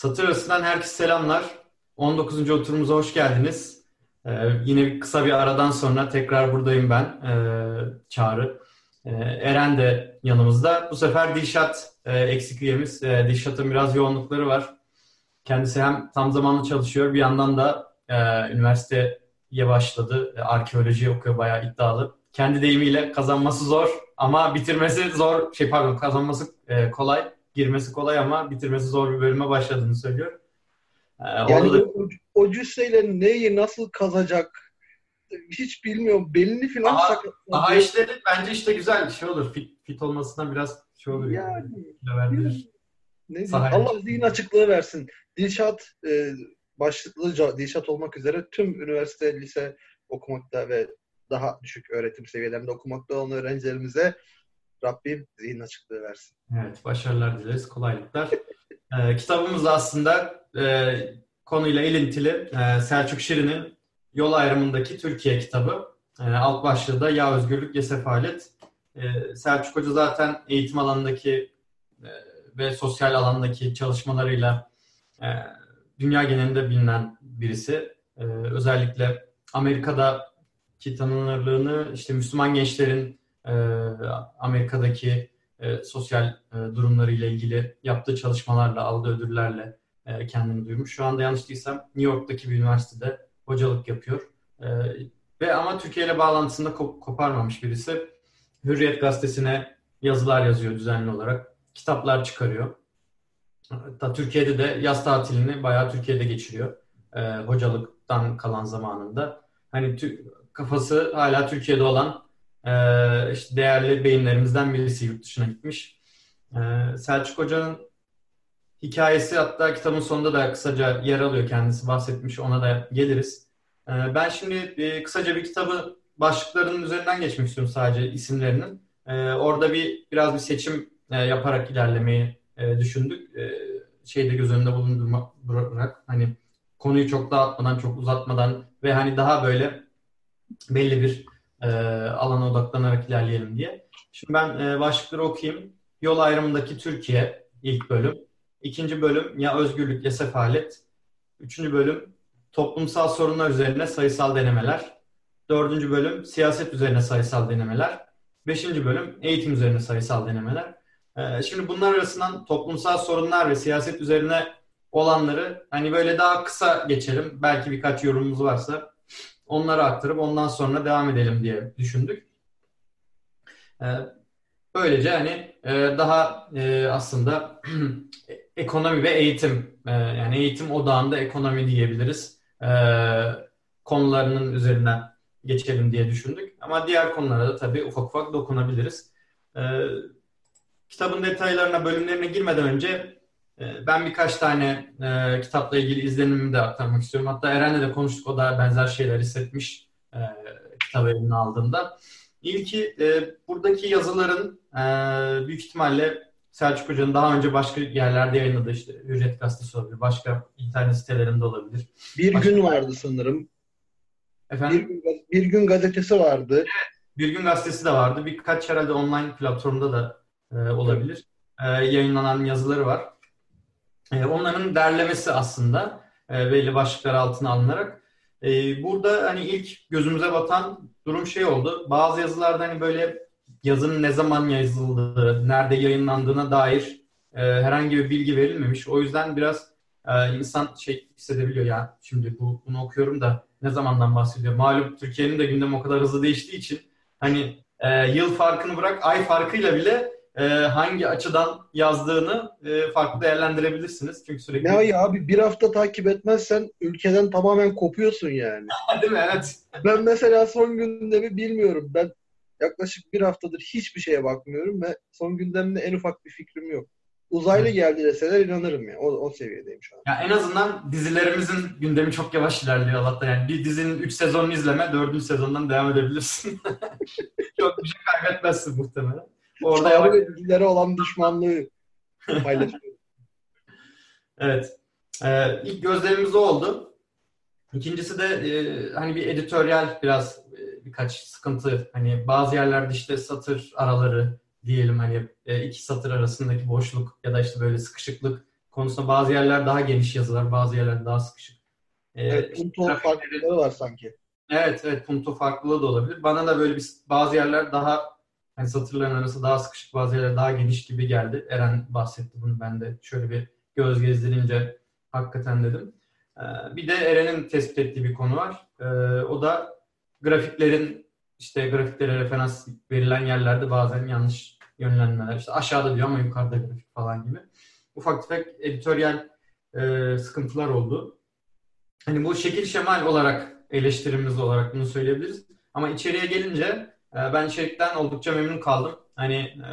Satır arasından herkese selamlar. 19. oturumuza hoş geldiniz. Ee, yine kısa bir aradan sonra tekrar buradayım ben, ee, Çağrı. Ee, Eren de yanımızda. Bu sefer Dilşat e, eksik üyemiz. Ee, Dilşat'ın biraz yoğunlukları var. Kendisi hem tam zamanlı çalışıyor, bir yandan da e, üniversiteye başladı. E, arkeoloji okuyor, bayağı iddialı. Kendi deyimiyle kazanması zor ama bitirmesi zor. Şey pardon, kazanması e, kolay girmesi kolay ama bitirmesi zor bir bölüme başladığını söylüyor. Ee, yani da... o, o cüsseyle neyi nasıl kazacak hiç bilmiyorum. Belini falan sakatladı. Aha işleri bence işte güzel şey olur. Fit, fit olmasından biraz şey olur. Yani. yani. Ne Allah zihin açıklığı versin. Dilşat e, başlıklı Dilşat olmak üzere tüm üniversite, lise okumakta ve daha düşük öğretim seviyelerinde okumakta olan öğrencilerimize Rabbim zihin açıklığı versin. Evet, başarılar dileriz, kolaylıklar. ee, kitabımız aslında e, konuyla ilintili e, Selçuk Şirin'in Yol Ayrımındaki Türkiye kitabı. E, alt başlığı da Ya Özgürlük Ya Sefalet. E, Selçuk Hoca zaten eğitim alanındaki e, ve sosyal alandaki çalışmalarıyla e, dünya genelinde bilinen birisi. E, özellikle Amerika'daki tanınırlığını işte Müslüman gençlerin e, Amerika'daki e, sosyal e, durumlarıyla ilgili yaptığı çalışmalarla, aldığı ödüllerle e, kendini duymuş. Şu anda yanlış değilsem New York'taki bir üniversitede hocalık yapıyor. E, ve ama Türkiye ile bağlantısında kop- koparmamış birisi. Hürriyet gazetesine yazılar yazıyor düzenli olarak. Kitaplar çıkarıyor. Hatta Türkiye'de de yaz tatilini bayağı Türkiye'de geçiriyor. E, hocalıktan kalan zamanında. Hani kafası hala Türkiye'de olan e, işte değerli beyinlerimizden birisi yurt dışına gitmiş. E, Selçuk Hoca'nın hikayesi hatta kitabın sonunda da kısaca yer alıyor kendisi bahsetmiş ona da geliriz. E, ben şimdi e, kısaca bir kitabı başlıklarının üzerinden geçmek istiyorum sadece isimlerinin. E, orada bir biraz bir seçim e, yaparak ilerlemeyi e, düşündük. E, şeyde göz önünde bulundurarak hani konuyu çok dağıtmadan, çok uzatmadan ve hani daha böyle belli bir e, alana odaklanarak ilerleyelim diye. Şimdi ben e, başlıkları okuyayım. Yol ayrımındaki Türkiye ilk bölüm. İkinci bölüm ya özgürlük ya sefalet. Üçüncü bölüm toplumsal sorunlar üzerine sayısal denemeler. Dördüncü bölüm siyaset üzerine sayısal denemeler. Beşinci bölüm eğitim üzerine sayısal denemeler. Ee, şimdi bunlar arasından toplumsal sorunlar ve siyaset üzerine olanları hani böyle daha kısa geçelim. Belki birkaç yorumumuz varsa onları aktarıp ondan sonra devam edelim diye düşündük. Ee, böylece hani e, daha e, aslında ekonomi ve eğitim e, yani eğitim odağında ekonomi diyebiliriz konularının üzerinden geçelim diye düşündük. Ama diğer konulara da tabii ufak ufak dokunabiliriz. Kitabın detaylarına, bölümlerine girmeden önce ben birkaç tane e, kitapla ilgili izlenimimi de aktarmak istiyorum. Hatta Eren'le de konuştuk. O da benzer şeyler hissetmiş e, kitabı eline aldığında. İlki e, buradaki yazıların e, büyük ihtimalle Selçuk Hoca'nın daha önce başka yerlerde yayınladığı işte Hürriyet Gazetesi olabilir. Başka internet sitelerinde olabilir. Bir başka gün vardı sanırım. Efendim? Bir, gün, bir gün gazetesi vardı. Evet, bir gün gazetesi de vardı. Birkaç herhalde online platformda da e, olabilir. E, yayınlanan yazıları var. E, onların derlemesi aslında e, belli başlıklar altına alınarak. E, burada hani ilk gözümüze batan durum şey oldu. Bazı yazılarda hani böyle yazının ne zaman yazıldığı, nerede yayınlandığına dair e, herhangi bir bilgi verilmemiş. O yüzden biraz e, insan şey hissedebiliyor ya şimdi bu, bunu okuyorum da ne zamandan bahsediyor. Malum Türkiye'nin de gündemi o kadar hızlı değiştiği için hani e, yıl farkını bırak ay farkıyla bile e, hangi açıdan yazdığını e, farklı değerlendirebilirsiniz. Çünkü sürekli... Ne ya abi bir hafta takip etmezsen ülkeden tamamen kopuyorsun yani. Değil mi? Evet. Ben mesela son gündemi bilmiyorum. Ben yaklaşık bir haftadır hiçbir şeye bakmıyorum ve son gündemde en ufak bir fikrim yok. Uzaylı geldi deseler inanırım ya. O, o seviyedeyim şu an. Ya en azından dizilerimizin gündemi çok yavaş ilerliyor Allah'ta. Yani bir dizinin 3 sezonunu izleme, 4. sezondan devam edebilirsin. çok bir şey kaybetmezsin muhtemelen. Orada Çağrı ve dizilere olan düşmanlığı paylaşıyor. evet. Ee, ilk gözlemimiz oldu. İkincisi de e, hani bir editoryal biraz e, birkaç sıkıntı. Hani bazı yerlerde işte satır araları diyelim hani e, iki satır arasındaki boşluk ya da işte böyle sıkışıklık konusunda bazı yerler daha geniş yazılar, bazı yerler daha sıkışık. Ee, evet, punto farklılıkları var sanki. Evet, evet punto farklılığı da olabilir. Bana da böyle bir bazı yerler daha hani satırların arası daha sıkışık, bazı yerler daha geniş gibi geldi. Eren bahsetti bunu ben de şöyle bir göz gezdirince hakikaten dedim. Ee, bir de Eren'in tespit ettiği bir konu var. Ee, o da grafiklerin işte grafiklere referans verilen yerlerde bazen yanlış yönlenmeler. İşte aşağıda diyor ama yukarıda grafik falan gibi. Ufak tefek editoryal e, sıkıntılar oldu. Hani bu şekil şemal olarak eleştirimiz olarak bunu söyleyebiliriz. Ama içeriye gelince ben içerikten oldukça memnun kaldım. Hani e,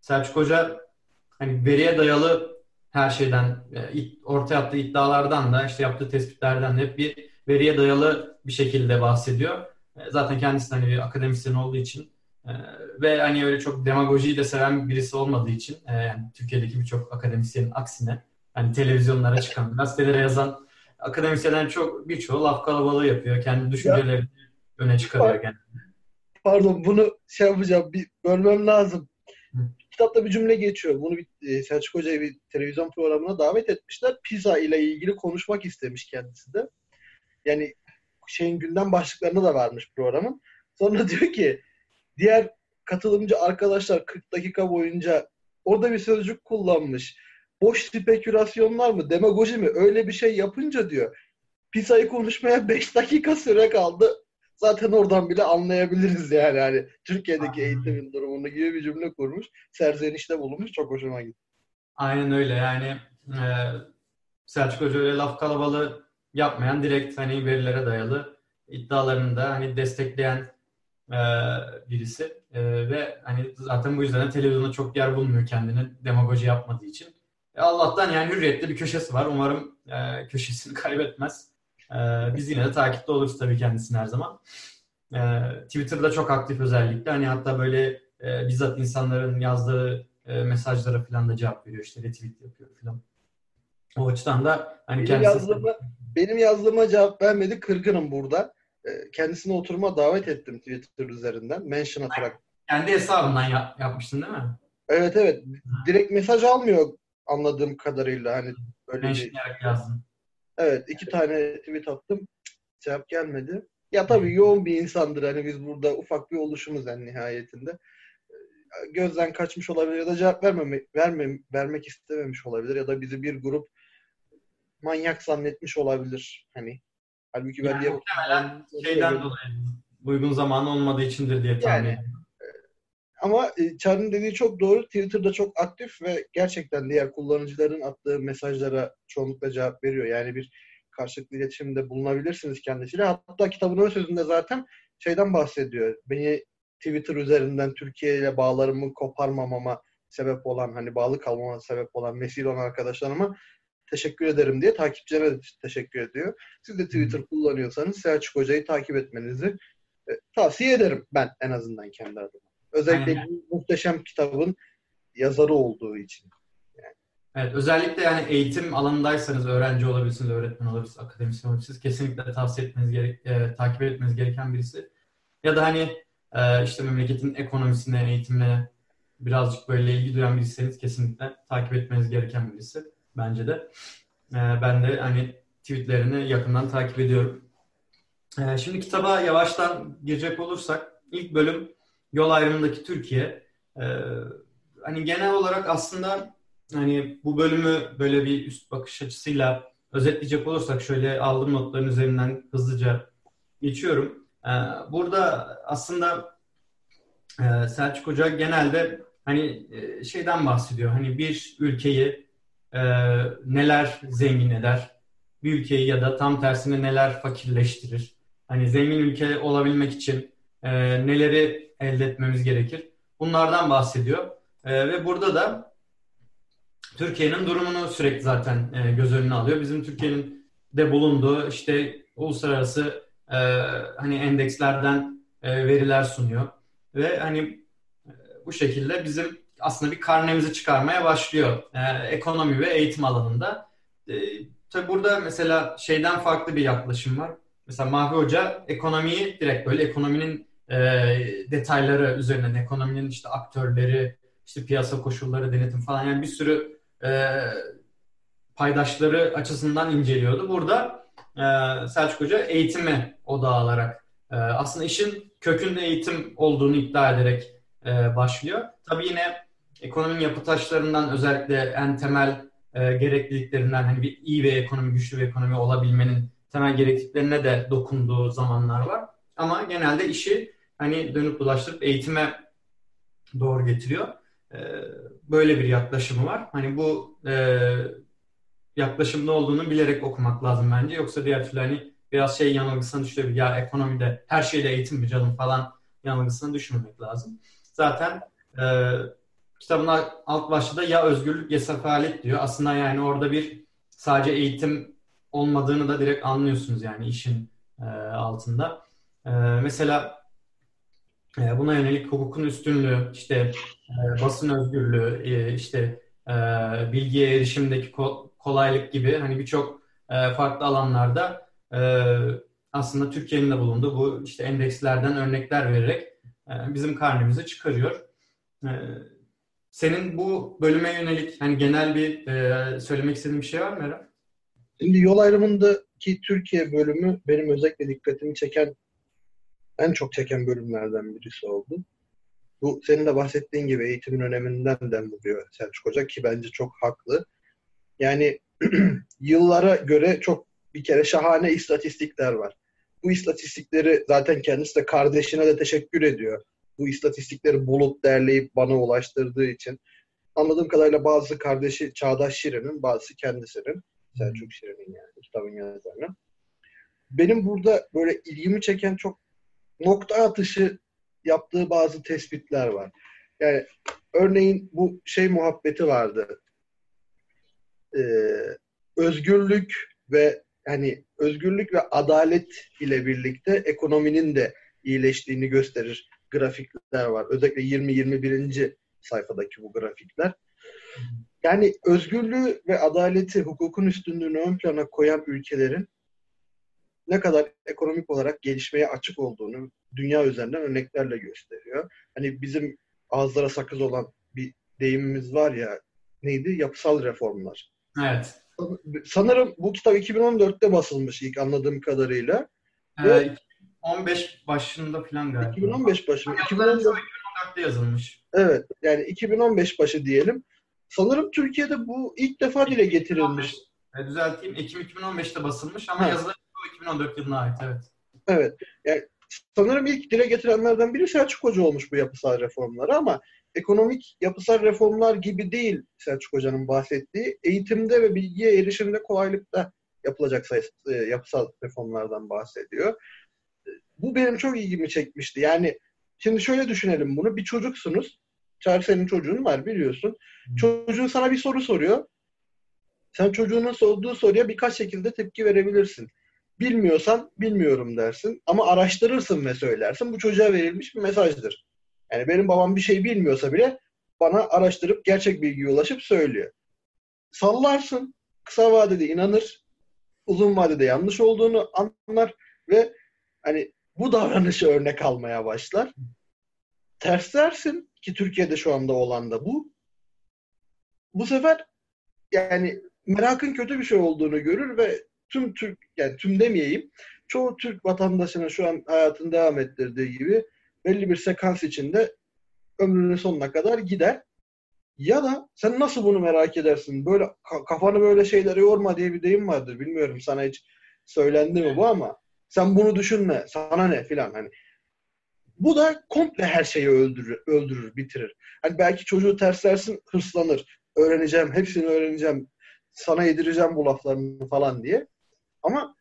Selçuk Hoca hani veriye dayalı her şeyden e, ortaya attığı iddialardan da işte yaptığı tespitlerden de hep bir veriye dayalı bir şekilde bahsediyor. E, zaten kendisi hani bir akademisyen olduğu için e, ve hani öyle çok demagojiyi de seven birisi olmadığı için yani Türkiye'deki birçok akademisyenin aksine hani televizyonlara çıkan, gazetelere yazan akademisyenlerin çok birçoğu laf kalabalığı yapıyor. Kendi düşüncelerini ya, öne çıkarıyor genelde. Pardon bunu şey yapacağım, bir bölmem lazım. Kitapta bir cümle geçiyor. Bunu bir, e, Selçuk Hoca'yı bir televizyon programına davet etmişler. Pizza ile ilgili konuşmak istemiş kendisi de. Yani şeyin gündem başlıklarına da varmış programın. Sonra diyor ki diğer katılımcı arkadaşlar 40 dakika boyunca orada bir sözcük kullanmış boş spekülasyonlar mı, demagoji mi öyle bir şey yapınca diyor. Pisa'yı konuşmaya 5 dakika süre kaldı. Zaten oradan bile anlayabiliriz yani. yani Türkiye'deki Aynen. eğitimin durumunu gibi bir cümle kurmuş. Serzenişte bulunmuş. Çok hoşuma gitti. Aynen öyle yani e, Selçuk Hoca öyle laf kalabalığı yapmayan direkt hani verilere dayalı iddialarını da hani destekleyen e, birisi e, ve hani zaten bu yüzden de televizyonda çok yer bulmuyor kendini demagoji yapmadığı için. E, Allah'tan yani hürriyette bir köşesi var. Umarım e, köşesini kaybetmez. E, biz yine de takipte oluruz tabii kendisini her zaman. E, Twitter'da çok aktif özellikle. Hani hatta böyle e, bizzat insanların yazdığı e, mesajlara falan da cevap veriyor. İşte retweet yapıyor falan. O açıdan da hani benim kendisi... Yazdığıma, benim yazdığıma cevap vermedi. Kırgınım burada. E, kendisine oturma davet ettim Twitter üzerinden. Mention atarak. Kendi hesabından yap, yapmıştın değil mi? Evet evet. Direkt mesaj almıyor anladığım kadarıyla hani böyle bir... yazdım. Evet iki tane tweet attım. Cevap gelmedi. Ya tabii yoğun bir insandır. Hani biz burada ufak bir oluşumuz en nihayetinde. Gözden kaçmış olabilir ya da cevap vermeme, verme, vermek istememiş olabilir ya da bizi bir grup manyak zannetmiş olabilir. Hani halbuki ben yani diye şeyden dolayı uygun zaman olmadığı içindir diye tahmin yani, ediyorum. Ama e, Çağrı'nın dediği çok doğru. Twitter'da çok aktif ve gerçekten diğer kullanıcıların attığı mesajlara çoğunlukla cevap veriyor. Yani bir karşılıklı iletişimde bulunabilirsiniz kendisiyle. Hatta kitabın ön sözünde zaten şeyden bahsediyor. Beni Twitter üzerinden Türkiye ile bağlarımı koparmamama sebep olan, hani bağlı kalmama sebep olan, vesile olan arkadaşlarıma teşekkür ederim diye takipçilere teşekkür ediyor. Siz de Twitter kullanıyorsanız Selçuk Hoca'yı takip etmenizi e, tavsiye ederim ben en azından kendi adıma. Özellikle Aynen. muhteşem kitabın yazarı olduğu için. Yani. Evet, özellikle yani eğitim alanındaysanız öğrenci olabilirsiniz, öğretmen olabilirsiniz, akademisyen olabilirsiniz. Kesinlikle tavsiye etmeniz gerek, e, takip etmeniz gereken birisi. Ya da hani e, işte memleketin ekonomisine, eğitimine birazcık böyle ilgi duyan biriyseniz kesinlikle takip etmeniz gereken birisi bence de. E, ben de hani tweetlerini yakından takip ediyorum. E, şimdi kitaba yavaştan girecek olursak ilk bölüm yol ayrımındaki Türkiye e, hani genel olarak aslında hani bu bölümü böyle bir üst bakış açısıyla özetleyecek olursak şöyle aldığım notların üzerinden hızlıca geçiyorum. E, burada aslında e, Selçuk Hoca genelde hani e, şeyden bahsediyor. Hani bir ülkeyi e, neler zengin eder, bir ülkeyi ya da tam tersine neler fakirleştirir. Hani zengin ülke olabilmek için e, neleri elde etmemiz gerekir. Bunlardan bahsediyor. E, ve burada da Türkiye'nin durumunu sürekli zaten e, göz önüne alıyor. Bizim Türkiye'nin de bulunduğu işte uluslararası e, hani endekslerden e, veriler sunuyor. Ve hani e, bu şekilde bizim aslında bir karnemizi çıkarmaya başlıyor e, ekonomi ve eğitim alanında. E, tabi burada mesela şeyden farklı bir yaklaşım var. Mesela Mahvi Hoca ekonomiyi direkt böyle ekonominin e, detayları üzerinden ekonominin işte aktörleri, işte piyasa koşulları, denetim falan yani bir sürü e, paydaşları açısından inceliyordu. Burada e, Selçuk Hoca eğitimi odağı alarak e, aslında işin kökünde eğitim olduğunu iddia ederek e, başlıyor. Tabii yine ekonominin yapı taşlarından özellikle en temel e, gerekliliklerinden hani bir iyi bir ekonomi, güçlü bir ekonomi olabilmenin temel gerekliliklerine de dokunduğu zamanlar var. Ama genelde işi hani dönüp dolaştırıp eğitime doğru getiriyor. E, böyle bir yaklaşımı var. Hani bu e, yaklaşımda olduğunu bilerek okumak lazım bence. Yoksa diğer türlü hani biraz şey yanılgısına düşebilir. Ya ekonomide her şeyde eğitim mi canım falan yanılgısına düşmemek lazım. Zaten e, kitabın alt başlığı ya özgürlük ya sefalet diyor. Aslında yani orada bir sadece eğitim olmadığını da direkt anlıyorsunuz yani işin e, altında. E, mesela buna yönelik hukukun üstünlüğü, işte e, basın özgürlüğü, e, işte e, bilgiye erişimdeki ko- kolaylık gibi hani birçok farklı alanlarda aslında Türkiye'nin de bulunduğu bu işte endekslerden örnekler vererek bizim karnemizi çıkarıyor. Senin bu bölüme yönelik hani genel bir söylemek istediğin bir şey var mı Eren? Şimdi yol ayrımındaki Türkiye bölümü benim özellikle dikkatimi çeken en çok çeken bölümlerden birisi oldu. Bu senin de bahsettiğin gibi eğitimin öneminden de vuruyor Selçuk Hoca ki bence çok haklı. Yani yıllara göre çok bir kere şahane istatistikler var. Bu istatistikleri zaten kendisi de kardeşine de teşekkür ediyor. Bu istatistikleri bulup derleyip bana ulaştırdığı için. Anladığım kadarıyla bazı kardeşi Çağdaş Şirin'in, bazısı kendisinin. Selçuk Şirin'in yani kitabın yazarının. Benim burada böyle ilgimi çeken çok nokta atışı yaptığı bazı tespitler var. Yani örneğin bu şey muhabbeti vardı. Ee, özgürlük ve hani özgürlük ve adalet ile birlikte ekonominin de iyileştiğini gösterir grafikler var. Özellikle 20-21. sayfadaki bu grafikler. Yani özgürlüğü ve adaleti, hukukun üstünlüğünü ön plana koyan ülkelerin ne kadar ekonomik olarak gelişmeye açık olduğunu dünya üzerinden örneklerle gösteriyor. Hani bizim ağızlara sakız olan bir deyimimiz var ya neydi? Yapısal reformlar. Evet. Sanırım bu kitap 2014'te basılmış ilk anladığım kadarıyla. Ee, Ve 15 başında falan galiba. 2015 başı. 2014, 2014'te yazılmış. Evet. Yani 2015 başı diyelim. Sanırım Türkiye'de bu ilk defa dile getirilmiş. E, düzelteyim. Ekim 2015'te basılmış ama yazıları 2014 yılına ait. Evet. Evet. Yani sanırım ilk dile getirenlerden biri Selçuk Hoca olmuş bu yapısal reformları ama ekonomik yapısal reformlar gibi değil Selçuk Hoca'nın bahsettiği. Eğitimde ve bilgiye erişimde kolaylıkta yapılacak sayısı, e, yapısal reformlardan bahsediyor. Bu benim çok ilgimi çekmişti. Yani şimdi şöyle düşünelim bunu. Bir çocuksunuz. Çağrı senin çocuğun var biliyorsun. Çocuğun sana bir soru soruyor. Sen çocuğunun sorduğu soruya birkaç şekilde tepki verebilirsin. Bilmiyorsan bilmiyorum dersin ama araştırırsın ve söylersin. Bu çocuğa verilmiş bir mesajdır. Yani benim babam bir şey bilmiyorsa bile bana araştırıp gerçek bilgiye ulaşıp söylüyor. Sallarsın, kısa vadede inanır, uzun vadede yanlış olduğunu anlar ve hani bu davranışı örnek almaya başlar. Ters dersin ki Türkiye'de şu anda olan da bu. Bu sefer yani merakın kötü bir şey olduğunu görür ve tüm Türk yani tüm demeyeyim çoğu Türk vatandaşının şu an hayatını devam ettirdiği gibi belli bir sekans içinde ömrünün sonuna kadar gider. Ya da sen nasıl bunu merak edersin? Böyle kafanı böyle şeylere yorma diye bir deyim vardır. Bilmiyorum sana hiç söylendi mi bu ama sen bunu düşünme. Sana ne filan hani. Bu da komple her şeyi öldürür, öldürür, bitirir. Hani belki çocuğu terslersin, hırslanır. Öğreneceğim, hepsini öğreneceğim. Sana yedireceğim bu laflarını falan diye. Ama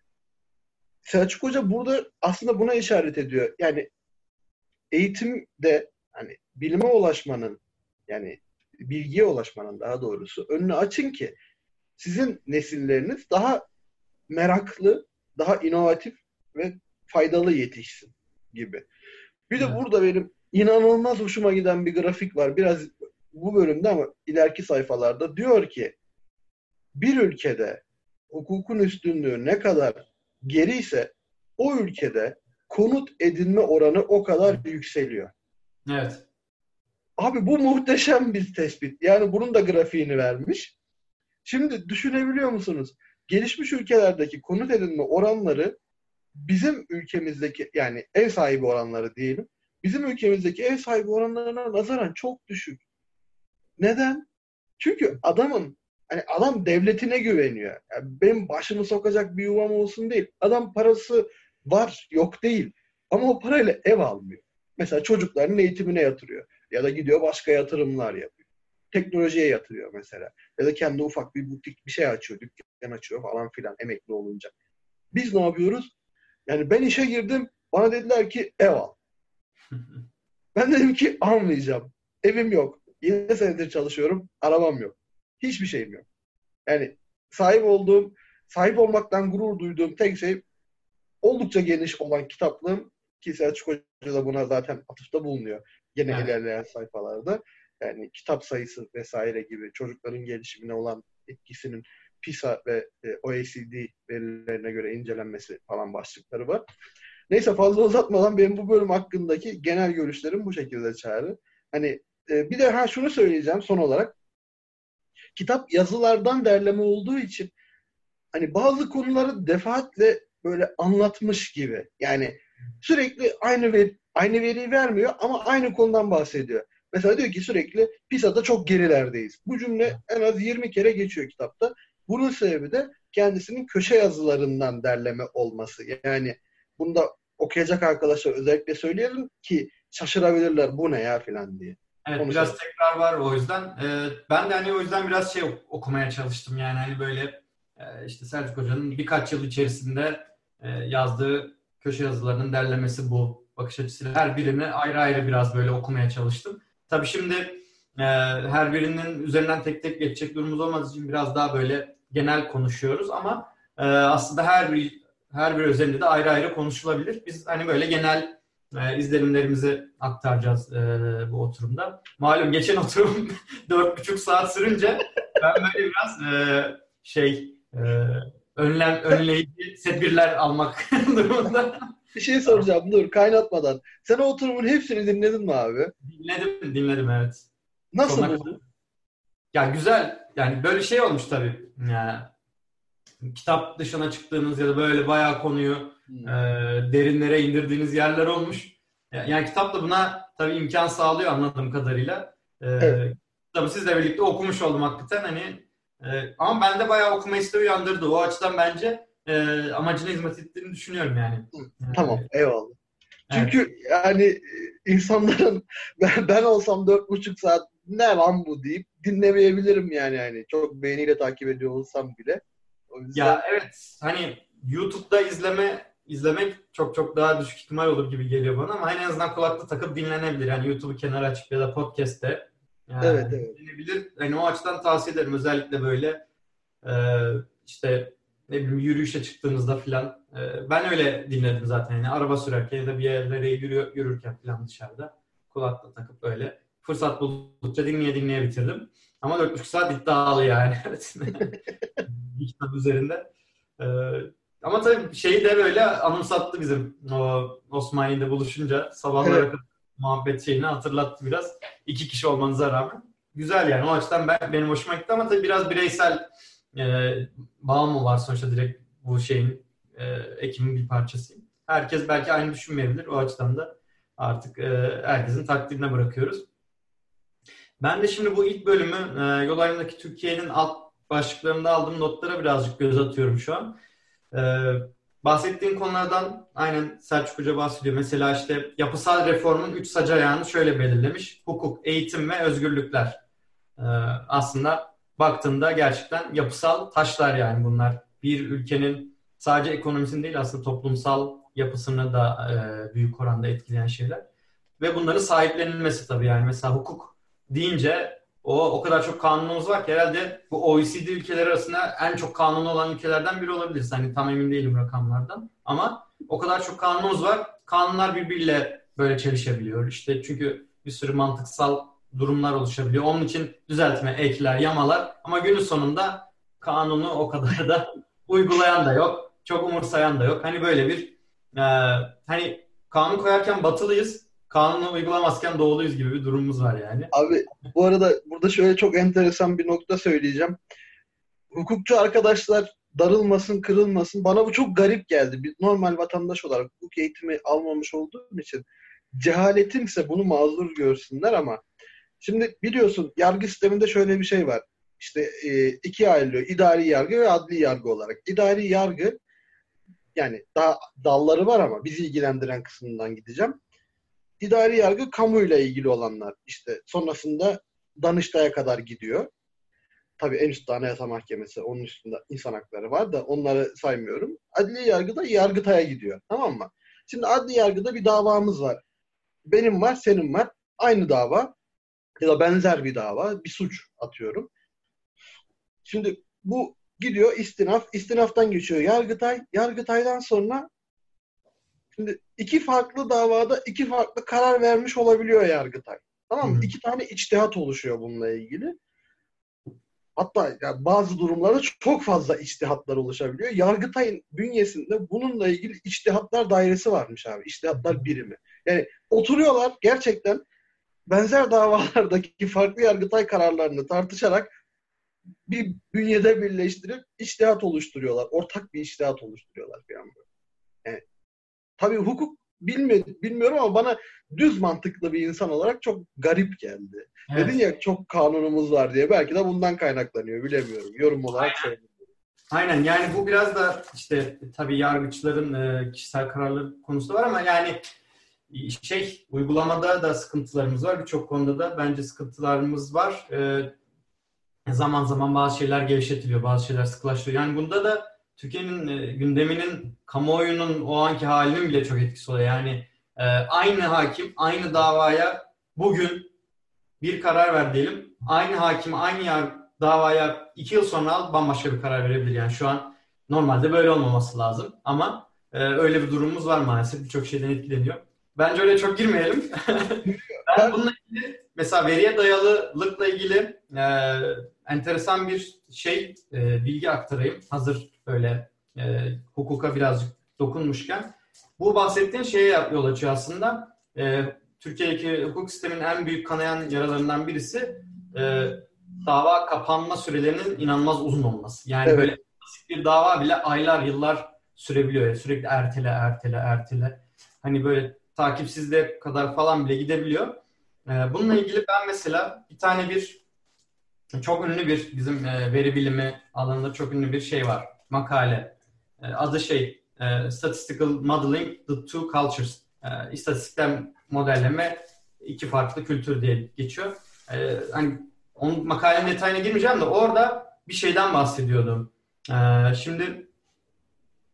Selçuk Hoca burada aslında buna işaret ediyor. Yani eğitimde hani bilime ulaşmanın yani bilgiye ulaşmanın daha doğrusu önünü açın ki sizin nesilleriniz daha meraklı, daha inovatif ve faydalı yetişsin gibi. Bir de burada benim inanılmaz hoşuma giden bir grafik var. Biraz bu bölümde ama ileriki sayfalarda diyor ki bir ülkede hukukun üstünlüğü ne kadar geri ise o ülkede konut edinme oranı o kadar yükseliyor. Evet. Abi bu muhteşem bir tespit. Yani bunun da grafiğini vermiş. Şimdi düşünebiliyor musunuz? Gelişmiş ülkelerdeki konut edinme oranları bizim ülkemizdeki yani ev sahibi oranları diyelim. Bizim ülkemizdeki ev sahibi oranlarına nazaran çok düşük. Neden? Çünkü adamın hani adam devletine güveniyor. Yani benim başımı sokacak bir yuvam olsun değil. Adam parası var, yok değil. Ama o parayla ev almıyor. Mesela çocukların eğitimine yatırıyor. Ya da gidiyor başka yatırımlar yapıyor. Teknolojiye yatırıyor mesela. Ya da kendi ufak bir butik bir şey açıyor, dükkan açıyor falan filan emekli olunca. Biz ne yapıyoruz? Yani ben işe girdim, bana dediler ki ev al. ben dedim ki almayacağım. Evim yok. 7 senedir çalışıyorum, arabam yok. Hiçbir şeyim yok. Yani sahip olduğum, sahip olmaktan gurur duyduğum tek şey oldukça geniş olan kitaplığım ki Selçuk Hoca da buna zaten atıfta bulunuyor. Yine evet. ilerleyen sayfalarda. Yani kitap sayısı vesaire gibi çocukların gelişimine olan etkisinin PISA ve e, OECD verilerine göre incelenmesi falan başlıkları var. Neyse fazla uzatmadan benim bu bölüm hakkındaki genel görüşlerim bu şekilde çağrı. Hani e, bir de ha şunu söyleyeceğim son olarak. Kitap yazılardan derleme olduğu için hani bazı konuları defaatle böyle anlatmış gibi. Yani sürekli aynı veri, aynı veriyi vermiyor ama aynı konudan bahsediyor. Mesela diyor ki sürekli PISA'da çok gerilerdeyiz. Bu cümle en az 20 kere geçiyor kitapta. Bunun sebebi de kendisinin köşe yazılarından derleme olması. Yani bunda okuyacak arkadaşlar özellikle söyleyelim ki şaşırabilirler bu ne ya filan diye. Evet Onu biraz tekrar var o yüzden. Ee, ben de hani o yüzden biraz şey okumaya çalıştım yani hani böyle e, işte Selçuk Hoca'nın birkaç yıl içerisinde e, yazdığı köşe yazılarının derlemesi bu bakış açısıyla her birini ayrı ayrı biraz böyle okumaya çalıştım. Tabii şimdi e, her birinin üzerinden tek tek geçecek durumumuz olmadığı için biraz daha böyle genel konuşuyoruz ama aslında her bir her bir özelinde de ayrı ayrı konuşulabilir. Biz hani böyle genel e, izlenimlerimizi aktaracağız e, bu oturumda. Malum geçen oturum dört buçuk saat sürünce ben böyle biraz e, şey e, önlem önleyici tedbirler almak durumunda. Bir şey soracağım dur kaynatmadan. Sen o oturumun hepsini dinledin mi abi? Dinledim dinledim evet. Nasıl Sonuna buldun? Ya güzel yani böyle şey olmuş tabii. Yani kitap dışına çıktığınız ya da böyle bayağı konuyu hmm. e, derinlere indirdiğiniz yerler olmuş. Yani kitap da buna tabii imkan sağlıyor anladığım kadarıyla. E, evet. Tabii sizle birlikte okumuş oldum hakikaten hani e, ama bende bayağı okuma isteği uyandırdı. O açıdan bence e, amacına hizmet ettiğini düşünüyorum yani. Tamam eyvallah. Çünkü evet. yani insanların ben, ben olsam dört buçuk saat ne lan bu deyip dinlemeyebilirim yani yani çok beğeniyle takip ediyor olsam bile. O yüzden... Ya evet hani YouTube'da izleme izlemek çok çok daha düşük ihtimal olur gibi geliyor bana ama en azından kulaklık takıp dinlenebilir. Yani YouTube'u kenara açıp ya da podcast'te yani evet, evet. dinlenebilir. Yani o açıdan tavsiye ederim. Özellikle böyle e, işte ne bileyim yürüyüşe çıktığınızda falan. E, ben öyle dinledim zaten. Yani araba sürerken ya da bir yerlere yürü, yürürken falan dışarıda kulaklık takıp böyle fırsat buldukça dinleye dinleye bitirdim. Ama 4,5 saat iddialı yani. bir kitap üzerinde. Ee, ama tabii şeyi de böyle anımsattı bizim o Osmaniye'de buluşunca sabahlara evet. muhabbet şeyini hatırlattı biraz. İki kişi olmanıza rağmen. Güzel yani o açıdan ben, benim hoşuma gitti ama tabii biraz bireysel e, bağ mı var sonuçta direkt bu şeyin e, ekimin bir parçasıyım. Herkes belki aynı düşünmeyebilir. O açıdan da artık e, herkesin takdirine bırakıyoruz. Ben de şimdi bu ilk bölümü e, yol ayrımındaki Türkiye'nin alt başlıklarında aldığım notlara birazcık göz atıyorum şu an. E, bahsettiğin konulardan aynen Selçuk Hoca bahsediyor. Mesela işte yapısal reformun üç sac ayağını şöyle belirlemiş. Hukuk, eğitim ve özgürlükler. E, aslında baktığında gerçekten yapısal taşlar yani bunlar. Bir ülkenin sadece ekonomisini değil aslında toplumsal yapısını da e, büyük oranda etkileyen şeyler. Ve bunların sahiplenilmesi tabii yani. Mesela hukuk deyince o o kadar çok kanunumuz var ki herhalde bu OECD ülkeleri arasında en çok kanunu olan ülkelerden biri olabiliriz. Hani tam emin değilim rakamlardan. Ama o kadar çok kanunumuz var. Kanunlar birbiriyle böyle çelişebiliyor. İşte çünkü bir sürü mantıksal durumlar oluşabiliyor. Onun için düzeltme, ekler, yamalar ama günün sonunda kanunu o kadar da uygulayan da yok. Çok umursayan da yok. Hani böyle bir e, hani kanun koyarken batılıyız kanunu uygulamazken doğuluyuz gibi bir durumumuz var yani. Abi bu arada burada şöyle çok enteresan bir nokta söyleyeceğim. hukukçu arkadaşlar darılmasın, kırılmasın. Bana bu çok garip geldi. Bir normal vatandaş olarak hukuk eğitimi almamış olduğum için cehaletimse bunu mazur görsünler ama şimdi biliyorsun yargı sisteminde şöyle bir şey var. İşte e, ikiye ayrılıyor. İdari yargı ve adli yargı olarak. İdari yargı yani daha dalları var ama bizi ilgilendiren kısmından gideceğim. İdari yargı kamuyla ilgili olanlar. İşte sonrasında Danıştay'a kadar gidiyor. Tabii en üstte Anayasa Mahkemesi, onun üstünde insan hakları var da onları saymıyorum. Adli yargıda Yargıtay'a gidiyor. Tamam mı? Şimdi adli yargıda bir davamız var. Benim var, senin var. Aynı dava ya da benzer bir dava, bir suç atıyorum. Şimdi bu gidiyor istinaf, istinaftan geçiyor Yargıtay, Yargıtay'dan sonra şimdi iki farklı davada iki farklı karar vermiş olabiliyor Yargıtay. Tamam mı? Hı. İki tane içtihat oluşuyor bununla ilgili. Hatta yani bazı durumlarda çok fazla içtihatlar oluşabiliyor. Yargıtay'ın bünyesinde bununla ilgili içtihatlar dairesi varmış abi. İçtihatlar birimi. Yani oturuyorlar gerçekten benzer davalardaki farklı yargıtay kararlarını tartışarak bir bünyede birleştirip içtihat oluşturuyorlar. Ortak bir içtihat oluşturuyorlar bir anda. Tabii hukuk bilmi bilmiyorum ama bana düz mantıklı bir insan olarak çok garip geldi. Evet. Dedin ya çok kanunumuz var diye. Belki de bundan kaynaklanıyor. Bilemiyorum. Yorum olarak söylüyorum. Aynen yani bu biraz da işte tabii yargıçların e, kişisel kararları konusu var ama yani şey uygulamada da sıkıntılarımız var. Birçok konuda da bence sıkıntılarımız var. E, zaman zaman bazı şeyler gevşetiliyor, bazı şeyler sıkılaştırıyor. Yani bunda da Türkiye'nin e, gündeminin, kamuoyunun o anki halinin bile çok etkisi oluyor. Yani e, aynı hakim, aynı davaya bugün bir karar ver diyelim. Aynı hakim, aynı yar, davaya iki yıl sonra al bambaşka bir karar verebilir. Yani şu an normalde böyle olmaması lazım. Ama e, öyle bir durumumuz var maalesef. Birçok şeyden etkileniyor. Bence öyle çok girmeyelim. ben bununla ilgili mesela veriye dayalılıkla ilgili e, enteresan bir şey e, bilgi aktarayım. Hazır böyle e, hukuka birazcık dokunmuşken. Bu bahsettiğin şeye yol açıyor aslında. E, Türkiye'deki hukuk sisteminin en büyük kanayan yaralarından birisi e, dava kapanma sürelerinin inanılmaz uzun olması. Yani evet. böyle basit bir dava bile aylar, yıllar sürebiliyor. Yani sürekli ertele, ertele, ertele. Hani böyle takipsizliğe kadar falan bile gidebiliyor. E, bununla ilgili ben mesela bir tane bir çok ünlü bir bizim e, veri bilimi alanında çok ünlü bir şey var. Makale. E, adı şey e, Statistical Modeling the Two Cultures. İstatistikten modelleme iki farklı kültür diye geçiyor. Hani onun makalenin detayına girmeyeceğim de orada bir şeyden bahsediyordum. E, şimdi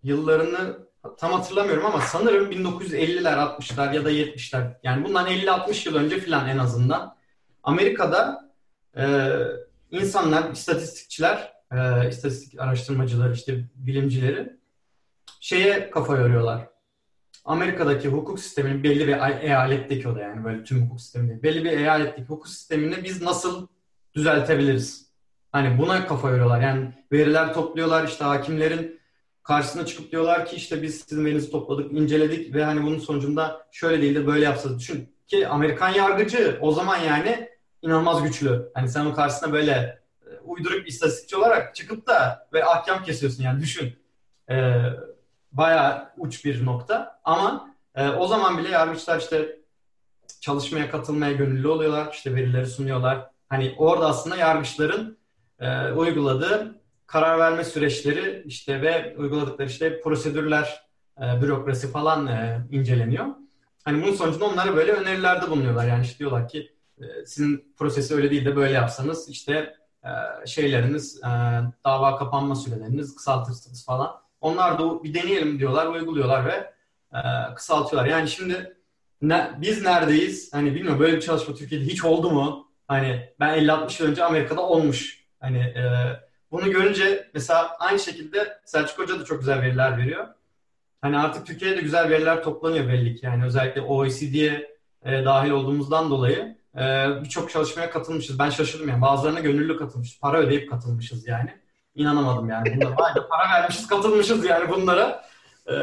yıllarını tam hatırlamıyorum ama sanırım 1950'ler, 60'lar ya da 70'ler yani bundan 50-60 yıl önce filan en azından Amerika'da e, insanlar, istatistikçiler, e, istatistik araştırmacılar, işte bilimcileri şeye kafa yoruyorlar. Amerika'daki hukuk sisteminin belli bir eyaletteki o da yani böyle tüm hukuk sistemi Belli bir eyaletteki hukuk sistemini biz nasıl düzeltebiliriz? Hani buna kafa yoruyorlar. Yani veriler topluyorlar işte hakimlerin karşısına çıkıp diyorlar ki işte biz sizin verinizi topladık, inceledik ve hani bunun sonucunda şöyle değil de böyle yapsanız düşün ki Amerikan yargıcı o zaman yani inanılmaz güçlü. Hani sen onun karşısına böyle e, uyduruk bir istatistikçi olarak çıkıp da ve ahkam kesiyorsun yani düşün. Ee, bayağı uç bir nokta ama e, o zaman bile yargıçlar işte çalışmaya katılmaya gönüllü oluyorlar. işte verileri sunuyorlar. Hani orada aslında yargıçların e, uyguladığı karar verme süreçleri işte ve uyguladıkları işte prosedürler, e, bürokrasi falan e, inceleniyor. Hani bunun sonucunda onlara böyle önerilerde bulunuyorlar. Yani işte diyorlar ki e, sizin prosesi öyle değil de böyle yapsanız işte e, şeyleriniz, e, dava kapanma süreleriniz kısaltırsınız falan. Onlar da bir deneyelim diyorlar, uyguluyorlar ve e, kısaltıyorlar. Yani şimdi ne, biz neredeyiz? Hani bilmiyorum böyle bir çalışma Türkiye'de hiç oldu mu? Hani ben 50-60 yıl önce Amerika'da olmuş. Hani e, bunu görünce mesela aynı şekilde Selçuk Hoca da çok güzel veriler veriyor. Hani artık Türkiye'de güzel veriler toplanıyor belli ki. Yani özellikle OECD'ye e, dahil olduğumuzdan dolayı e, birçok çalışmaya katılmışız. Ben şaşırdım yani. Bazılarına gönüllü katılmışız. Para ödeyip katılmışız yani. İnanamadım yani. Bunlara vay para vermişiz katılmışız yani bunlara. E,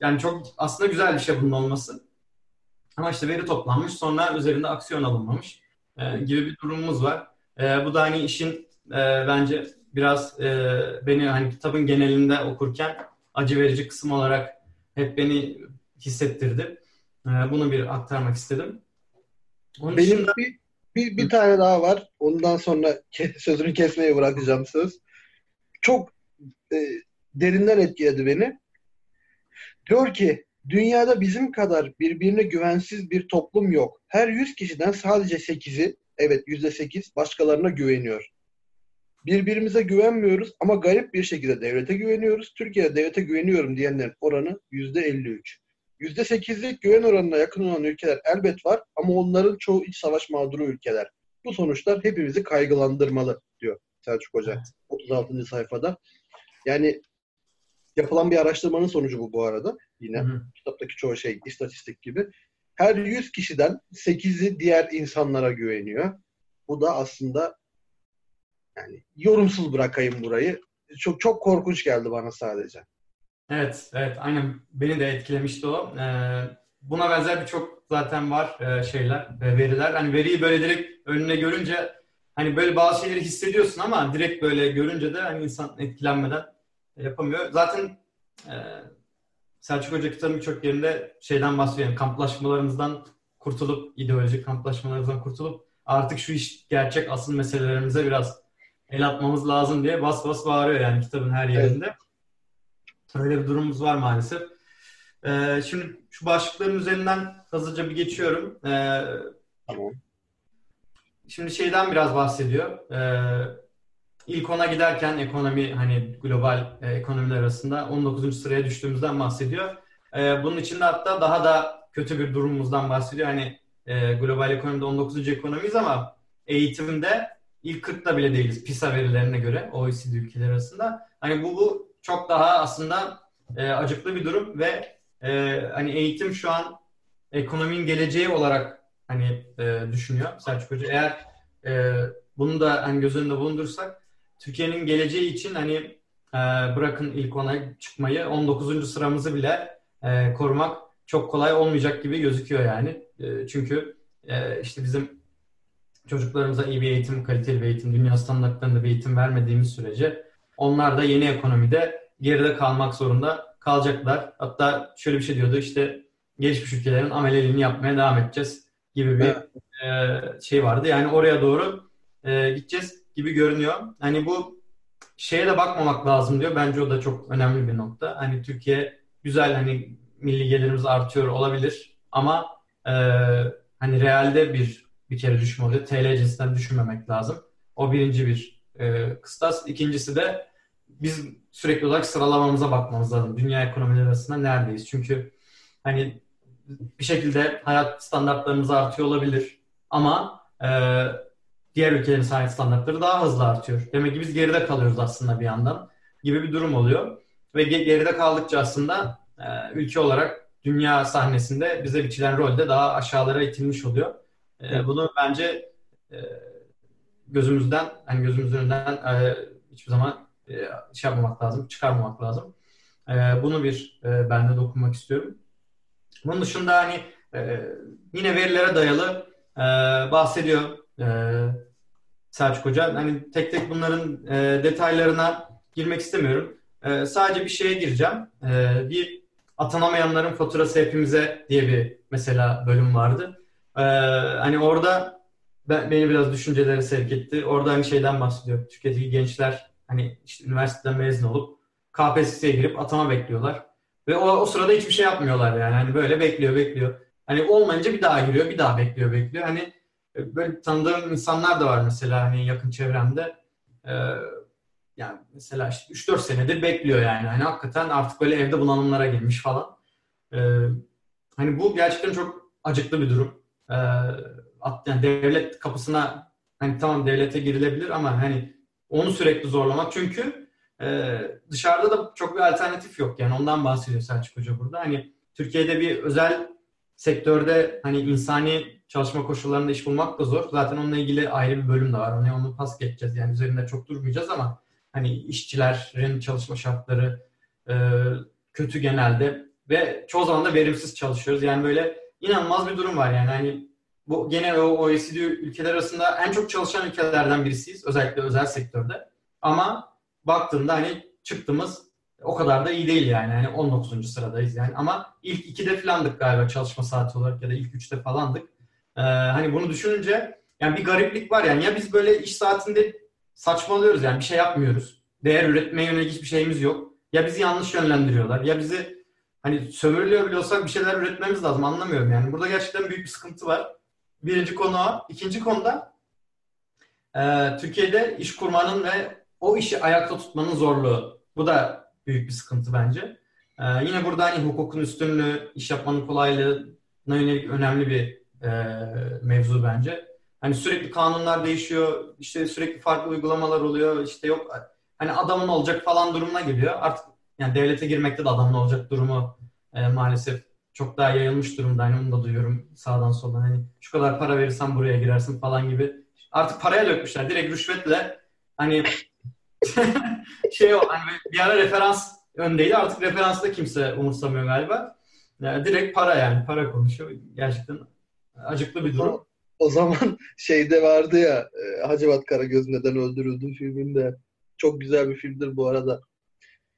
yani çok aslında güzel bir şey bunun olması. Ama işte veri toplanmış sonra üzerinde aksiyon alınmamış e, gibi bir durumumuz var. E, bu da hani işin e, bence biraz e, beni hani kitabın genelinde okurken acı verici kısım olarak hep beni hissettirdi. E, bunu bir aktarmak istedim. Onun Benim dışında... bir, bir, bir tane daha var. Ondan sonra sözünü kesmeye bırakacağım söz. Çok e, derinden etkiledi beni. Diyor ki dünyada bizim kadar birbirine güvensiz bir toplum yok. Her 100 kişiden sadece 8'i evet %8 başkalarına güveniyor. Birbirimize güvenmiyoruz ama garip bir şekilde devlete güveniyoruz. Türkiye'de devlete güveniyorum diyenlerin oranı %53. %8'lik güven oranına yakın olan ülkeler elbet var ama onların çoğu iç savaş mağduru ülkeler. Bu sonuçlar hepimizi kaygılandırmalı diyor Selçuk Hoca 36. sayfada. Yani yapılan bir araştırmanın sonucu bu bu arada. Yine hı hı. kitaptaki çoğu şey istatistik gibi. Her 100 kişiden 8'i diğer insanlara güveniyor. Bu da aslında yani yorumsuz bırakayım burayı. Çok çok korkunç geldi bana sadece. Evet, evet. Aynen beni de etkilemişti o. Ee, buna benzer birçok zaten var e, şeyler, veriler. Hani veriyi böyle direkt önüne görünce hani böyle bazı şeyleri hissediyorsun ama direkt böyle görünce de hani insan etkilenmeden yapamıyor. Zaten e, Selçuk Hoca kitabın birçok yerinde şeyden bahsediyor. Yani kamplaşmalarımızdan kurtulup, ideolojik kamplaşmalarımızdan kurtulup artık şu iş gerçek asıl meselelerimize biraz el atmamız lazım diye bas bas bağırıyor yani kitabın her yerinde. Evet. Öyle bir durumumuz var maalesef. Ee, şimdi şu başlıkların üzerinden hızlıca bir geçiyorum. Ee, tamam. Şimdi şeyden biraz bahsediyor. Ee, ilk ona giderken ekonomi hani global e, ekonomiler arasında 19. sıraya düştüğümüzden bahsediyor. E, bunun içinde hatta daha da kötü bir durumumuzdan bahsediyor. Hani e, global ekonomide 19. ekonomiyiz ama eğitimde ilk 40'ta bile değiliz PISA verilerine göre OECD ülkeleri arasında. Hani bu, bu çok daha aslında e, acıklı bir durum ve e, hani eğitim şu an ekonominin geleceği olarak hani e, düşünüyor Selçuk Hoca. Eğer e, bunu da hani göz önünde bulundursak Türkiye'nin geleceği için hani e, bırakın ilk ona çıkmayı 19. sıramızı bile e, korumak çok kolay olmayacak gibi gözüküyor yani. E, çünkü e, işte bizim çocuklarımıza iyi bir eğitim, kaliteli bir eğitim, dünya standartlarında bir eğitim vermediğimiz sürece onlar da yeni ekonomide geride kalmak zorunda kalacaklar. Hatta şöyle bir şey diyordu işte gelişmiş ülkelerin ameleliğini yapmaya devam edeceğiz gibi bir evet. e, şey vardı. Yani oraya doğru e, gideceğiz gibi görünüyor. Hani bu şeye de bakmamak lazım diyor. Bence o da çok önemli bir nokta. Hani Türkiye güzel hani milli gelirimiz artıyor olabilir ama e, hani realde bir bir kere düşme oluyor. TL cinsinden düşünmemek lazım. O birinci bir e, kıstas. İkincisi de biz sürekli olarak sıralamamıza bakmamız lazım. Dünya ekonomileri arasında neredeyiz? Çünkü hani bir şekilde hayat standartlarımız artıyor olabilir ama e, diğer ülkelerin sahip standartları daha hızlı artıyor. Demek ki biz geride kalıyoruz aslında bir yandan gibi bir durum oluyor. Ve geride kaldıkça aslında e, ülke olarak dünya sahnesinde bize biçilen rol de daha aşağılara itilmiş oluyor. E, bunu bence e, gözümüzden, hani gözümüzün önünden e, hiçbir zaman e, şey yapmamak lazım, çıkarmamak lazım. Bunu bir ben de dokunmak istiyorum. Bunun dışında hani yine verilere dayalı bahsediyor Selçuk Hoca. Hani tek tek bunların detaylarına girmek istemiyorum. Sadece bir şeye gireceğim. Bir atanamayanların faturası hepimize diye bir mesela bölüm vardı. E, hani orada ben, beni biraz düşüncelere sevk etti. Orada hani şeyden bahsediyor. Türkiye'deki gençler hani işte üniversiteden mezun olup KPSS'ye girip atama bekliyorlar. Ve o, o sırada hiçbir şey yapmıyorlar yani. Hani böyle bekliyor bekliyor. Hani olmayınca bir daha giriyor, bir daha bekliyor bekliyor. Hani e, böyle tanıdığım insanlar da var mesela hani yakın çevremde. Ee, yani mesela işte 3-4 senedir bekliyor yani. Hani hakikaten artık böyle evde bunalımlara girmiş falan. Ee, hani bu gerçekten çok acıklı bir durum. Ee, yani devlet kapısına hani tamam devlete girilebilir ama hani onu sürekli zorlamak çünkü e, dışarıda da çok bir alternatif yok yani ondan bahsediyor Selçuk Hoca burada. Hani Türkiye'de bir özel sektörde hani insani çalışma koşullarında iş bulmak da zor. Zaten onunla ilgili ayrı bir bölüm de var. Hani onu pas geçeceğiz. Yani üzerinde çok durmayacağız ama hani işçilerin çalışma şartları e, kötü genelde ve çoğu zaman da verimsiz çalışıyoruz. Yani böyle inanılmaz bir durum var yani. Hani bu gene o OECD ülkeler arasında en çok çalışan ülkelerden birisiyiz. Özellikle özel sektörde. Ama baktığında hani çıktığımız o kadar da iyi değil yani. yani 19. sıradayız yani. Ama ilk 2'de falandık galiba çalışma saati olarak ya da ilk 3'te falandık. Ee, hani bunu düşününce yani bir gariplik var yani. Ya biz böyle iş saatinde saçmalıyoruz yani bir şey yapmıyoruz. Değer üretmeye yönelik hiçbir şeyimiz yok. Ya bizi yanlış yönlendiriyorlar ya bizi hani sömürülüyor bile olsak bir şeyler üretmemiz lazım anlamıyorum yani. Burada gerçekten büyük bir sıkıntı var. Birinci konu o. İkinci konuda e, Türkiye'de iş kurmanın ve o işi ayakta tutmanın zorluğu. Bu da büyük bir sıkıntı bence. E, yine burada hani hukukun üstünlüğü, iş yapmanın kolaylığına yönelik önemli bir e, mevzu bence. Hani sürekli kanunlar değişiyor, işte sürekli farklı uygulamalar oluyor, işte yok hani adamın olacak falan durumuna geliyor. Artık yani devlete girmekte de adamın olacak durumu e, maalesef çok daha yayılmış durumda. Hani onu da duyuyorum sağdan soldan. Hani şu kadar para verirsen buraya girersin falan gibi. Artık paraya dökmüşler. Direkt rüşvetle hani şey o hani bir ara referans öndeydi. Artık referansı da kimse umursamıyor galiba. Yani direkt para yani. Para konuşuyor. Gerçekten acıklı bir durum. O, zaman şeyde vardı ya e, Hacivat Karagöz neden öldürüldü filminde. Çok güzel bir filmdir bu arada.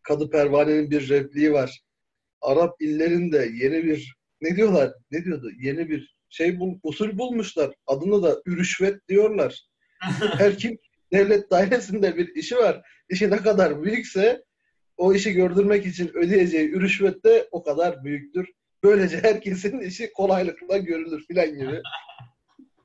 Kadı Pervane'nin bir repliği var. Arap illerinde yeni bir ne diyorlar? Ne diyordu? Yeni bir şey bul, usul bulmuşlar. Adını da ürüşvet diyorlar. Her kim devlet dairesinde bir işi var. İşi ne kadar büyükse o işi gördürmek için ödeyeceği ürüşvet de o kadar büyüktür. Böylece herkesin işi kolaylıkla görülür filan gibi.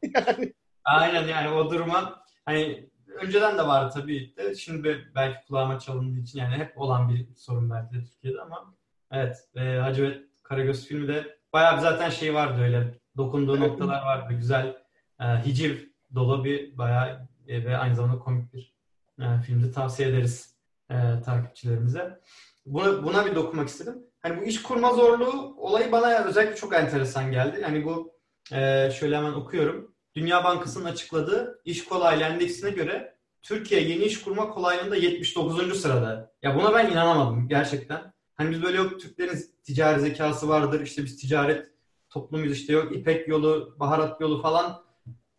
yani. Aynen yani o duruma hani önceden de var tabii de şimdi belki kulağıma çalındığı için yani hep olan bir sorun belki de Türkiye'de ama evet e, Hacı Karagöz filmi de bayağı bir zaten şey vardı öyle dokunduğu evet. noktalar vardı güzel e, hiciv dolu bir bayağı e, ve aynı zamanda komik bir e, filmde tavsiye ederiz e, takipçilerimize. Buna, buna bir dokunmak istedim. Hani bu iş kurma zorluğu olayı bana özellikle çok enteresan geldi. Hani bu e, şöyle hemen okuyorum. Dünya Bankası'nın açıkladığı iş kolaylığı endeksine göre Türkiye yeni iş kurma kolaylığında 79. sırada. Ya buna ben inanamadım gerçekten. Hani biz böyle yok Türklerin ticari zekası vardır. İşte biz ticaret toplumuyuz işte yok İpek yolu, baharat yolu falan.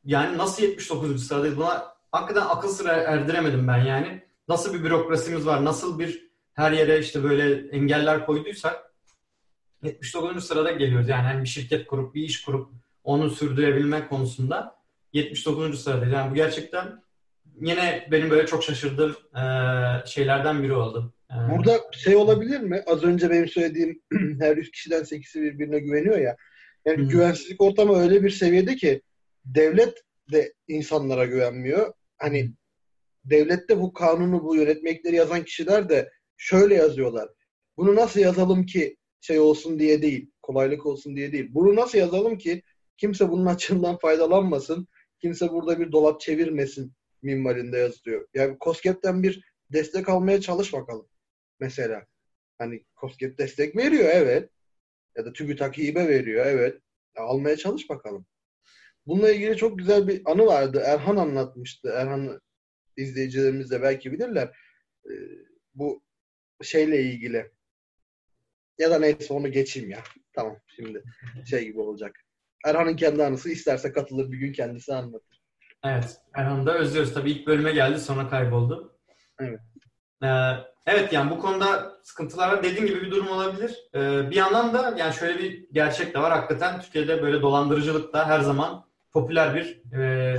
Yani nasıl 79. sıradayız? Buna hakikaten akıl sıra erdiremedim ben yani. Nasıl bir bürokrasimiz var? Nasıl bir her yere işte böyle engeller koyduysak 79. sırada geliyoruz. Yani hani bir şirket kurup, bir iş kurup onu sürdürebilme konusunda 79. sırada. Yani bu gerçekten yine benim böyle çok şaşırdığım e, şeylerden biri oldu. E, Burada şey olabilir mi? Az önce benim söylediğim her 100 kişiden 8'i birbirine güveniyor ya. Yani hmm. güvensizlik ortamı öyle bir seviyede ki devlet de insanlara güvenmiyor. Hani devlette bu kanunu, bu yönetmekleri yazan kişiler de şöyle yazıyorlar. Bunu nasıl yazalım ki şey olsun diye değil, kolaylık olsun diye değil. Bunu nasıl yazalım ki Kimse bunun açığından faydalanmasın. Kimse burada bir dolap çevirmesin minvalinde yazıyor. Yani COSGAP'ten bir destek almaya çalış bakalım. Mesela. Hani COSGAP destek veriyor evet. Ya da TÜBİTAK hibe veriyor evet. Ya almaya çalış bakalım. Bununla ilgili çok güzel bir anı vardı. Erhan anlatmıştı. Erhan izleyicilerimiz de belki bilirler. Ee, bu şeyle ilgili. Ya da neyse onu geçeyim ya. Tamam şimdi şey gibi olacak. Erhan'ın kendi anısı isterse katılır bir gün kendisi anlatır. Evet. Erhan'ı da özlüyoruz. Tabii ilk bölüme geldi sonra kayboldu. Evet. Ee, evet yani bu konuda sıkıntılar var. Dediğim gibi bir durum olabilir. Ee, bir yandan da yani şöyle bir gerçek de var. Hakikaten Türkiye'de böyle dolandırıcılık da her zaman popüler bir e,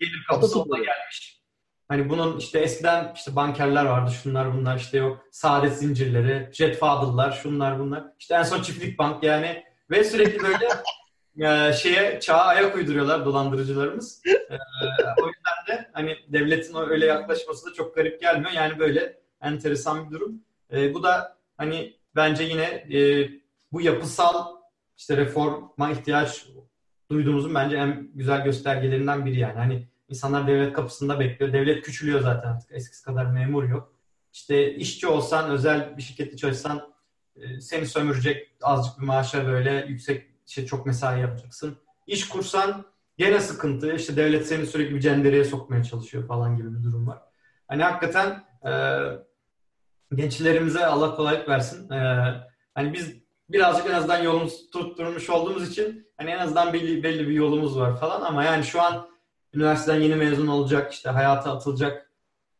gelir kapısı olma gelmiş. Hani bunun işte eskiden işte bankerler vardı, şunlar bunlar işte yok saadet zincirleri, jet fadıllar, şunlar bunlar. İşte en son çiftlik bank yani ve sürekli böyle e, şeye çağa ayak uyduruyorlar dolandırıcılarımız. E, o yüzden de hani devletin öyle yaklaşması da çok garip gelmiyor. Yani böyle enteresan bir durum. E, bu da hani bence yine e, bu yapısal işte reforma ihtiyaç duyduğumuzun bence en güzel göstergelerinden biri yani. Hani insanlar devlet kapısında bekliyor. Devlet küçülüyor zaten artık. Eskisi kadar memur yok. İşte işçi olsan, özel bir şirkette çalışsan e, seni sömürecek azıcık bir maaşa böyle yüksek işte çok mesai yapacaksın. İş kursan gene sıkıntı. İşte devlet seni sürekli bir cendereye sokmaya çalışıyor falan gibi bir durum var. Hani hakikaten e, gençlerimize Allah kolaylık versin. E, hani biz birazcık en azından yolumuz tutturmuş olduğumuz için hani en azından belli, belli bir yolumuz var falan ama yani şu an üniversiteden yeni mezun olacak işte hayata atılacak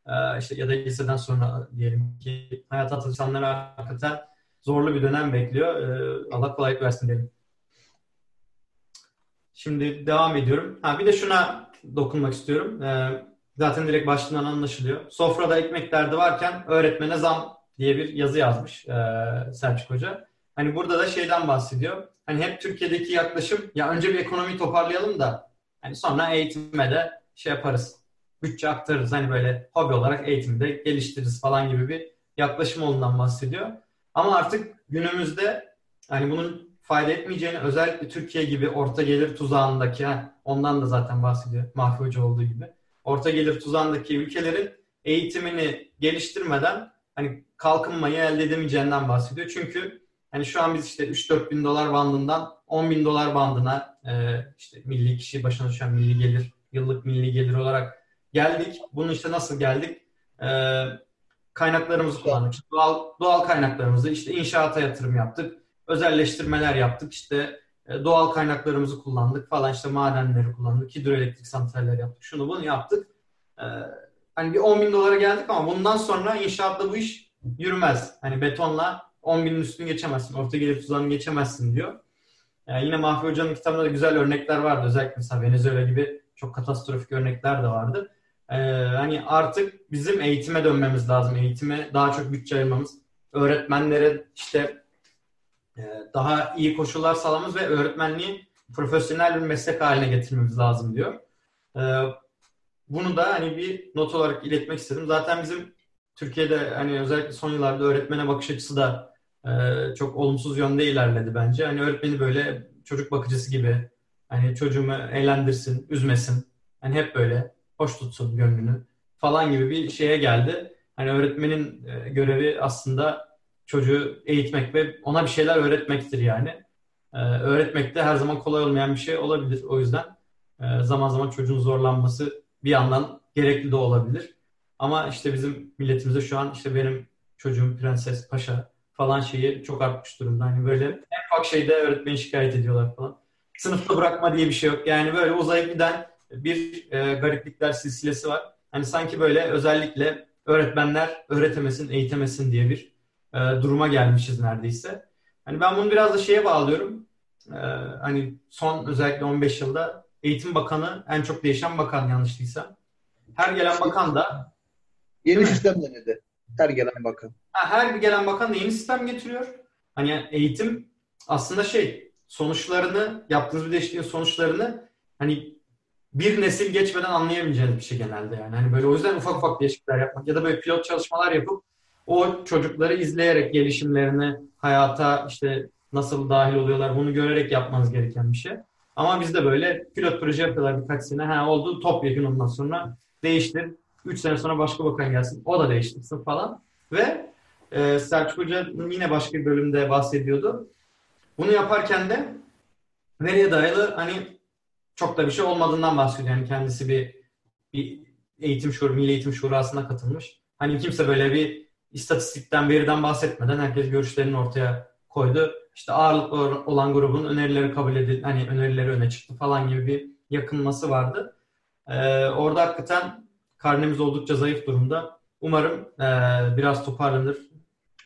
e, işte ya da liseden sonra diyelim ki hayat atılışanları hakikaten zorlu bir dönem bekliyor. E, Allah kolaylık versin diyelim. Şimdi devam ediyorum. Ha, bir de şuna dokunmak istiyorum. E, zaten direkt başlığından anlaşılıyor. Sofrada ekmek derdi varken öğretmene zam diye bir yazı yazmış e, Selçuk Hoca. Hani burada da şeyden bahsediyor. Hani hep Türkiye'deki yaklaşım ya önce bir ekonomiyi toparlayalım da hani sonra eğitime de şey yaparız. Bütçe aktarırız. Hani böyle hobi olarak eğitimde geliştiririz falan gibi bir yaklaşım olduğundan bahsediyor. Ama artık günümüzde hani bunun fayda etmeyeceğini özellikle Türkiye gibi orta gelir tuzağındaki ondan da zaten bahsediyor Mahfi olduğu gibi. Orta gelir tuzağındaki ülkelerin eğitimini geliştirmeden hani kalkınmayı elde edemeyeceğinden bahsediyor. Çünkü hani şu an biz işte 3-4 bin dolar bandından 10 bin dolar bandına e, işte milli kişi başına düşen milli gelir, yıllık milli gelir olarak geldik. Bunu işte nasıl geldik? E, kaynaklarımızı kullandık. Doğal, doğal kaynaklarımızı işte inşaata yatırım yaptık. Özelleştirmeler yaptık. İşte e, doğal kaynaklarımızı kullandık falan işte madenleri kullandık. Hidroelektrik santraller yaptık. Şunu bunu yaptık. E, hani bir 10 bin dolara geldik ama bundan sonra inşaatta bu iş yürümez. Hani betonla 10 binin üstünü geçemezsin. Orta gelir tuzağını geçemezsin diyor. Yani yine Mahfi Hoca'nın kitabında da güzel örnekler vardı. Özellikle mesela Venezuela gibi çok katastrofik örnekler de vardı. Ee, hani artık bizim eğitime dönmemiz lazım. Eğitime daha çok bütçe ayırmamız. Öğretmenlere işte daha iyi koşullar sağlamamız ve öğretmenliği profesyonel bir meslek haline getirmemiz lazım diyor. Ee, bunu da hani bir not olarak iletmek istedim. Zaten bizim Türkiye'de hani özellikle son yıllarda öğretmene bakış açısı da e, çok olumsuz yönde ilerledi bence. Hani öğretmeni böyle çocuk bakıcısı gibi hani çocuğumu eğlendirsin, üzmesin. Hani hep böyle hoş tutsun gönlünü falan gibi bir şeye geldi. Hani öğretmenin e, görevi aslında çocuğu eğitmek ve ona bir şeyler öğretmektir yani. E, öğretmek de her zaman kolay olmayan bir şey olabilir. O yüzden e, zaman zaman çocuğun zorlanması bir yandan gerekli de olabilir. Ama işte bizim milletimizde şu an işte benim çocuğum prenses, paşa falan şeyi çok artmış durumda. Hani böyle en ufak şeyde öğretmeni şikayet ediyorlar falan. Sınıfta bırakma diye bir şey yok. Yani böyle uzayıp giden bir e, gariplikler silsilesi var. Hani sanki böyle özellikle öğretmenler öğretemesin, eğitemesin diye bir e, duruma gelmişiz neredeyse. Hani ben bunu biraz da şeye bağlıyorum. E, hani son özellikle 15 yılda Eğitim Bakanı en çok değişen bakan yanlış değilsem. Her gelen bakan da Yeni sistem denedi. Her gelen bakan. Ha, her gelen bakan da yeni sistem getiriyor. Hani eğitim aslında şey sonuçlarını yaptığınız bir değişikliğin sonuçlarını hani bir nesil geçmeden anlayabileceğiniz bir şey genelde yani. Hani böyle o yüzden ufak ufak değişiklikler yapmak ya da böyle pilot çalışmalar yapıp o çocukları izleyerek gelişimlerini hayata işte nasıl dahil oluyorlar bunu görerek yapmanız gereken bir şey. Ama bizde böyle pilot proje yapıyorlar birkaç sene. Ha oldu topyekun ondan sonra değiştir. 3 sene sonra başka bakan gelsin. O da değiştirsin falan. Ve e, Selçuk Hoca yine başka bir bölümde bahsediyordu. Bunu yaparken de nereye dayalı hani çok da bir şey olmadığından bahsediyor. Yani kendisi bir, bir eğitim şuuru, milli eğitim şurasına katılmış. Hani kimse böyle bir istatistikten, veriden bahsetmeden herkes görüşlerini ortaya koydu. İşte ağırlıklı olan grubun önerileri kabul edildi, hani önerileri öne çıktı falan gibi bir yakınması vardı. Ee, orada hakikaten karnemiz oldukça zayıf durumda. Umarım e, biraz toparlanır.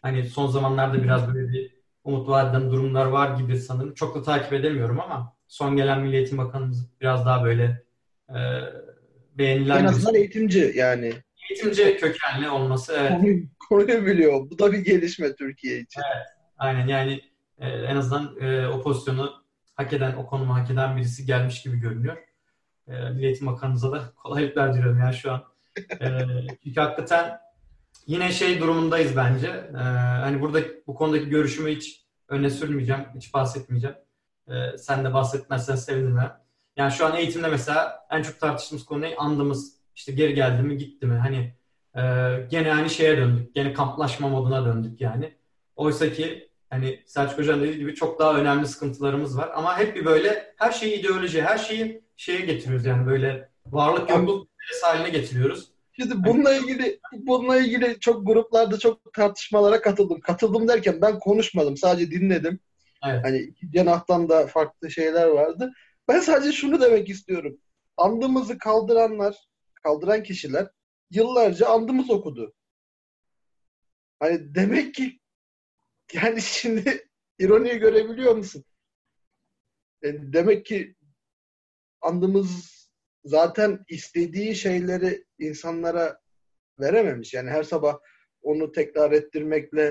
Hani son zamanlarda biraz böyle bir umut vadeden durumlar var gibi sanırım. Çok da takip edemiyorum ama son gelen Milli Eğitim Bakanımız biraz daha böyle e, beğenilen... En azından eğitimci yani. Eğitimci kökenli olması. Evet. Konuyu, konuyu biliyor. Bu da bir gelişme Türkiye için. Evet. Aynen yani e, en azından e, o pozisyonu hak eden, o konumu hak eden birisi gelmiş gibi görünüyor. E, Milli Eğitim Bakanımıza da kolaylıklar diliyorum yani şu an. E, çünkü hakikaten yine şey durumundayız bence. E, hani burada bu konudaki görüşümü hiç öne sürmeyeceğim, hiç bahsetmeyeceğim. E, sen de bahsetmezsen sevinirim. Yani şu an eğitimde mesela en çok tartıştığımız konu ne? Andımız işte geri geldi mi, gitti mi? Hani e, gene aynı şeye döndük. Gene kamplaşma moduna döndük yani. Oysa ki hani Selçuk Hoca'nın dediği gibi çok daha önemli sıkıntılarımız var. Ama hep bir böyle her şeyi ideoloji, her şeyi şeye getiriyoruz yani böyle varlık yokluk haline getiriyoruz. Şimdi bununla ilgili bununla ilgili çok gruplarda çok tartışmalara katıldım. Katıldım derken ben konuşmadım. Sadece dinledim. Evet. Hani cenahtan da farklı şeyler vardı. Ben sadece şunu demek istiyorum. Andımızı kaldıranlar, kaldıran kişiler yıllarca andımız okudu. Hani demek ki yani şimdi ironiyi görebiliyor musun? Yani e, demek ki andımız zaten istediği şeyleri insanlara verememiş. Yani her sabah onu tekrar ettirmekle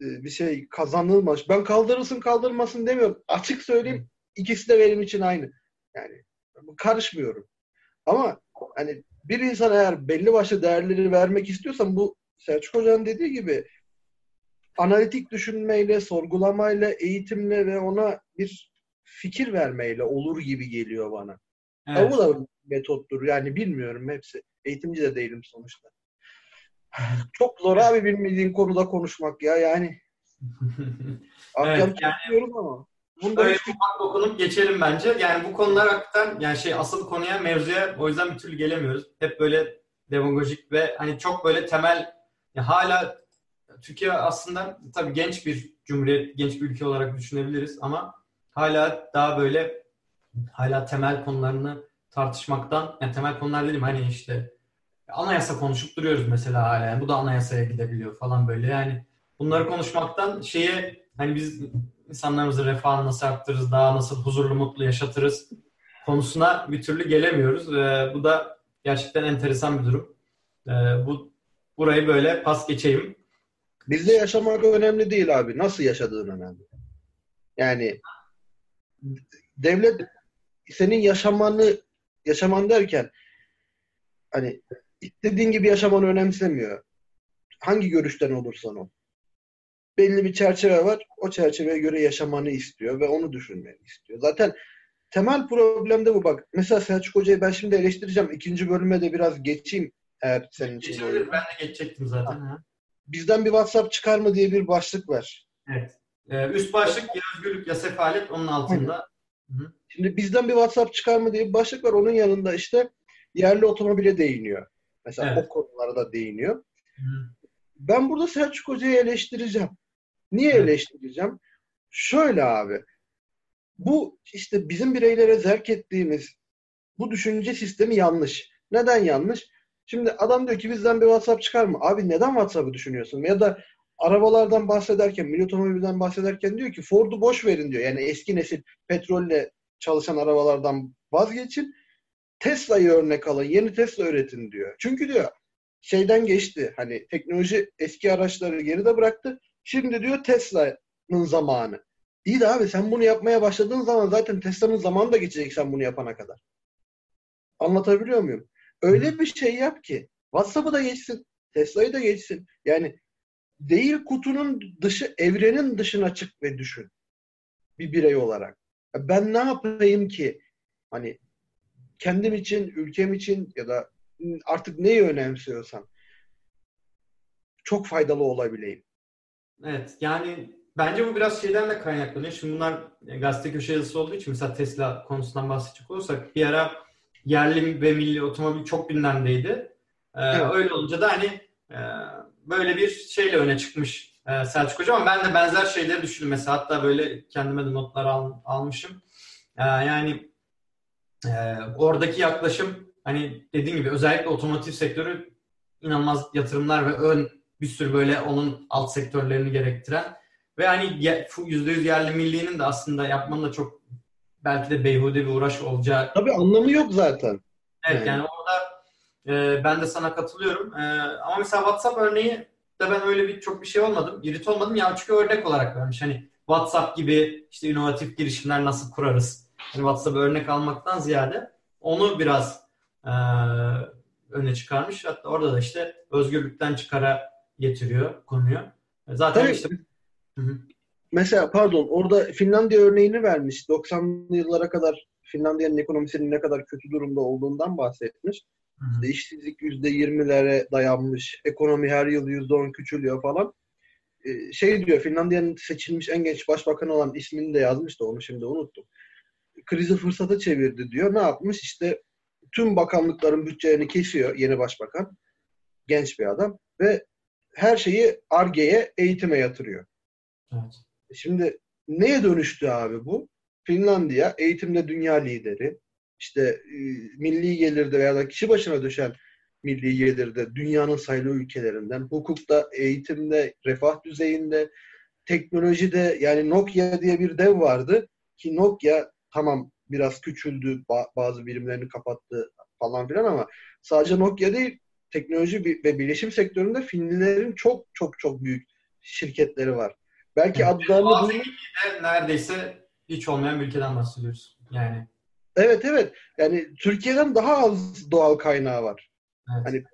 e, bir şey kazanılmaz. Ben kaldırırsın kaldırmasın demiyorum. Açık söyleyeyim ikisi de benim için aynı. Yani karışmıyorum. Ama hani bir insan eğer belli başlı değerleri vermek istiyorsan bu Selçuk Hoca'nın dediği gibi analitik düşünmeyle, sorgulamayla, eğitimle ve ona bir fikir vermeyle olur gibi geliyor bana. Evet. Bu da metottur. Yani bilmiyorum hepsi. Eğitimci de değilim sonuçta. Çok zor abi bilmediğin konuda konuşmak ya yani. evet, yani, ama. Bunda Öyle hiçbir... ufak dokunup geçelim bence. Yani bu konular hakikaten yani şey asıl konuya mevzuya o yüzden bir türlü gelemiyoruz. Hep böyle demagojik ve hani çok böyle temel ya hala Türkiye aslında tabii genç bir cumhuriyet, genç bir ülke olarak düşünebiliriz ama hala daha böyle hala temel konularını tartışmaktan, yani temel konular dedim hani işte anayasa konuşup duruyoruz mesela hala. Yani bu da anayasaya gidebiliyor falan böyle. Yani bunları konuşmaktan şeye hani biz insanlarımızın refahını nasıl arttırırız, daha nasıl huzurlu mutlu yaşatırız konusuna bir türlü gelemiyoruz. Ee, bu da gerçekten enteresan bir durum. Ee, bu burayı böyle pas geçeyim. Bizde yaşamak önemli değil abi. Nasıl yaşadığın önemli. Yani devlet senin yaşamanı yaşaman derken hani istediğin gibi yaşamanı önemsemiyor. Hangi görüşten olursan ol. Belli bir çerçeve var. O çerçeveye göre yaşamanı istiyor ve onu düşünmeni istiyor. Zaten temel problem de bu bak. Mesela Selçuk Hoca'yı ben şimdi eleştireceğim. İkinci bölüme de biraz geçeyim eğer senin için. Geçebilir. Ben de geçecektim zaten. Ha. Bizden bir WhatsApp çıkar mı diye bir başlık var. Evet. Ee, üst başlık ya özgürlük ya sefalet onun altında. Hı. Şimdi bizden bir WhatsApp çıkar mı diye bir başlık var. Onun yanında işte yerli otomobile değiniyor. Mesela evet. o konulara da değiniyor. Hı. Ben burada Selçuk Hoca'yı eleştireceğim. Niye evet. eleştireceğim? Şöyle abi. Bu işte bizim bireylere zerk ettiğimiz bu düşünce sistemi yanlış. Neden yanlış? Şimdi adam diyor ki bizden bir WhatsApp çıkar mı? Abi neden WhatsApp'ı düşünüyorsun? Ya da arabalardan bahsederken, milli otomobilden bahsederken diyor ki Ford'u boş verin diyor. Yani eski nesil petrolle çalışan arabalardan vazgeçin. Tesla'yı örnek alın. Yeni Tesla üretin diyor. Çünkü diyor şeyden geçti. Hani teknoloji eski araçları geride bıraktı. Şimdi diyor Tesla'nın zamanı. İyi de abi sen bunu yapmaya başladığın zaman zaten Tesla'nın zamanı da geçecek sen bunu yapana kadar. Anlatabiliyor muyum? Öyle bir şey yap ki WhatsApp'ı da geçsin, Tesla'yı da geçsin. Yani değil kutunun dışı, evrenin dışına çık ve düşün. Bir birey olarak. Ben ne yapayım ki? Hani kendim için, ülkem için ya da artık neyi önemsiyorsam çok faydalı olabileyim. Evet yani bence bu biraz şeyden de kaynaklanıyor. Şimdi bunlar gazete köşe yazısı olduğu için mesela Tesla konusundan bahsedecek olursak bir ara yerli ve milli otomobil çok gündemdeydi. Ee, evet. Öyle olunca da hani e, böyle bir şeyle öne çıkmış e, Selçuk Hoca ama ben de benzer şeyleri düşündüm. Mesela hatta böyle kendime de notlar al, almışım. E, yani e, oradaki yaklaşım hani dediğim gibi özellikle otomotiv sektörü inanılmaz yatırımlar ve ön bir sürü böyle onun alt sektörlerini gerektiren ve hani yüzde yüz yerli milliğinin de aslında yapmanın da çok belki de beyhude bir uğraş olacağı. Tabii anlamı yok zaten. Evet yani, yani orada e, ben de sana katılıyorum. E, ama mesela WhatsApp örneği de ben öyle bir çok bir şey olmadım. İrit olmadım ya çünkü örnek olarak vermiş. Hani WhatsApp gibi işte inovatif girişimler nasıl kurarız? Hani WhatsApp örnek almaktan ziyade onu biraz e, öne çıkarmış. Hatta orada da işte özgürlükten çıkara getiriyor konuyu. Zaten Tabii. işte Hı-hı. Mesela pardon orada Finlandiya örneğini vermiş. 90'lı yıllara kadar Finlandiya'nın ekonomisinin ne kadar kötü durumda olduğundan bahsetmiş. İşte işsizlik %20'lere dayanmış. Ekonomi her yıl %10 küçülüyor falan. Ee, şey diyor Finlandiya'nın seçilmiş en genç başbakanı olan ismini de yazmış da onu şimdi unuttum. Krizi fırsata çevirdi diyor. Ne yapmış? İşte tüm bakanlıkların bütçelerini kesiyor yeni başbakan. Genç bir adam. Ve her şeyi ARGE'ye, eğitime yatırıyor. Evet. Şimdi neye dönüştü abi bu? Finlandiya eğitimde dünya lideri. İşte e, milli gelirde veya da kişi başına düşen milli gelirde dünyanın sayılı ülkelerinden, hukukta, eğitimde, refah düzeyinde, teknolojide yani Nokia diye bir dev vardı ki Nokia tamam biraz küçüldü, bazı birimlerini kapattı falan filan ama sadece Nokia değil teknoloji ve bilişim sektöründe Finlilerin çok çok çok büyük şirketleri var. Belki evet, adlarını duymak... Neredeyse hiç olmayan bir ülkeden bahsediyoruz. Yani. Evet evet. Yani Türkiye'den daha az doğal kaynağı var. Evet. Hani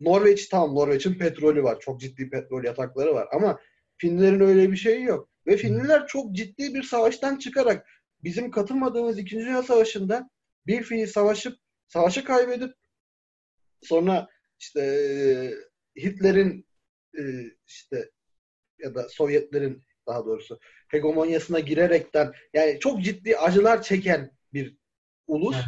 Norveç tam Norveç'in petrolü var. Çok ciddi petrol yatakları var ama Finlilerin öyle bir şeyi yok. Ve Finliler çok ciddi bir savaştan çıkarak bizim katılmadığımız 2. Dünya Savaşı'nda bir fiil savaşıp savaşı kaybedip sonra işte Hitler'in işte ya da Sovyetlerin daha doğrusu hegemonyasına girerekten yani çok ciddi acılar çeken bir ulus. Evet.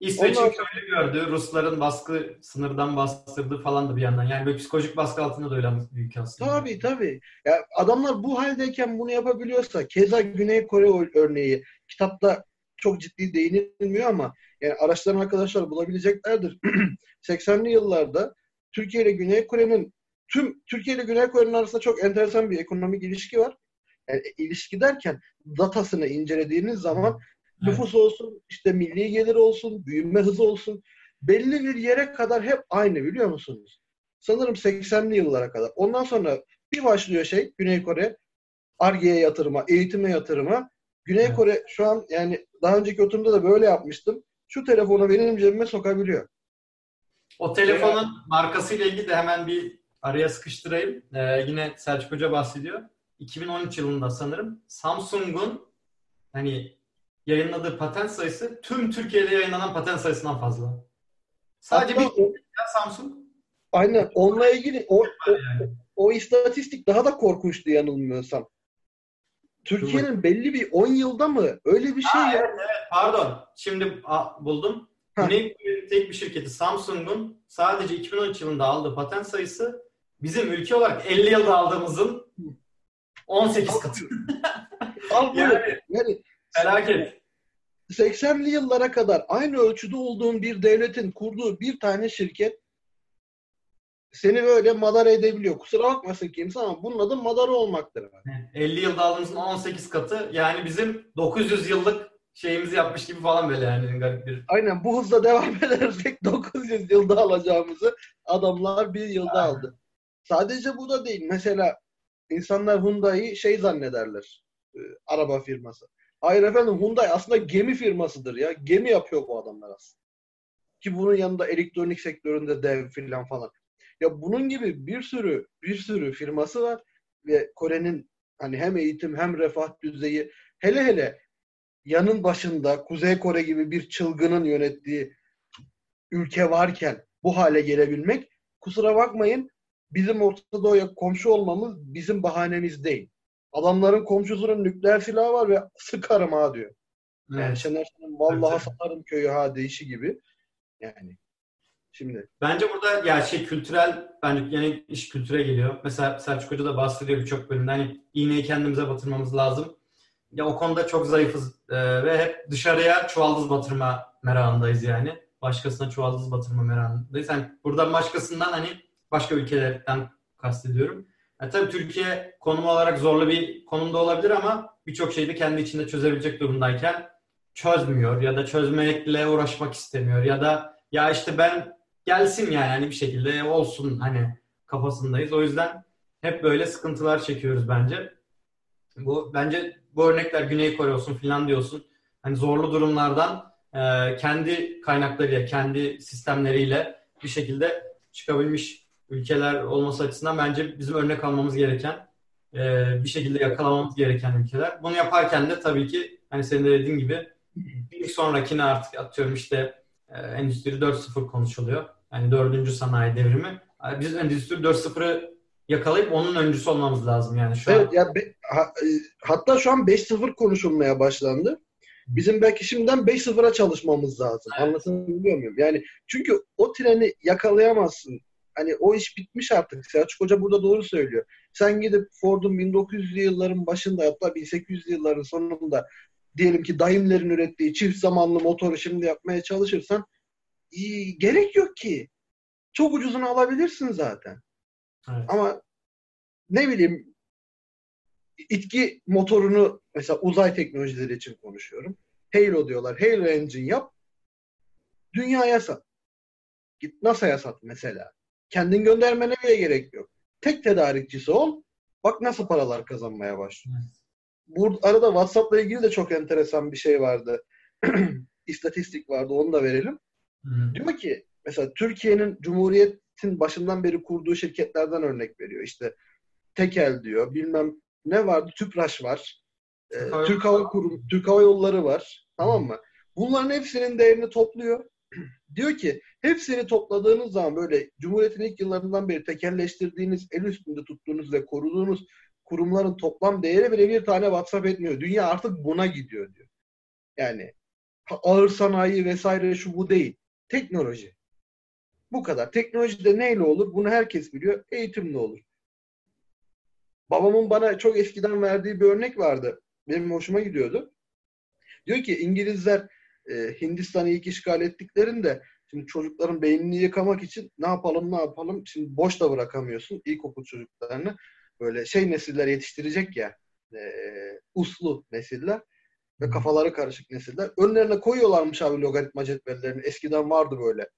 İsveç'in Ondan... öyle gördü. Rusların baskı sınırdan bastırdı falan da bir yandan. Yani böyle psikolojik baskı altında da öyle büyük aslında. Tabii tabii. Ya adamlar bu haldeyken bunu yapabiliyorsa keza Güney Kore örneği kitapta çok ciddi değinilmiyor ama yani araştıran arkadaşlar bulabileceklerdir. 80'li yıllarda Türkiye ile Güney Kore'nin tüm Türkiye ile Güney Kore'nin arasında çok enteresan bir ekonomik ilişki var. Yani ilişki derken datasını incelediğiniz zaman evet. nüfus olsun, işte milli gelir olsun, büyüme hızı olsun belli bir yere kadar hep aynı biliyor musunuz? Sanırım 80'li yıllara kadar. Ondan sonra bir başlıyor şey Güney Kore Arge'ye yatırıma, eğitime yatırıma. Güney evet. Kore şu an yani daha önceki oturumda da böyle yapmıştım. Şu telefonu benim cebime sokabiliyor. O telefonun yani, markasıyla ilgili de hemen bir araya sıkıştırayım. Ee, yine Selçuk Hoca bahsediyor. 2013 yılında sanırım Samsung'un hani yayınladığı patent sayısı tüm Türkiye'de yayınlanan patent sayısından fazla. Sadece Hatta bir o, ya Samsung. Aynen. Onunla ilgili o, o, o istatistik daha da korkunçtu yanılmıyorsam. Türkiye'nin belli bir 10 yılda mı? Öyle bir şey ha, ya. Evet, evet, pardon. Şimdi a, buldum. Güney tek bir şirketi Samsung'un sadece 2013 yılında aldığı patent sayısı bizim ülke olarak 50 yılda aldığımızın 18 katı. Al yani, yani felaket. 80'li yıllara kadar aynı ölçüde olduğun bir devletin kurduğu bir tane şirket seni böyle madara edebiliyor. Kusura bakmasın kimse ama bunun adı madara olmaktır. 50 yılda aldığımızın 18 katı yani bizim 900 yıllık şeyimizi yapmış gibi falan böyle yani garip bir. Aynen bu hızla devam edersek 900 yılda alacağımızı adamlar bir yılda Aynen. aldı. Sadece bu da değil. Mesela insanlar Hyundai'yi şey zannederler. E, araba firması. Hayır efendim Hyundai aslında gemi firmasıdır ya. Gemi yapıyor bu adamlar aslında. Ki bunun yanında elektronik sektöründe dev filan falan. Ya bunun gibi bir sürü bir sürü firması var ve Kore'nin hani hem eğitim hem refah düzeyi hele hele yanın başında Kuzey Kore gibi bir çılgının yönettiği ülke varken bu hale gelebilmek kusura bakmayın bizim Orta Doğu'ya komşu olmamız bizim bahanemiz değil. Adamların komşusunun nükleer silahı var ve sıkarım ha diyor. Evet. Yani Şener Şen'in vallahi evet. satarım köyü ha deyişi gibi. Yani şimdi. Bence burada ya şey kültürel bence yani iş kültüre geliyor. Mesela Selçuk Hoca da bahsediyor birçok bölümde hani iğneyi kendimize batırmamız lazım. Ya o konuda çok zayıfız ee, ve hep dışarıya çuvaldız batırma merakındayız yani. Başkasına çuvaldız batırma merakındayız. Yani buradan başkasından hani başka ülkelerden kastediyorum. Yani tabii Türkiye konum olarak zorlu bir konumda olabilir ama birçok şeyi de kendi içinde çözebilecek durumdayken çözmüyor ya da çözmekle uğraşmak istemiyor ya da ya işte ben gelsin yani hani bir şekilde olsun hani kafasındayız. O yüzden hep böyle sıkıntılar çekiyoruz bence. Bu bence bu örnekler Güney Kore olsun, Finlandiya olsun hani zorlu durumlardan e, kendi kaynaklarıyla, kendi sistemleriyle bir şekilde çıkabilmiş ülkeler olması açısından bence bizim örnek almamız gereken e, bir şekilde yakalamamız gereken ülkeler. Bunu yaparken de tabii ki hani senin de dediğin gibi bir sonrakine artık atıyorum işte e, Endüstri 4.0 konuşuluyor. Yani dördüncü sanayi devrimi. Biz Endüstri 4.0'ı yakalayıp onun öncüsü olmamız lazım yani şu evet, an. Ya be, ha, e, hatta şu an 5-0 konuşulmaya başlandı. Bizim belki şimdiden 5-0'a çalışmamız lazım. Evet. Anlatabiliyor muyum? Yani çünkü o treni yakalayamazsın. Hani o iş bitmiş artık. Selçuk Hoca burada doğru söylüyor. Sen gidip Ford'un 1900'lü yılların başında hatta 1800'lü yılların sonunda diyelim ki Daimler'in ürettiği çift zamanlı motoru şimdi yapmaya çalışırsan gerek yok ki. çok ucuzunu alabilirsin zaten. Evet. Ama ne bileyim itki motorunu mesela uzay teknolojileri için konuşuyorum. Halo diyorlar. Halo engine yap. Dünyaya sat. Git NASA'ya sat mesela. Kendin göndermene bile gerek yok. Tek tedarikçisi ol. Bak nasıl paralar kazanmaya başlıyor. Bu arada WhatsApp'la ilgili de çok enteresan bir şey vardı. İstatistik vardı. Onu da verelim. Hı. Diyor ki mesela Türkiye'nin Cumhuriyet'in başından beri kurduğu şirketlerden örnek veriyor. İşte Tekel diyor. Bilmem ne vardı? Tüpraş var. Ee, Türk Hava Kurum, Türk Hava Yolları var. Tamam mı? Bunların hepsinin değerini topluyor. diyor ki hepsini topladığınız zaman böyle Cumhuriyet'in ilk yıllarından beri tekelleştirdiğiniz, el üstünde tuttuğunuz ve koruduğunuz kurumların toplam değeri bile bir tane WhatsApp etmiyor. Dünya artık buna gidiyor diyor. Yani ağır sanayi vesaire şu bu değil. Teknoloji. Bu kadar. Teknolojide neyle olur? Bunu herkes biliyor. Eğitimle olur. Babamın bana çok eskiden verdiği bir örnek vardı. Benim hoşuma gidiyordu. Diyor ki İngilizler e, Hindistan'ı ilk işgal ettiklerinde şimdi çocukların beynini yıkamak için ne yapalım ne yapalım şimdi boş da bırakamıyorsun ilkokul çocuklarını böyle şey nesiller yetiştirecek ya e, uslu nesiller ve kafaları karışık nesiller. Önlerine koyuyorlarmış abi logaritma cetvellerini. Eskiden vardı böyle.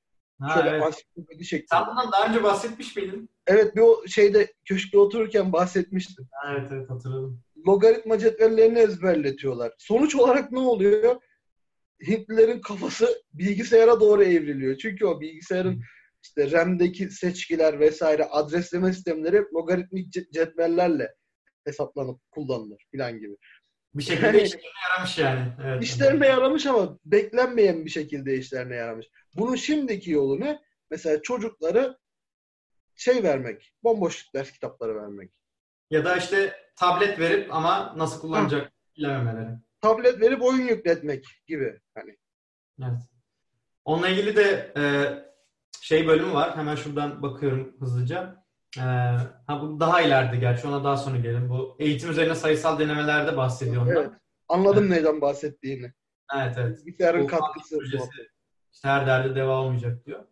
Ha, Şöyle evet. ansiklopedi şeklinde. Sen bundan daha önce bahsetmiş miydin? Evet bir o şeyde köşkte otururken bahsetmiştim. Evet evet hatırladım. Logaritma cetvellerini ezberletiyorlar. Sonuç olarak ne oluyor? Hintlilerin kafası bilgisayara doğru evriliyor. Çünkü o bilgisayarın işte RAM'deki seçkiler vesaire adresleme sistemleri logaritmik cetvellerle hesaplanıp kullanılır filan gibi. Bir şekilde yani, işlerine yaramış yani. Evet. İşlerine yaramış ama beklenmeyen bir şekilde işlerine yaramış. Bunun şimdiki yolu ne? Mesela çocukları şey vermek, bomboş ders kitapları vermek. Ya da işte tablet verip ama nasıl kullanacak bilememeleri. Tablet verip oyun yükletmek gibi. Hani. Evet. Onunla ilgili de e, şey bölümü var. Hemen şuradan bakıyorum hızlıca. Ee, ha bu daha ileride gerçi ona daha sonra gelin. Bu eğitim üzerine sayısal denemelerde bahsediyor ondan. Evet. Anladım evet. neyden bahsettiğini. Evet evet. Bilgisayarın katkısı. Projesi, işte her derde deva olmayacak diyor.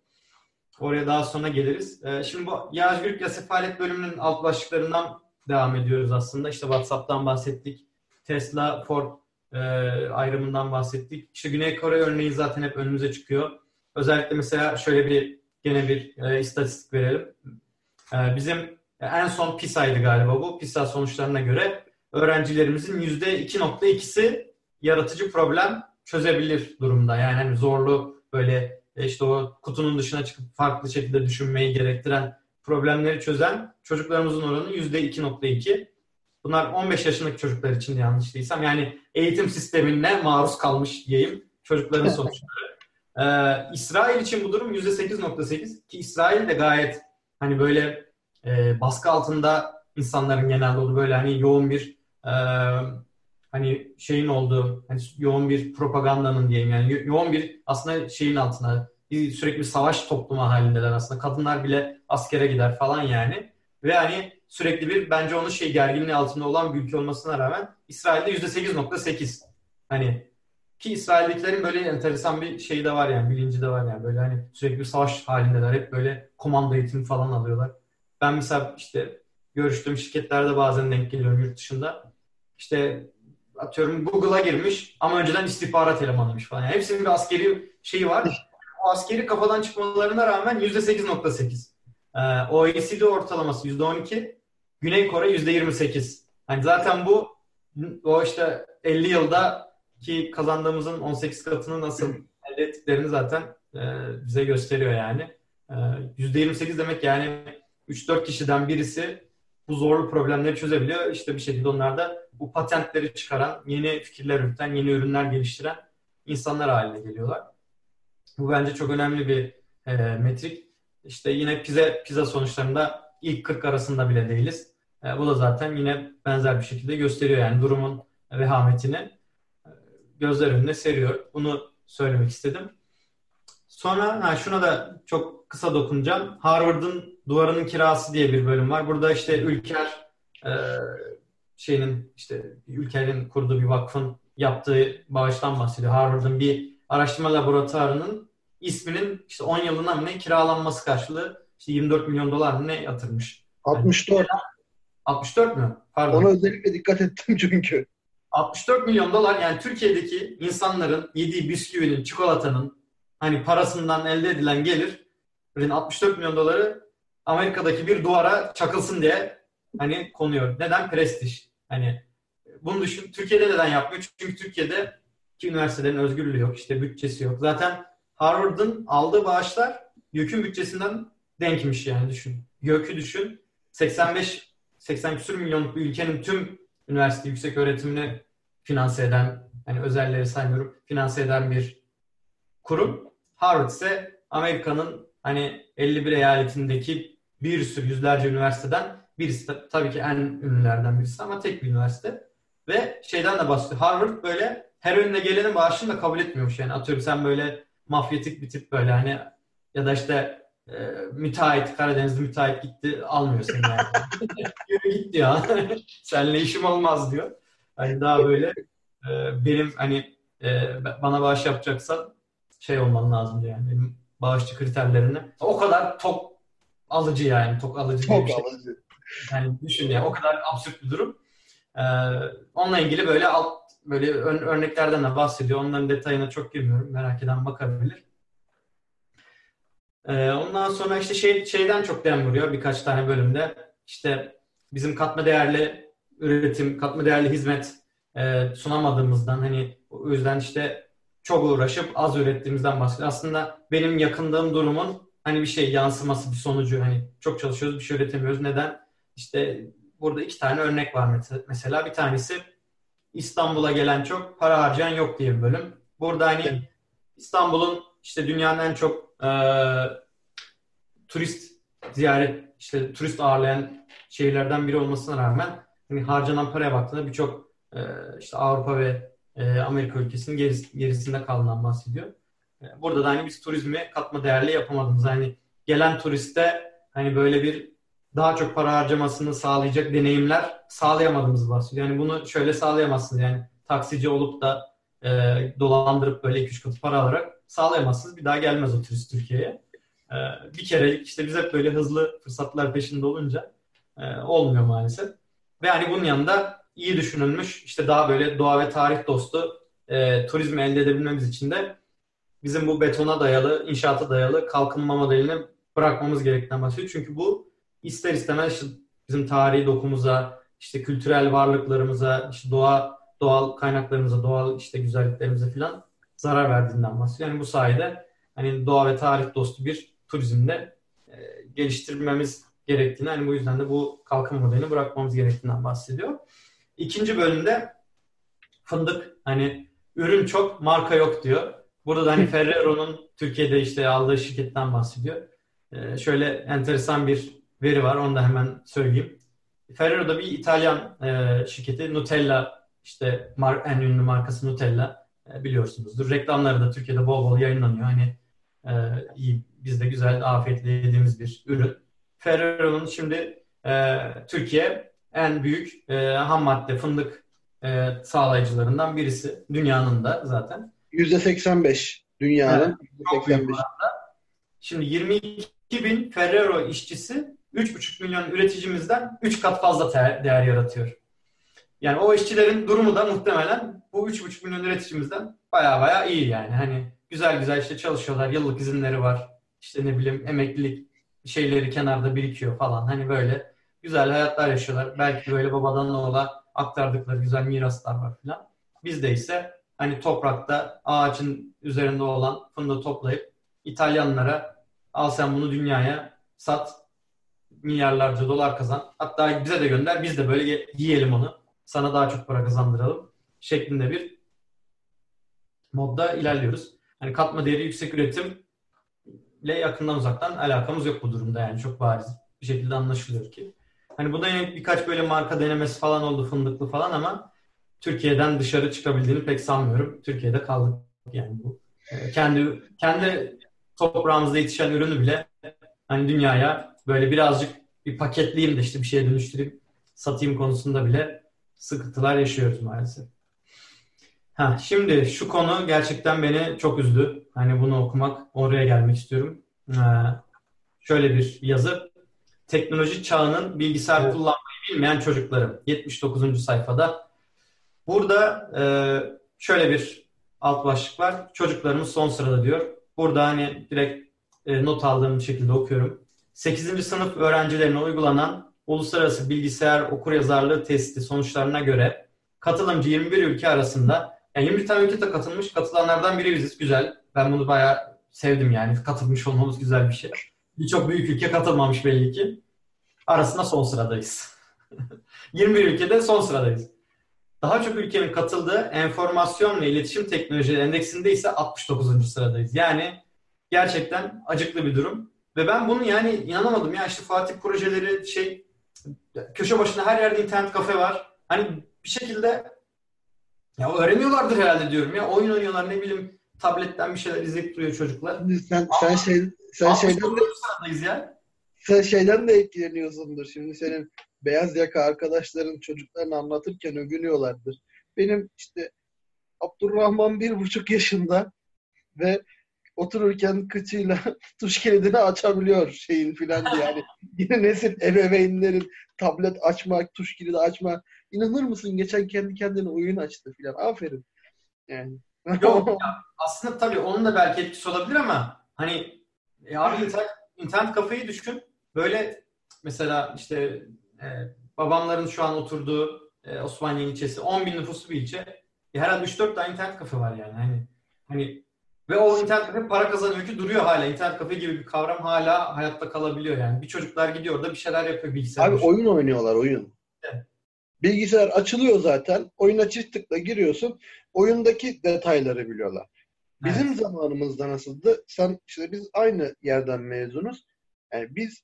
Oraya daha sonra geliriz. Ee, şimdi bu ya özgürlük ya sefalet bölümünün alt başlıklarından devam ediyoruz aslında. İşte WhatsApp'tan bahsettik. Tesla, Ford e, ayrımından bahsettik. İşte Güney Kore örneği zaten hep önümüze çıkıyor. Özellikle mesela şöyle bir gene bir e, istatistik verelim. E, bizim en son PISA'ydı galiba bu. PISA sonuçlarına göre öğrencilerimizin %2.2'si yaratıcı problem çözebilir durumda. Yani hani zorlu böyle e, işte o kutunun dışına çıkıp farklı şekilde düşünmeyi gerektiren problemleri çözen çocuklarımızın oranı %2.2. Bunlar 15 yaşındaki çocuklar için yanlış değilsem. Yani eğitim sistemine maruz kalmış diyeyim çocukların sonuçları. Ee, İsrail için bu durum %8.8 ki İsrail de gayet hani böyle e, baskı altında insanların genelde olduğu böyle hani yoğun bir e, hani şeyin olduğu hani yoğun bir propagandanın diyeyim yani yoğun bir aslında şeyin altına bir sürekli savaş toplumu halindeler aslında. Kadınlar bile askere gider falan yani. Ve hani sürekli bir bence onun şey gerginliği altında olan bir ülke olmasına rağmen İsrail'de %8.8. Hani ki İsrail'dekilerin böyle enteresan bir şeyi de var yani bilinci de var yani böyle hani sürekli savaş halindeler. Hep böyle komando eğitimi falan alıyorlar. Ben mesela işte görüştüğüm şirketlerde bazen denk geliyorum yurt dışında. İşte atıyorum Google'a girmiş ama önceden istihbarat elemanıymış falan. Yani hepsinin bir askeri şeyi var. O askeri kafadan çıkmalarına rağmen %8.8. Ee, OECD ortalaması %12. Güney Kore %28. Yani zaten bu o işte 50 yılda ki kazandığımızın 18 katını nasıl elde ettiklerini zaten e, bize gösteriyor yani. E, %28 demek yani 3-4 kişiden birisi bu zorlu problemleri çözebiliyor. İşte bir şekilde onlar da bu patentleri çıkaran, yeni fikirler üreten, yeni ürünler geliştiren insanlar haline geliyorlar. Bu bence çok önemli bir e, metrik. İşte yine pizza, pizza sonuçlarında ilk 40 arasında bile değiliz. E, bu da zaten yine benzer bir şekilde gösteriyor yani durumun vehametini gözler önüne seriyor. Bunu söylemek istedim. Sonra ha, şuna da çok kısa dokunacağım. Harvard'ın Duvarının Kirası diye bir bölüm var. Burada işte Ülker e, şeyinin işte Ülker'in kurduğu bir vakfın yaptığı bağıştan bahsediyor. Harvard'ın bir araştırma laboratuvarının isminin işte 10 yılına mı ne kiralanması karşılığı işte 24 milyon dolar mı ne yatırmış. 64. Yani, 64 mü? Pardon. Ona özellikle dikkat ettim çünkü. 64 milyon dolar yani Türkiye'deki insanların yediği bisküvinin, çikolatanın hani parasından elde edilen gelir 64 milyon doları Amerika'daki bir duvara çakılsın diye hani konuyor. Neden? Prestij. Hani bunu düşün. Türkiye'de neden yapmıyor? Çünkü Türkiye'de ki üniversitelerin özgürlüğü yok. işte bütçesi yok. Zaten Harvard'ın aldığı bağışlar YÖK'ün bütçesinden denkmiş yani düşün. YÖK'ü düşün. 85 80 küsur milyonluk bir ülkenin tüm üniversite yüksek öğretimini finanse eden, hani özelleri saymıyorum, finanse eden bir kurum. Harvard ise Amerika'nın hani 51 eyaletindeki bir sürü yüzlerce üniversiteden birisi tabii ki en ünlülerden birisi ama tek bir üniversite. Ve şeyden de bahsediyor. Harvard böyle her önüne gelenin bağışını da kabul etmiyormuş yani. Atıyorum sen böyle mafyatik bir tip böyle hani ya da işte e, müteahhit, Karadenizli müteahhit gitti almıyor seni yani. Yürü git diyor. Seninle işim olmaz diyor. Hani daha böyle e, benim hani e, bana bağış yapacaksan şey olman lazım diyor yani. Benim bağışçı kriterlerini. O kadar tok alıcı yani. Tok alıcı tok bir şey. alıcı. Yani düşün ya o kadar absürt bir durum. Ee, onunla ilgili böyle alt böyle ön, örneklerden de bahsediyor. Onların detayına çok girmiyorum. Merak eden bakabilir. Ee, ondan sonra işte şey, şeyden çok dem vuruyor birkaç tane bölümde. İşte bizim katma değerli üretim, katma değerli hizmet e, sunamadığımızdan hani o yüzden işte çok uğraşıp az ürettiğimizden bahsediyor. Aslında benim yakındığım durumun hani bir şey yansıması, bir sonucu hani çok çalışıyoruz bir şey üretemiyoruz. Neden? İşte burada iki tane örnek var mesela. Bir tanesi İstanbul'a gelen çok, para harcayan yok diye bir bölüm. Burada hani İstanbul'un işte dünyanın en çok e, turist ziyaret, işte turist ağırlayan şehirlerden biri olmasına rağmen hani harcanan paraya baktığında birçok e, işte Avrupa ve e, Amerika ülkesinin gerisi, gerisinde kalınan bahsediyor. E, burada da hani biz turizmi katma değerli yapamadığımız hani gelen turiste hani böyle bir daha çok para harcamasını sağlayacak deneyimler sağlayamadığımız bahsediyor. Yani bunu şöyle sağlayamazsınız yani taksici olup da e, dolandırıp böyle 2-3 katı para alarak sağlayamazsınız. Bir daha gelmez o turist Türkiye'ye. E, bir kerelik işte biz hep böyle hızlı fırsatlar peşinde olunca e, olmuyor maalesef. Ve hani bunun yanında iyi düşünülmüş işte daha böyle doğa ve tarih dostu e, turizmi elde edebilmemiz için de bizim bu betona dayalı, inşaata dayalı kalkınma modelini bırakmamız gerektiğinden bahsediyor. Çünkü bu ister istemez işte bizim tarihi dokumuza, işte kültürel varlıklarımıza, işte doğa doğal kaynaklarımıza, doğal işte güzelliklerimize falan zarar verdiğinden bahsediyor. Yani bu sayede hani doğa ve tarih dostu bir turizmde e, geliştirmemiz gerektiğini, hani bu yüzden de bu kalkınma modelini bırakmamız gerektiğinden bahsediyor. İkinci bölümde fındık hani ürün çok, marka yok diyor. Burada da hani Ferrero'nun Türkiye'de işte aldığı şirketten bahsediyor. Ee, şöyle enteresan bir veri var. Onu da hemen söyleyeyim. Ferrero da bir İtalyan e, şirketi. Nutella işte mar- en ünlü markası Nutella e, biliyorsunuzdur. Reklamları da Türkiye'de bol bol yayınlanıyor. Hani e, iyi, biz de güzel afiyetle yediğimiz bir ürün. Ferrero'nun şimdi e, Türkiye en büyük e, ham madde fındık e, sağlayıcılarından birisi. Dünyanın da zaten. %85 dünyanın. Evet, %85. Şimdi 22 bin Ferrero işçisi 3,5 milyon üreticimizden 3 kat fazla değer yaratıyor. Yani o işçilerin durumu da muhtemelen bu 3,5 milyon üreticimizden baya baya iyi yani. Hani güzel güzel işte çalışıyorlar, yıllık izinleri var. İşte ne bileyim emeklilik şeyleri kenarda birikiyor falan. Hani böyle güzel hayatlar yaşıyorlar. Belki böyle babadan oğula aktardıkları güzel miraslar var falan. Bizde ise hani toprakta ağacın üzerinde olan fındığı toplayıp İtalyanlara al sen bunu dünyaya sat milyarlarca dolar kazan. Hatta bize de gönder biz de böyle yiyelim onu. Sana daha çok para kazandıralım şeklinde bir modda ilerliyoruz. Hani katma değeri yüksek üretimle yakından uzaktan alakamız yok bu durumda yani çok bariz bir şekilde anlaşılıyor ki. Hani bu da yine birkaç böyle marka denemesi falan oldu fındıklı falan ama Türkiye'den dışarı çıkabildiğini pek sanmıyorum. Türkiye'de kaldık yani bu. Ee, kendi kendi toprağımızda yetişen ürünü bile hani dünyaya böyle birazcık bir paketleyeyim de işte bir şeye dönüştüreyim satayım konusunda bile sıkıntılar yaşıyoruz maalesef. Ha, şimdi şu konu gerçekten beni çok üzdü. Hani bunu okumak, oraya gelmek istiyorum. Ee, şöyle bir yazı. Teknoloji çağının bilgisayar evet. kullanmayı bilmeyen çocukları. 79. sayfada. Burada e, şöyle bir alt başlık var. Çocuklarımız son sırada diyor. Burada hani direkt e, not aldığım şekilde okuyorum. 8. sınıf öğrencilerine uygulanan uluslararası bilgisayar okuryazarlığı testi sonuçlarına göre katılımcı 21 ülke arasında yani 21 tane ülke de katılmış. Katılanlardan biri biziz. Güzel. Ben bunu bayağı sevdim yani. Katılmış olmamız güzel bir şey. Birçok büyük ülke katılmamış belli ki. Arasında son sıradayız. 21 ülkede son sıradayız. Daha çok ülkenin katıldığı enformasyon ve iletişim teknolojileri endeksinde ise 69. sıradayız. Yani gerçekten acıklı bir durum. Ve ben bunu yani inanamadım ya işte Fatih projeleri şey köşe başında her yerde internet kafe var. Hani bir şekilde ya öğreniyorlardır herhalde diyorum ya. Oyun oynuyorlar ne bileyim tabletten bir şeyler izleyip duruyor çocuklar. Sen sen şey sen şeyden de ya. Sen şeyden de etkileniyorsundur. Şimdi senin beyaz yaka arkadaşların çocuklarını anlatırken övünüyorlardır. Benim işte Abdurrahman bir buçuk yaşında ve otururken kıçıyla tuş kilidini açabiliyor şeyin filan diye. Yani yine nesil ebeveynlerin tablet açma, tuş kilidi açma. İnanır mısın geçen kendi kendine oyun açtı filan. Aferin. Yani. Yok ya, aslında tabii onun da belki etkisi olabilir ama hani e abi internet, internet kafayı düşün. Böyle mesela işte e, babamların şu an oturduğu e, Osmaniye ilçesi 10 bin nüfuslu bir ilçe. E, herhalde 3-4 tane internet kafe var yani. Hani, hani ve o internet kafe para kazanıyor ki duruyor hala. İnternet kafe gibi bir kavram hala hayatta kalabiliyor yani. Bir çocuklar gidiyor da bir şeyler yapıyor bilgisayar. Abi oyun oynuyorlar oyun. Evet. Bilgisayar açılıyor zaten. Oyuna çift tıkla giriyorsun. Oyundaki detayları biliyorlar. Bizim evet. zamanımızda nasıldı? Sen işte biz aynı yerden mezunuz. Yani biz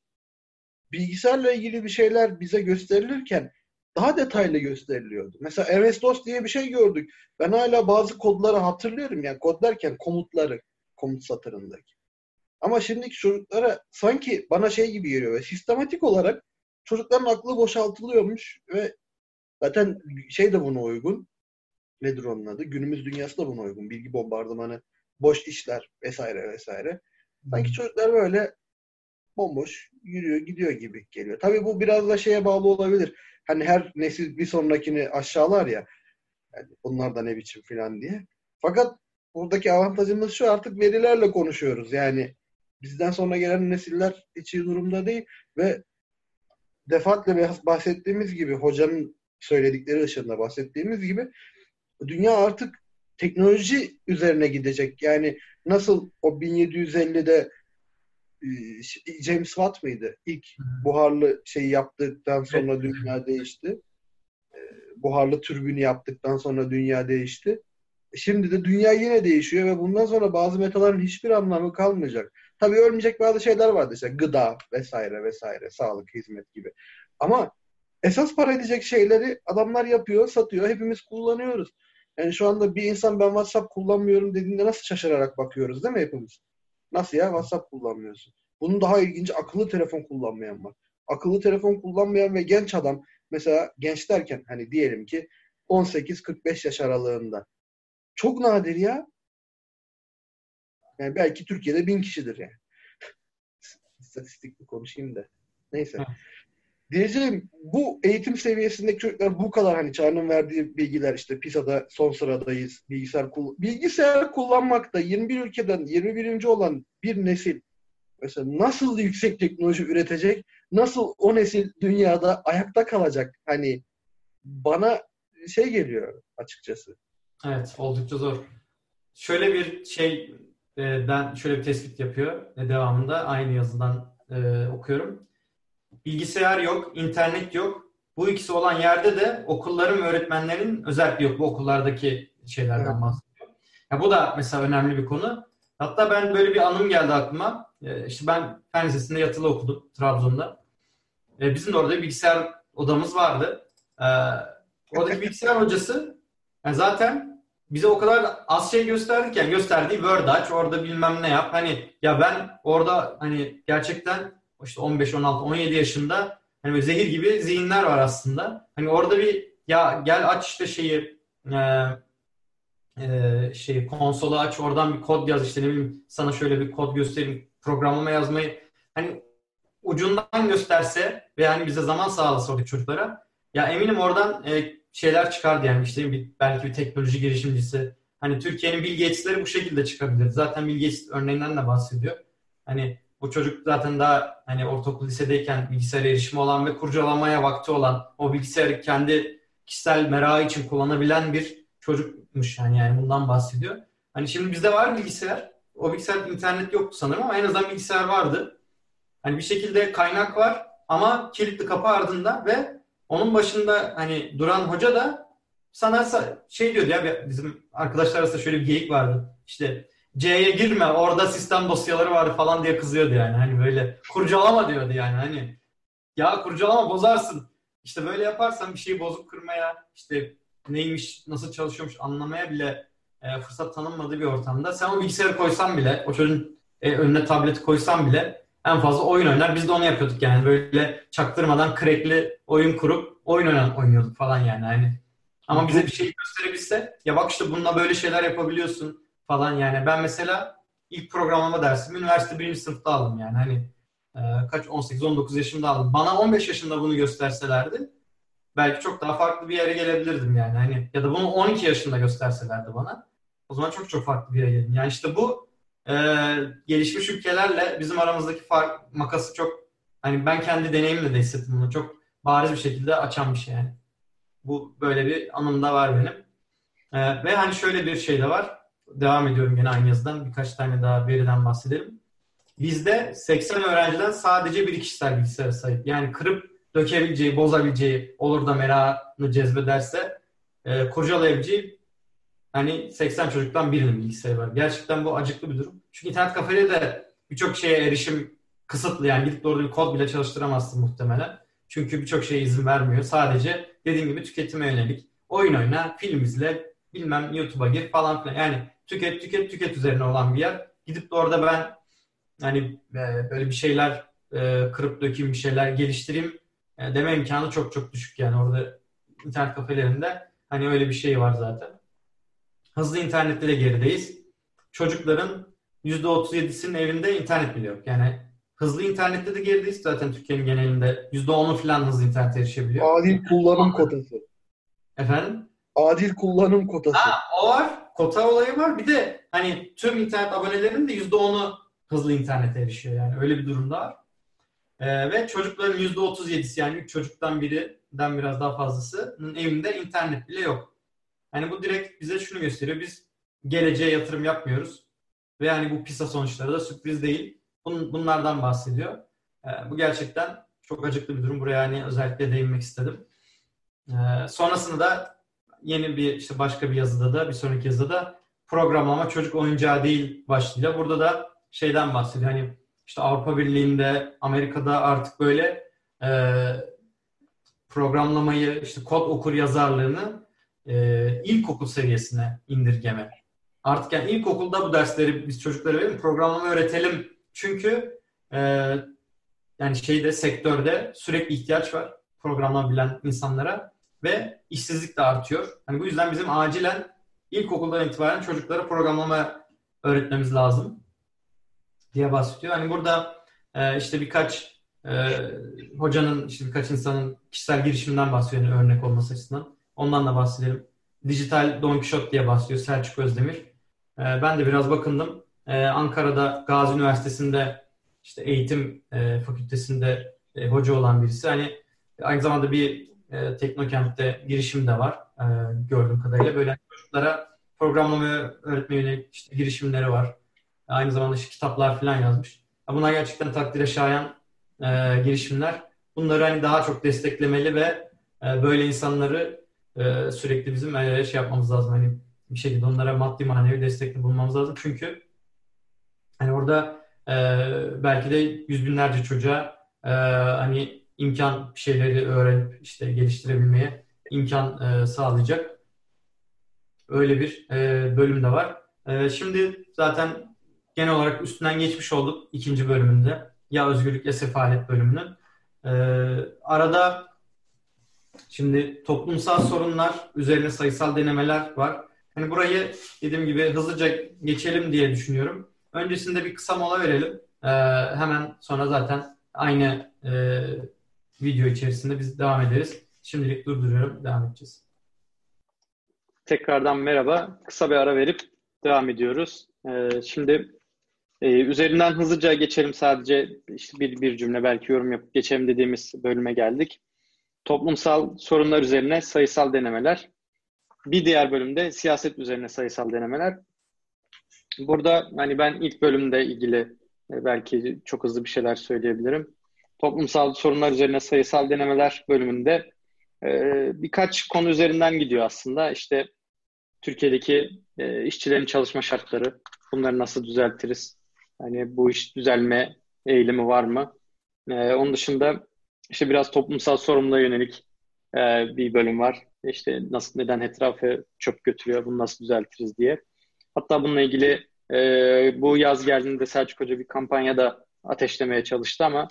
bilgisayarla ilgili bir şeyler bize gösterilirken daha detaylı gösteriliyordu. Mesela MS-DOS diye bir şey gördük. Ben hala bazı kodları hatırlıyorum. Yani kod derken komutları, komut satırındaki. Ama şimdiki çocuklara sanki bana şey gibi geliyor ve sistematik olarak çocukların aklı boşaltılıyormuş ve zaten şey de buna uygun. Nedir onun adı? Günümüz dünyası da buna uygun. Bilgi bombardımanı, boş işler vesaire vesaire. Sanki çocuklar böyle bomboş yürüyor gidiyor gibi geliyor. Tabii bu biraz da şeye bağlı olabilir hani her nesil bir sonrakini aşağılar ya. Yani bunlar da ne biçim filan diye. Fakat buradaki avantajımız şu artık verilerle konuşuyoruz. Yani bizden sonra gelen nesiller hiç iyi durumda değil ve defaatle bahsettiğimiz gibi hocanın söyledikleri ışığında bahsettiğimiz gibi dünya artık teknoloji üzerine gidecek. Yani nasıl o 1750'de ee, James Watt mıydı? İlk buharlı şeyi yaptıktan sonra dünya değişti. Ee, buharlı türbünü yaptıktan sonra dünya değişti. E, şimdi de dünya yine değişiyor ve bundan sonra bazı metaların hiçbir anlamı kalmayacak. Tabii ölmeyecek bazı şeyler vardı işte gıda vesaire vesaire, sağlık, hizmet gibi. Ama esas para edecek şeyleri adamlar yapıyor, satıyor, hepimiz kullanıyoruz. Yani şu anda bir insan ben WhatsApp kullanmıyorum dediğinde nasıl şaşırarak bakıyoruz değil mi hepimiz? Nasıl ya? WhatsApp kullanmıyorsun. Bunun daha ilginci akıllı telefon kullanmayan var. Akıllı telefon kullanmayan ve genç adam mesela genç derken hani diyelim ki 18-45 yaş aralığında. Çok nadir ya. Yani belki Türkiye'de bin kişidir yani. İstatistikli konuşayım da. Neyse. Diyeceğim bu eğitim seviyesindeki çocuklar bu kadar hani Çağrı'nın verdiği bilgiler işte PISA'da son sıradayız. Bilgisayar kull bilgisayar kullanmakta 21 ülkeden 21. olan bir nesil mesela nasıl yüksek teknoloji üretecek? Nasıl o nesil dünyada ayakta kalacak? Hani bana şey geliyor açıkçası. Evet, oldukça zor. Şöyle bir şey e, ben şöyle bir tespit yapıyor e, devamında aynı yazıdan e, okuyorum bilgisayar yok, internet yok. Bu ikisi olan yerde de okulların ve öğretmenlerin özellikle yok. Bu okullardaki şeylerden evet. bahsediyor. Ya bu da mesela önemli bir konu. Hatta ben böyle bir anım geldi aklıma. Ee, işte ben fen lisesinde yatılı okudum Trabzon'da. Ee, bizim de orada bilgisayar odamız vardı. Ee, oradaki bilgisayar hocası yani zaten bize o kadar az şey gösterirken gösterdiği Word aç, orada bilmem ne yap. Hani ya ben orada hani gerçekten işte 15, 16, 17 yaşında hani böyle zehir gibi zihinler var aslında. Hani orada bir ya gel aç işte şeyi e, e, şey konsolu aç oradan bir kod yaz işte ne bileyim sana şöyle bir kod göstereyim programlama yazmayı hani ucundan gösterse ve hani bize zaman sağlasa oradaki çocuklara ya eminim oradan e, şeyler çıkardı yani işte bir, belki bir teknoloji girişimcisi hani Türkiye'nin Bill bu şekilde çıkabilir. Zaten Bill Gates örneğinden de bahsediyor. Hani bu çocuk zaten daha hani ortaokul lisedeyken bilgisayara erişimi olan ve kurcalamaya vakti olan o bilgisayarı kendi kişisel merakı için kullanabilen bir çocukmuş yani yani bundan bahsediyor. Hani şimdi bizde var bilgisayar. O bilgisayar internet yoktu sanırım ama en azından bilgisayar vardı. Hani bir şekilde kaynak var ama kilitli kapı ardında ve onun başında hani duran hoca da sana şey diyordu ya bizim arkadaşlar arasında şöyle bir geyik vardı. İşte C'ye girme orada sistem dosyaları var falan diye kızıyordu yani. Hani böyle kurcalama diyordu yani hani. Ya kurcalama bozarsın. İşte böyle yaparsan bir şeyi bozuk kırmaya işte neymiş nasıl çalışıyormuş anlamaya bile e, fırsat tanınmadığı bir ortamda sen o bilgisayarı koysan bile o çocuğun e, önüne tableti koysan bile en fazla oyun oynar. Biz de onu yapıyorduk yani böyle çaktırmadan crackli oyun kurup oyun oynan, oynuyorduk falan yani. hani. Ama bize bir şey gösterebilse ya bak işte bununla böyle şeyler yapabiliyorsun falan yani. Ben mesela ilk programlama dersimi üniversite birinci sınıfta aldım yani. Hani e, kaç 18-19 yaşımda aldım. Bana 15 yaşında bunu gösterselerdi belki çok daha farklı bir yere gelebilirdim yani. Hani ya da bunu 12 yaşında gösterselerdi bana o zaman çok çok farklı bir yere geldim. Yani işte bu e, gelişmiş ülkelerle bizim aramızdaki fark makası çok hani ben kendi deneyimle de hissettim bunu. Çok bariz bir şekilde açan bir şey yani. Bu böyle bir anım da var benim. E, ve hani şöyle bir şey de var. Devam ediyorum yine aynı yazıdan. Birkaç tane daha veriden bahsedelim. Bizde 80 öğrenciden sadece bir kişisel bilgisayara sahip. Yani kırıp dökebileceği, bozabileceği, olur da merakını cezbederse e, kurcalayabileceği hani 80 çocuktan birinin bilgisayarı var. Gerçekten bu acıklı bir durum. Çünkü internet kafede de birçok şeye erişim kısıtlı. Yani gidip doğru bir kod bile çalıştıramazsın muhtemelen. Çünkü birçok şeye izin vermiyor. Sadece dediğim gibi tüketime yönelik. Oyun oyna, film izle, bilmem YouTube'a gir falan filan. Yani tüket tüket tüket üzerine olan bir yer. Gidip de orada ben hani e, böyle bir şeyler e, kırıp dökeyim, bir şeyler geliştireyim e, deme imkanı çok çok düşük yani orada internet kafelerinde hani öyle bir şey var zaten. Hızlı internette de gerideyiz. Çocukların %37'sinin evinde internet bile yok. Yani hızlı internette de gerideyiz zaten Türkiye'nin genelinde. %10'u falan hızlı internet erişebiliyor. Adil kullanım kotası. Efendim? Adil kullanım kotası. Ha, o var. Kota olayı var. Bir de hani tüm internet abonelerinin de %10'u hızlı internete erişiyor yani. Öyle bir durumda var. Ee, ve çocukların %37'si yani 3 çocuktan birinden biraz daha fazlasının evinde internet bile yok. Yani bu direkt bize şunu gösteriyor. Biz geleceğe yatırım yapmıyoruz. Ve yani bu PISA sonuçları da sürpriz değil. Bun, bunlardan bahsediyor. Ee, bu gerçekten çok acıklı bir durum. Buraya hani özellikle değinmek istedim. Ee, sonrasında da yeni bir işte başka bir yazıda da bir sonraki yazıda da programlama çocuk oyuncağı değil başlığıyla. Burada da şeyden bahsediyor. Hani işte Avrupa Birliği'nde, Amerika'da artık böyle e, programlamayı, işte kod okur yazarlığını e, ilkokul seviyesine indirgeme. Artık yani ilkokulda bu dersleri biz çocuklara verelim, programlama öğretelim. Çünkü e, yani şeyde sektörde sürekli ihtiyaç var programlama bilen insanlara ve işsizlik de artıyor. Hani bu yüzden bizim acilen ilkokuldan itibaren çocuklara programlama öğretmemiz lazım diye bahsediyor. Hani burada e, işte birkaç e, hocanın, işte birkaç insanın kişisel girişiminden bahsediyor yani örnek olması açısından. Ondan da bahsedelim. Dijital Don Quixote diye bahsediyor Selçuk Özdemir. E, ben de biraz bakındım. E, Ankara'da Gazi Üniversitesi'nde işte eğitim e, fakültesinde e, hoca olan birisi. Hani aynı zamanda bir e, Teknokent'te girişim de var e, gördüğüm kadarıyla. Böyle çocuklara programlama öğretmeye yönelik işte girişimleri var. Aynı zamanda işte kitaplar falan yazmış. Bunlar gerçekten takdire şayan e, girişimler. Bunları hani daha çok desteklemeli ve e, böyle insanları e, sürekli bizim e, şey yapmamız lazım. Hani bir şekilde onlara maddi manevi destekli bulmamız lazım. Çünkü hani orada e, belki de yüz binlerce çocuğa e, hani imkan şeyleri öğrenip işte geliştirebilmeye imkan e, sağlayacak. Öyle bir e, bölüm de var. E, şimdi zaten genel olarak üstünden geçmiş olduk ikinci bölümünde. Ya özgürlük ya sefalet bölümünün. Ee, arada şimdi toplumsal sorunlar üzerine sayısal denemeler var. Hani burayı dediğim gibi hızlıca geçelim diye düşünüyorum. Öncesinde bir kısa mola verelim. Ee, hemen sonra zaten aynı e, video içerisinde biz devam ederiz. Şimdilik durduruyorum. Devam edeceğiz. Tekrardan merhaba. Kısa bir ara verip devam ediyoruz. Ee, şimdi e, üzerinden hızlıca geçelim sadece işte bir, bir cümle belki yorum yapıp geçelim dediğimiz bölüme geldik. Toplumsal sorunlar üzerine sayısal denemeler. Bir diğer bölümde siyaset üzerine sayısal denemeler. Burada hani ben ilk bölümde ilgili e, belki çok hızlı bir şeyler söyleyebilirim. Toplumsal sorunlar üzerine sayısal denemeler bölümünde e, birkaç konu üzerinden gidiyor aslında. İşte Türkiye'deki e, işçilerin çalışma şartları, bunları nasıl düzeltiriz? Hani bu iş düzelme eğilimi var mı? onun dışında işte biraz toplumsal sorumluluğa yönelik bir bölüm var. İşte nasıl neden etrafı çöp götürüyor, bunu nasıl düzeltiriz diye. Hatta bununla ilgili e, bu yaz geldiğinde Selçuk Hoca bir kampanya da ateşlemeye çalıştı ama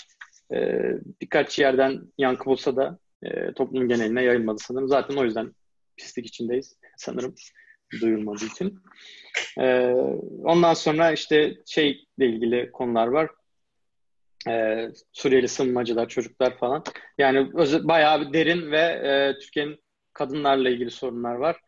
e, birkaç yerden yankı bulsa da e, toplum geneline yayılmadı sanırım. Zaten o yüzden pislik içindeyiz sanırım duyulmadığı için. E, ondan sonra işte şeyle ilgili konular var. E, Suriyeli sığınmacılar, çocuklar falan. Yani öz- bayağı derin ve e, Türkiye'nin kadınlarla ilgili sorunlar var.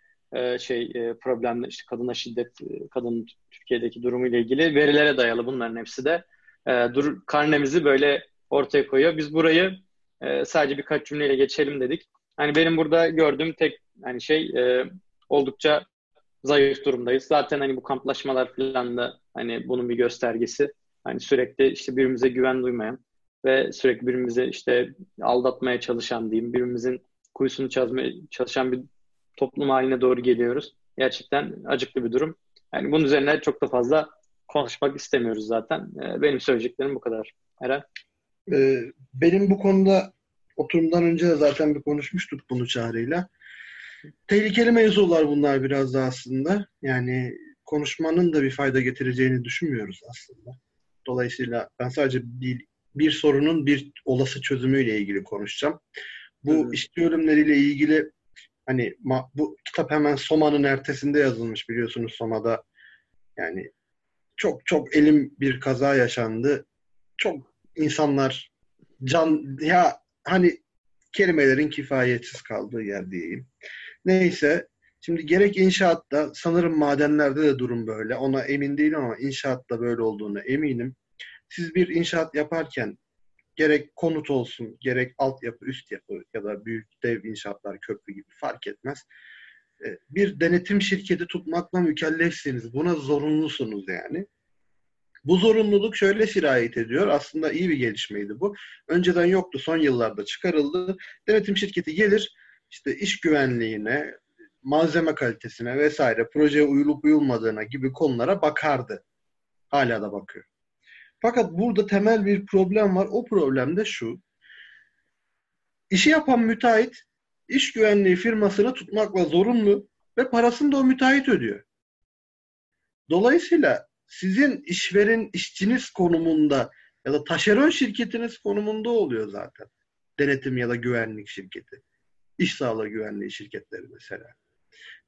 Şey e, problemler işte kadına şiddet, e, kadının Türkiye'deki durumu ile ilgili verilere dayalı bunların hepsi de e, dur karnemizi böyle ortaya koyuyor. Biz burayı e, sadece birkaç cümleyle geçelim dedik. Hani benim burada gördüğüm tek hani şey e, oldukça zayıf durumdayız. Zaten hani bu kamplaşmalar falan da hani bunun bir göstergesi. Hani sürekli işte birbirimize güven duymayan ve sürekli birbirimize işte aldatmaya çalışan diyeyim, birbirimizin kuyusunu çözmeye çalışan bir toplum haline doğru geliyoruz. Gerçekten acıklı bir durum. Yani bunun üzerine çok da fazla konuşmak istemiyoruz zaten. Ee, benim söyleyeceklerim bu kadar. Eren? Ee, benim bu konuda oturumdan önce de zaten bir konuşmuştuk bunu çağrıyla. Tehlikeli mevzular bunlar biraz da aslında. Yani konuşmanın da bir fayda getireceğini düşünmüyoruz aslında. Dolayısıyla ben sadece bir, bir sorunun bir olası çözümüyle ilgili konuşacağım. Bu hmm. işçi ölümleriyle ilgili hani bu kitap hemen Soma'nın ertesinde yazılmış biliyorsunuz Soma'da yani çok çok elim bir kaza yaşandı. Çok insanlar can ya hani kelimelerin kifayetsiz kaldığı yer diyeyim. Neyse şimdi gerek inşaatta sanırım madenlerde de durum böyle. Ona emin değilim ama inşaatta böyle olduğunu eminim. Siz bir inşaat yaparken gerek konut olsun, gerek altyapı, üst yapı ya da büyük dev inşaatlar, köprü gibi fark etmez. E, bir denetim şirketi tutmakla mükellefsiniz. Buna zorunlusunuz yani. Bu zorunluluk şöyle sirayet ediyor. Aslında iyi bir gelişmeydi bu. Önceden yoktu, son yıllarda çıkarıldı. Denetim şirketi gelir, işte iş güvenliğine, malzeme kalitesine vesaire, projeye uyulup uyulmadığına gibi konulara bakardı. Hala da bakıyor. Fakat burada temel bir problem var. O problem de şu. İşi yapan müteahhit iş güvenliği firmasını tutmakla zorunlu ve parasını da o müteahhit ödüyor. Dolayısıyla sizin işverin işçiniz konumunda ya da taşeron şirketiniz konumunda oluyor zaten. Denetim ya da güvenlik şirketi. İş sağlığı güvenliği şirketleri mesela.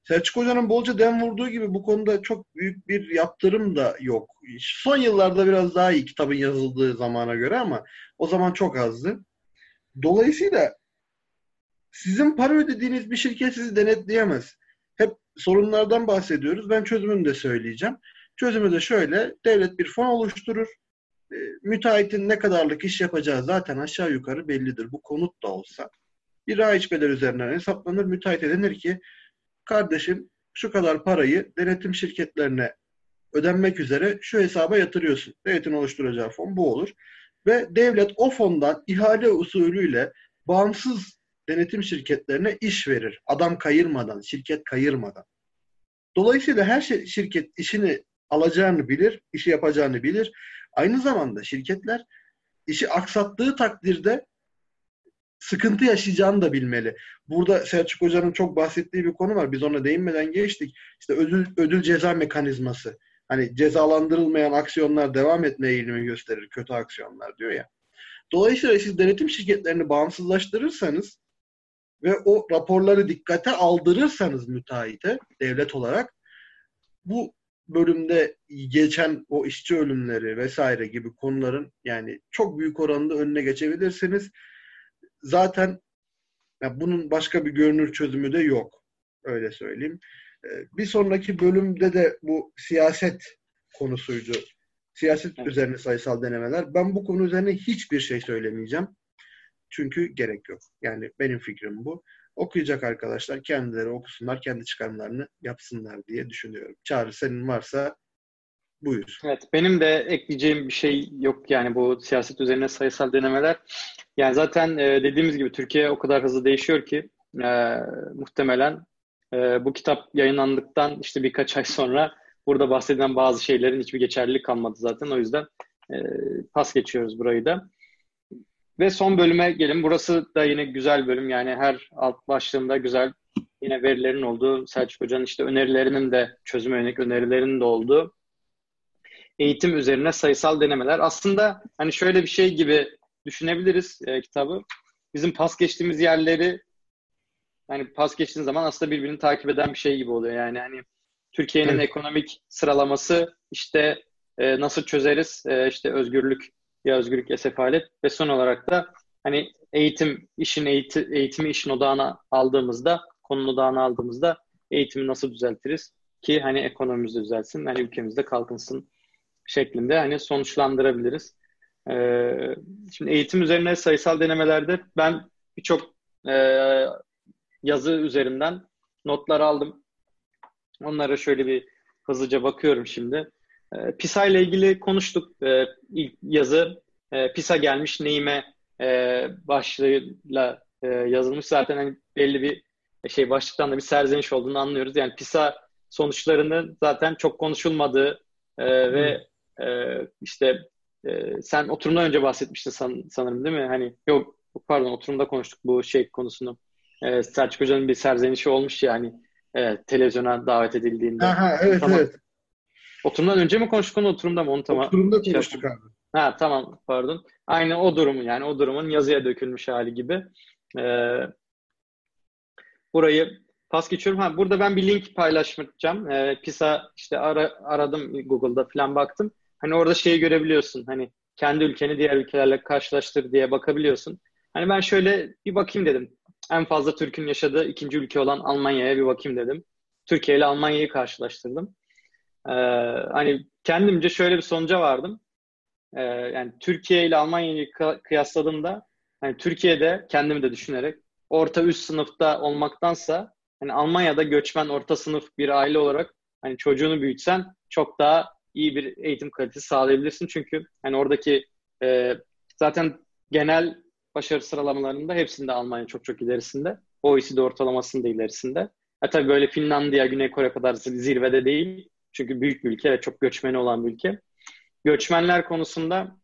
Selçuk Hoca'nın bolca dem vurduğu gibi bu konuda çok büyük bir yaptırım da yok. Son yıllarda biraz daha iyi kitabın yazıldığı zamana göre ama o zaman çok azdı. Dolayısıyla sizin para ödediğiniz bir şirket sizi denetleyemez. Hep sorunlardan bahsediyoruz. Ben çözümünü de söyleyeceğim. Çözümü de şöyle. Devlet bir fon oluşturur. E, müteahhitin ne kadarlık iş yapacağı zaten aşağı yukarı bellidir. Bu konut da olsa. Bir raiç bedel üzerinden hesaplanır. Müteahhite denir ki kardeşim şu kadar parayı denetim şirketlerine ödenmek üzere şu hesaba yatırıyorsun. Devletin oluşturacağı fon bu olur. Ve devlet o fondan ihale usulüyle bağımsız denetim şirketlerine iş verir. Adam kayırmadan, şirket kayırmadan. Dolayısıyla her şey, şirket işini alacağını bilir, işi yapacağını bilir. Aynı zamanda şirketler işi aksattığı takdirde sıkıntı yaşayacağını da bilmeli. Burada Selçuk Hoca'nın çok bahsettiği bir konu var. Biz ona değinmeden geçtik. İşte ödül, ödül ceza mekanizması. Hani cezalandırılmayan aksiyonlar devam etme eğilimi gösterir. Kötü aksiyonlar diyor ya. Dolayısıyla siz denetim şirketlerini bağımsızlaştırırsanız ve o raporları dikkate aldırırsanız müteahhite devlet olarak bu bölümde geçen o işçi ölümleri vesaire gibi konuların yani çok büyük oranda önüne geçebilirsiniz. Zaten yani bunun başka bir görünür çözümü de yok. Öyle söyleyeyim. Ee, bir sonraki bölümde de bu siyaset konusuydu. Siyaset evet. üzerine sayısal denemeler. Ben bu konu üzerine hiçbir şey söylemeyeceğim. Çünkü gerek yok. Yani benim fikrim bu. Okuyacak arkadaşlar kendileri okusunlar, kendi çıkarımlarını yapsınlar diye düşünüyorum. Çağrı senin varsa buyur. Evet, benim de ekleyeceğim bir şey yok yani bu siyaset üzerine sayısal denemeler. Yani zaten e, dediğimiz gibi Türkiye o kadar hızlı değişiyor ki e, muhtemelen e, bu kitap yayınlandıktan işte birkaç ay sonra burada bahsedilen bazı şeylerin hiçbir geçerlilik kalmadı zaten. O yüzden e, pas geçiyoruz burayı da. Ve son bölüme gelin. Burası da yine güzel bölüm. Yani her alt başlığında güzel yine verilerin olduğu, Selçuk Hoca'nın işte önerilerinin de çözüm yönelik önerilerinin de olduğu eğitim üzerine sayısal denemeler. Aslında hani şöyle bir şey gibi düşünebiliriz e, kitabı. Bizim pas geçtiğimiz yerleri yani pas geçtiğin zaman aslında birbirini takip eden bir şey gibi oluyor. Yani hani Türkiye'nin evet. ekonomik sıralaması işte e, nasıl çözeriz? E, işte özgürlük ya özgürlük ya sefalet ve son olarak da hani eğitim işin eğiti, eğitimi işin odağına aldığımızda konunun odağına aldığımızda eğitimi nasıl düzeltiriz ki hani ekonomimiz düzelsin hani ülkemizde kalkınsın şeklinde hani sonuçlandırabiliriz. Ee, şimdi eğitim üzerine sayısal denemelerde ben birçok e, yazı üzerinden notlar aldım. Onlara şöyle bir hızlıca bakıyorum şimdi. E, PISA ile ilgili konuştuk. E, ilk yazı e, PISA gelmiş neyime e, başlığıyla e, yazılmış. Zaten hani belli bir şey başlıktan da bir serzeniş olduğunu anlıyoruz. Yani PISA sonuçlarının zaten çok konuşulmadığı e, ve e, işte e, sen oturumdan önce bahsetmiştin san, sanırım değil mi? Hani yok pardon oturumda konuştuk bu şey konusunu. E, Selçuk Hoca'nın bir serzenişi olmuş yani e, televizyona davet edildiğinde. Aha, evet tamam. evet. Oturumdan önce mi konuştuk onu oturumda mı? Onu tamam. Oturumda şey konuştuk abi. Ha tamam pardon. Aynı o durumu yani o durumun yazıya dökülmüş hali gibi. Ee, burayı pas geçiyorum. Ha, burada ben bir link paylaşacağım. Ee, PISA işte ara, aradım Google'da falan baktım. Hani orada şeyi görebiliyorsun. Hani kendi ülkeni diğer ülkelerle karşılaştır diye bakabiliyorsun. Hani ben şöyle bir bakayım dedim. En fazla Türk'ün yaşadığı ikinci ülke olan Almanya'ya bir bakayım dedim. Türkiye ile Almanya'yı karşılaştırdım. Ee, hani kendimce şöyle bir sonuca vardım. Ee, yani Türkiye ile Almanya'yı kıyasladığımda hani Türkiye'de kendimi de düşünerek orta üst sınıfta olmaktansa hani Almanya'da göçmen orta sınıf bir aile olarak hani çocuğunu büyütsen çok daha iyi bir eğitim kalitesi sağlayabilirsin. Çünkü hani oradaki e, zaten genel başarı sıralamalarında hepsinde Almanya çok çok ilerisinde. OECD ortalamasının da ilerisinde. E tabii böyle Finlandiya, Güney Kore kadar zirvede değil. Çünkü büyük bir ülke ve çok göçmeni olan bir ülke. Göçmenler konusunda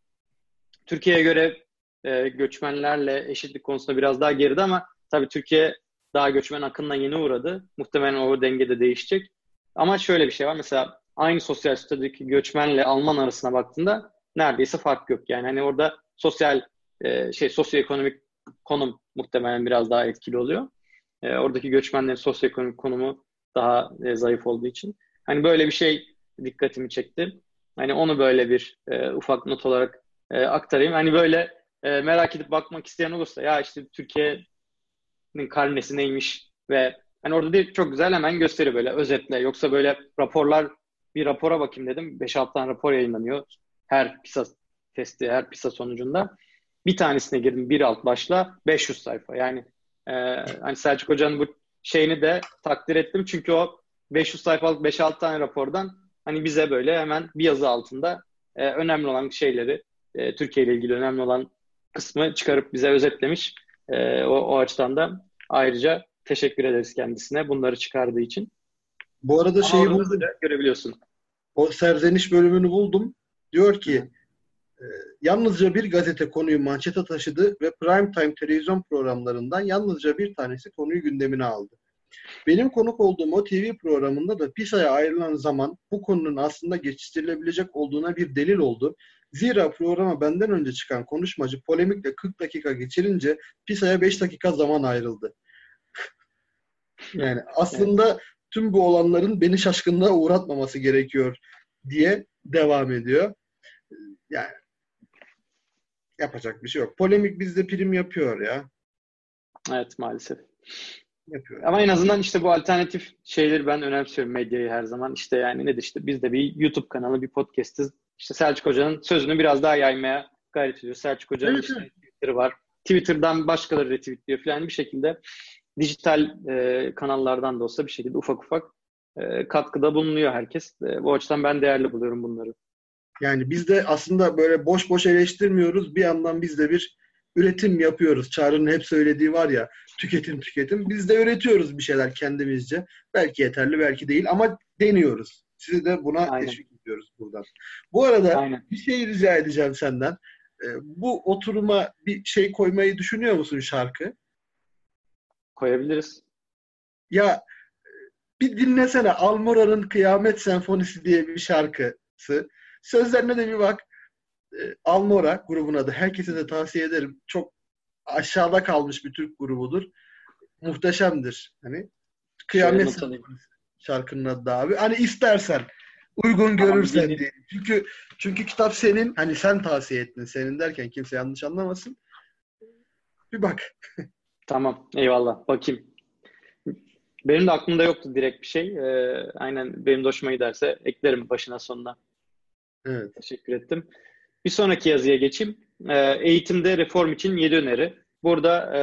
Türkiye'ye göre e, göçmenlerle eşitlik konusunda biraz daha geride ama tabii Türkiye daha göçmen akınına yeni uğradı. Muhtemelen o denge de değişecek. Ama şöyle bir şey var. Mesela aynı sosyal statüdeki göçmenle Alman arasına baktığında neredeyse fark yok. Yani hani orada sosyal e, şey sosyoekonomik konum muhtemelen biraz daha etkili oluyor. E, oradaki göçmenlerin sosyoekonomik konumu daha e, zayıf olduğu için. Hani böyle bir şey dikkatimi çekti. Hani onu böyle bir e, ufak not olarak e, aktarayım. Hani böyle e, merak edip bakmak isteyen olursa ya işte Türkiye'nin karnesi neymiş ve hani orada değil çok güzel hemen gösteriyor böyle özetle. Yoksa böyle raporlar bir rapora bakayım dedim. 5-6 tane rapor yayınlanıyor. Her PISA testi, her PISA sonucunda. Bir tanesine girdim bir alt başla 500 sayfa. Yani e, hani Selçuk Hoca'nın bu şeyini de takdir ettim. Çünkü o 500 sayfalık 5-6 tane rapordan hani bize böyle hemen bir yazı altında e, önemli olan şeyleri, e, Türkiye ile ilgili önemli olan kısmı çıkarıp bize özetlemiş. E, o, o açıdan da ayrıca teşekkür ederiz kendisine bunları çıkardığı için. Bu arada Ama şeyi buldum. Görebiliyorsun. O serzeniş bölümünü buldum. Diyor ki e, yalnızca bir gazete konuyu manşete taşıdı ve prime time televizyon programlarından yalnızca bir tanesi konuyu gündemine aldı. Benim konuk olduğum o TV programında da PISA'ya ayrılan zaman bu konunun aslında geçiştirilebilecek olduğuna bir delil oldu. Zira programa benden önce çıkan konuşmacı polemikle 40 dakika geçirince PISA'ya 5 dakika zaman ayrıldı. yani aslında tüm bu olanların beni şaşkınlığa uğratmaması gerekiyor diye devam ediyor. Yani yapacak bir şey yok. Polemik bizde prim yapıyor ya. Evet maalesef. Yapıyor. Ama en azından işte bu alternatif şeyleri ben önemsiyorum medyayı her zaman. İşte yani nedir işte biz de bir YouTube kanalı, bir podcast'iz. İşte Selçuk Hoca'nın sözünü biraz daha yaymaya gayret ediyor. Selçuk Hoca'nın evet, işte Twitter'ı var. Twitter'dan başkaları retweetliyor falan bir şekilde dijital e, kanallardan da olsa bir şekilde ufak ufak e, katkıda bulunuyor herkes. E, bu açıdan ben değerli buluyorum bunları. Yani biz de aslında böyle boş boş eleştirmiyoruz. Bir yandan biz de bir üretim yapıyoruz. Çağrı'nın hep söylediği var ya tüketim tüketim. Biz de üretiyoruz bir şeyler kendimizce. Belki yeterli belki değil ama deniyoruz. Sizi de buna Aynen. teşvik ediyoruz buradan. Bu arada Aynen. bir şey rica edeceğim senden. Ee, bu oturuma bir şey koymayı düşünüyor musun şarkı? Koyabiliriz. Ya bir dinlesene Almora'nın Kıyamet Senfonisi diye bir şarkısı. Sözlerine de bir bak. Ee, Almora grubun adı. Herkese de tavsiye ederim. Çok aşağıda kalmış bir Türk grubudur. Muhteşemdir. Hani Kıyamet şarkının adı abi. Hani istersen uygun görürsen tamam, diye. Çünkü çünkü kitap senin. Hani sen tavsiye ettin. Senin derken kimse yanlış anlamasın. Bir bak. Tamam. Eyvallah. Bakayım. Benim de aklımda yoktu direkt bir şey. Ee, aynen benim de hoşuma giderse eklerim başına sonuna. Evet. Teşekkür ettim. Bir sonraki yazıya geçeyim. Ee, eğitimde reform için 7 öneri. Burada e,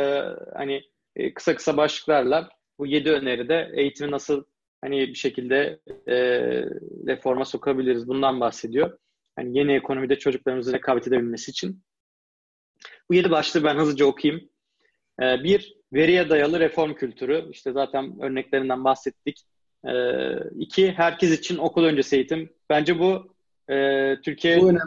hani e, kısa kısa başlıklarla bu 7 öneride eğitimi nasıl hani bir şekilde e, reforma sokabiliriz bundan bahsediyor. Hani yeni ekonomide çocuklarımızın rekabet edebilmesi için. Bu 7 başlığı ben hızlıca okuyayım. E, bir, veriye dayalı reform kültürü. İşte zaten örneklerinden bahsettik. E, iki, herkes için okul öncesi eğitim. Bence bu e, Türkiye'nin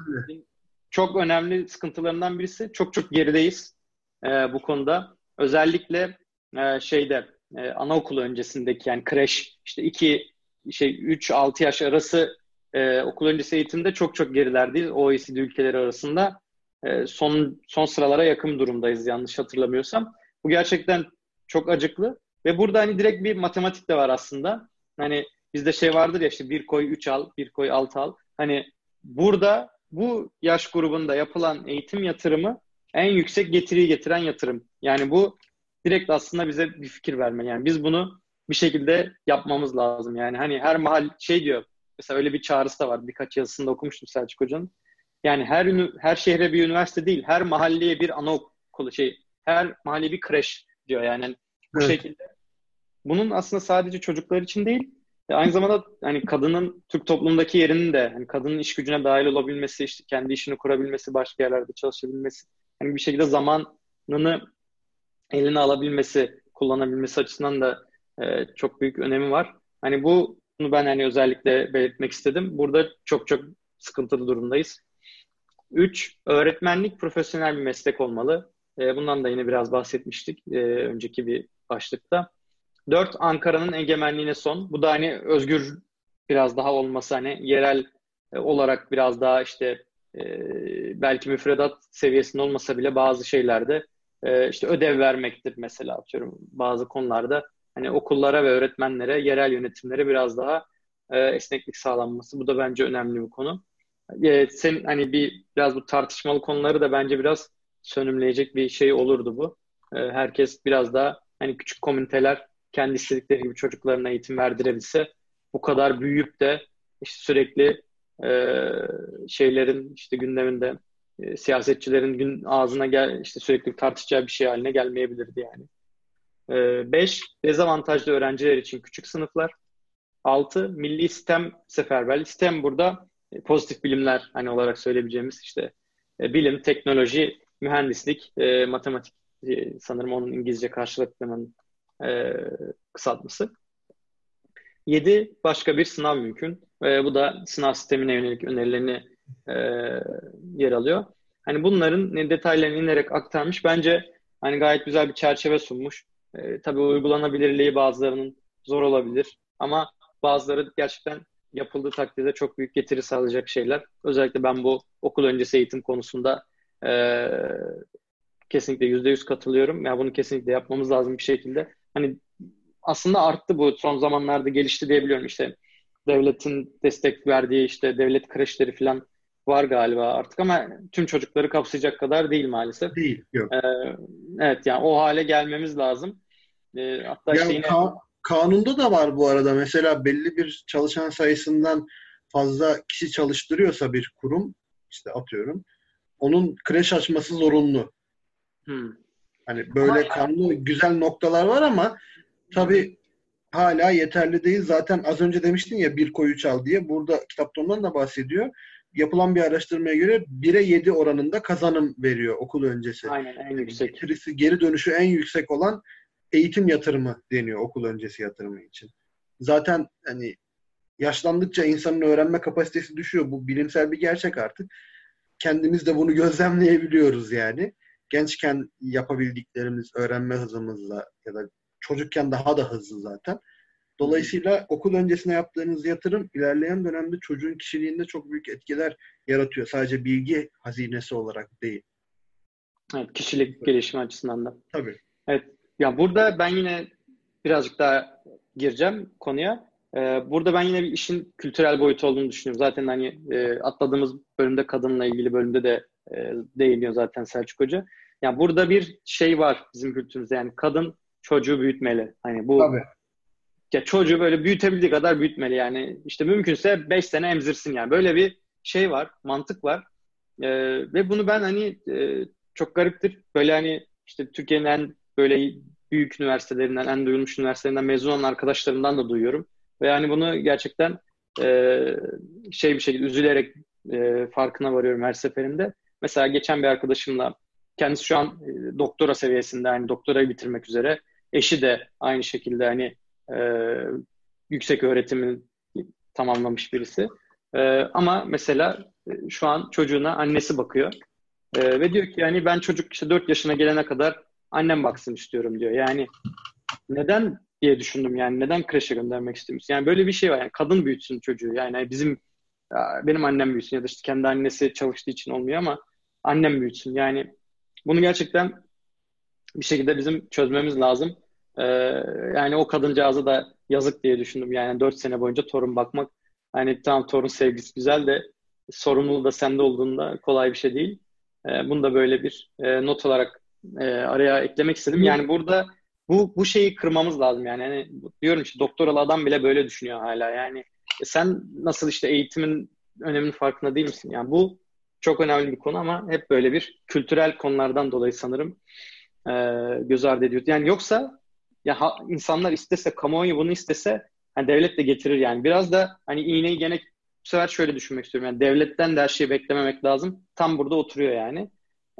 çok önemli sıkıntılarından birisi. Çok çok gerideyiz e, bu konuda. Özellikle e, şeyde e, anaokulu öncesindeki yani kreş işte 2 şey 3-6 yaş arası e, okul öncesi eğitimde çok çok gerilerdeyiz OECD ülkeleri arasında. E, son son sıralara yakın durumdayız yanlış hatırlamıyorsam. Bu gerçekten çok acıklı ve burada hani direkt bir matematik de var aslında. Hani bizde şey vardır ya işte bir koy 3 al, bir koy 6 al. Hani burada bu yaş grubunda yapılan eğitim yatırımı en yüksek getiriyi getiren yatırım. Yani bu direkt aslında bize bir fikir verme. Yani biz bunu bir şekilde yapmamız lazım. Yani hani her mahal şey diyor. Mesela öyle bir çağrısı da var. Birkaç yazısında okumuştum Selçuk Hoca'nın. Yani her her şehre bir üniversite değil, her mahalleye bir anaokulu şey, her mahalle bir kreş diyor yani. Bu evet. şekilde. Bunun aslında sadece çocuklar için değil, e, aynı zamanda hani kadının Türk toplumundaki yerinin de hani kadının iş gücüne dahil olabilmesi, işte kendi işini kurabilmesi, başka yerlerde çalışabilmesi, hani bir şekilde zamanını eline alabilmesi, kullanabilmesi açısından da e, çok büyük önemi var. Hani bu bunu ben hani özellikle belirtmek istedim. Burada çok çok sıkıntılı durumdayız. Üç, öğretmenlik profesyonel bir meslek olmalı. E, bundan da yine biraz bahsetmiştik e, önceki bir başlıkta. Dört, Ankara'nın egemenliğine son. Bu da hani özgür biraz daha olması hani yerel e, olarak biraz daha işte e, belki müfredat seviyesinde olmasa bile bazı şeylerde e, işte ödev vermektir mesela atıyorum bazı konularda hani okullara ve öğretmenlere, yerel yönetimlere biraz daha esneklik sağlanması. Bu da bence önemli bir konu. E, senin hani bir biraz bu tartışmalı konuları da bence biraz sönümleyecek bir şey olurdu bu. Herkes biraz daha hani küçük komüniteler kendi istedikleri gibi çocuklarına eğitim verdirebilse bu kadar büyüyüp de işte sürekli e, şeylerin işte gündeminde e, siyasetçilerin gün ağzına gel işte sürekli tartışacağı bir şey haline gelmeyebilirdi yani. E, beş, dezavantajlı öğrenciler için küçük sınıflar. Altı, milli sistem seferberliği. Sistem burada e, pozitif bilimler hani olarak söyleyebileceğimiz işte e, bilim, teknoloji, mühendislik, e, matematik e, sanırım onun İngilizce karşılıklarının e, kısaltması. Yedi, başka bir sınav mümkün. E, bu da sınav sistemine yönelik önerilerini e, yer alıyor. Hani bunların detaylarını inerek aktarmış. Bence hani gayet güzel bir çerçeve sunmuş. E, tabii uygulanabilirliği bazılarının zor olabilir. Ama bazıları gerçekten yapıldığı takdirde çok büyük getiri sağlayacak şeyler. Özellikle ben bu okul öncesi eğitim konusunda e, kesinlikle yüzde yüz katılıyorum. Ya yani bunu kesinlikle yapmamız lazım bir şekilde. Hani aslında arttı bu son zamanlarda gelişti diyebiliyorum işte devletin destek verdiği işte devlet kreşleri falan var galiba artık ama tüm çocukları kapsayacak kadar değil maalesef. Değil, yok. Ee, evet yani o hale gelmemiz lazım. Ee, hatta yani yine... ka- kanunda da var bu arada. Mesela belli bir çalışan sayısından fazla kişi çalıştırıyorsa bir kurum işte atıyorum onun kreş açması zorunlu. Hmm. Hani böyle kanlı güzel noktalar var ama tabii hala yeterli değil. Zaten az önce demiştin ya bir koyu çal diye. Burada kitapta ondan da bahsediyor. Yapılan bir araştırmaya göre 1'e 7 oranında kazanım veriyor okul öncesi. Aynen en yüksek. Getirisi, geri dönüşü en yüksek olan eğitim yatırımı deniyor okul öncesi yatırımı için. Zaten hani yaşlandıkça insanın öğrenme kapasitesi düşüyor. Bu bilimsel bir gerçek artık. Kendimiz de bunu gözlemleyebiliyoruz yani. Gençken yapabildiklerimiz öğrenme hızımızla ya da çocukken daha da hızlı zaten. Dolayısıyla okul öncesine yaptığınız yatırım ilerleyen dönemde çocuğun kişiliğinde çok büyük etkiler yaratıyor. Sadece bilgi hazinesi olarak değil. Evet, kişilik gelişimi açısından da. Tabii. Evet. Ya burada ben yine birazcık daha gireceğim konuya. Ee, burada ben yine bir işin kültürel boyutu olduğunu düşünüyorum. Zaten hani e, atladığımız bölümde kadınla ilgili bölümde de e, değiniyor zaten Selçuk Hoca. Yani burada bir şey var bizim kültürümüzde yani kadın çocuğu büyütmeli. Hani bu Tabii. Ya çocuğu böyle büyütebildiği kadar büyütmeli yani. işte mümkünse 5 sene emzirsin yani. Böyle bir şey var, mantık var. Ee, ve bunu ben hani e, çok gariptir. Böyle hani işte Türkiye'nin en böyle büyük üniversitelerinden, en duyulmuş üniversitelerinden mezun olan arkadaşlarımdan da duyuyorum. Ve yani bunu gerçekten e, şey bir şekilde üzülerek e, farkına varıyorum her seferinde. Mesela geçen bir arkadaşımla kendisi şu an e, doktora seviyesinde yani doktorayı bitirmek üzere. Eşi de aynı şekilde hani e, yüksek öğretimin tamamlamış birisi. E, ama mesela e, şu an çocuğuna annesi bakıyor. E, ve diyor ki yani ben çocuk işte 4 yaşına gelene kadar annem baksın istiyorum diyor. Yani neden diye düşündüm yani neden kreşe göndermek istiyorsun? Yani böyle bir şey var yani kadın büyütsün çocuğu yani bizim benim annem büyütsün ya da işte kendi annesi çalıştığı için olmuyor ama annem büyütsün. Yani bunu gerçekten bir şekilde bizim çözmemiz lazım. Ee, yani o kadıncağıza da yazık diye düşündüm. Yani dört sene boyunca torun bakmak. Hani tamam torun sevgisi güzel de sorumluluğu da sende olduğunda kolay bir şey değil. Ee, bunu da böyle bir e, not olarak e, araya eklemek istedim. Yani burada bu bu şeyi kırmamız lazım yani. yani diyorum işte doktoralı adam bile böyle düşünüyor hala. Yani sen nasıl işte eğitimin öneminin farkında değil misin? Yani bu çok önemli bir konu ama hep böyle bir kültürel konulardan dolayı sanırım e, göz ardı ediyor. Yani yoksa ya ha, insanlar istese, kamuoyu bunu istese hani devlet de getirir yani. Biraz da hani iğneyi gene bu sefer şöyle düşünmek istiyorum. Yani devletten de her şeyi beklememek lazım. Tam burada oturuyor yani.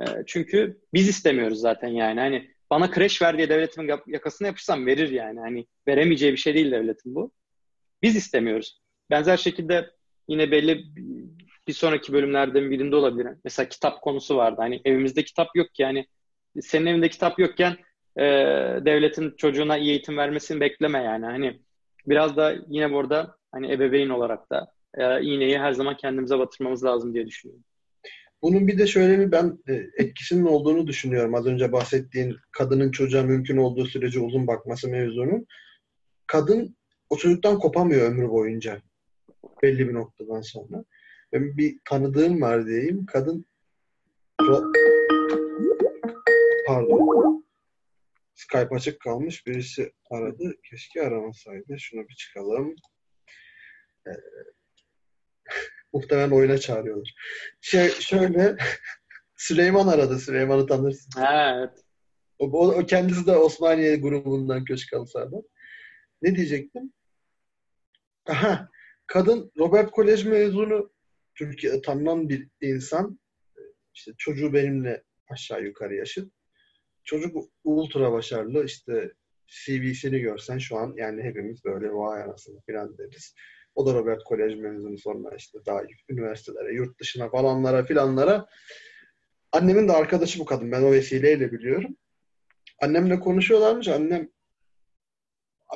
E, çünkü biz istemiyoruz zaten yani. Hani bana kreş ver diye devletin yakasına yapışsam verir yani. Hani veremeyeceği bir şey değil devletin bu. Biz istemiyoruz. Benzer şekilde yine belli bir sonraki bölümlerden birinde olabilir. Mesela kitap konusu vardı. Hani evimizde kitap yok ki yani senin evinde kitap yokken e, devletin çocuğuna iyi eğitim vermesini bekleme yani. Hani biraz da yine burada hani ebeveyn olarak da e, iğneyi her zaman kendimize batırmamız lazım diye düşünüyorum. Bunun bir de şöyle bir ben e, etkisinin olduğunu düşünüyorum. Az önce bahsettiğin kadının çocuğa mümkün olduğu sürece uzun bakması mevzunun. Kadın o çocuktan kopamıyor ömrü boyunca. Belli bir noktadan sonra. Ben bir tanıdığım var diyeyim. Kadın pardon Skype açık kalmış. Birisi aradı. Keşke aramasaydı. Şunu bir çıkalım. Ee, muhtemelen oyuna çağırıyorlar. Şey, şöyle Süleyman aradı. Süleyman'ı tanırsın. Evet. O, o, o kendisi de Osmaniye grubundan Köşk Alsa'dan. Ne diyecektim? Aha. Kadın Robert Kolej mezunu Türkiye'de tanınan bir insan. İşte çocuğu benimle aşağı yukarı yaşıt. Çocuk ultra başarılı. İşte CV'sini görsen şu an yani hepimiz böyle vay anasını falan deriz. O da Robert Kolej mezunu sonra işte daha üniversitelere, yurt dışına falanlara filanlara. Annemin de arkadaşı bu kadın. Ben o vesileyle biliyorum. Annemle konuşuyorlarmış. Annem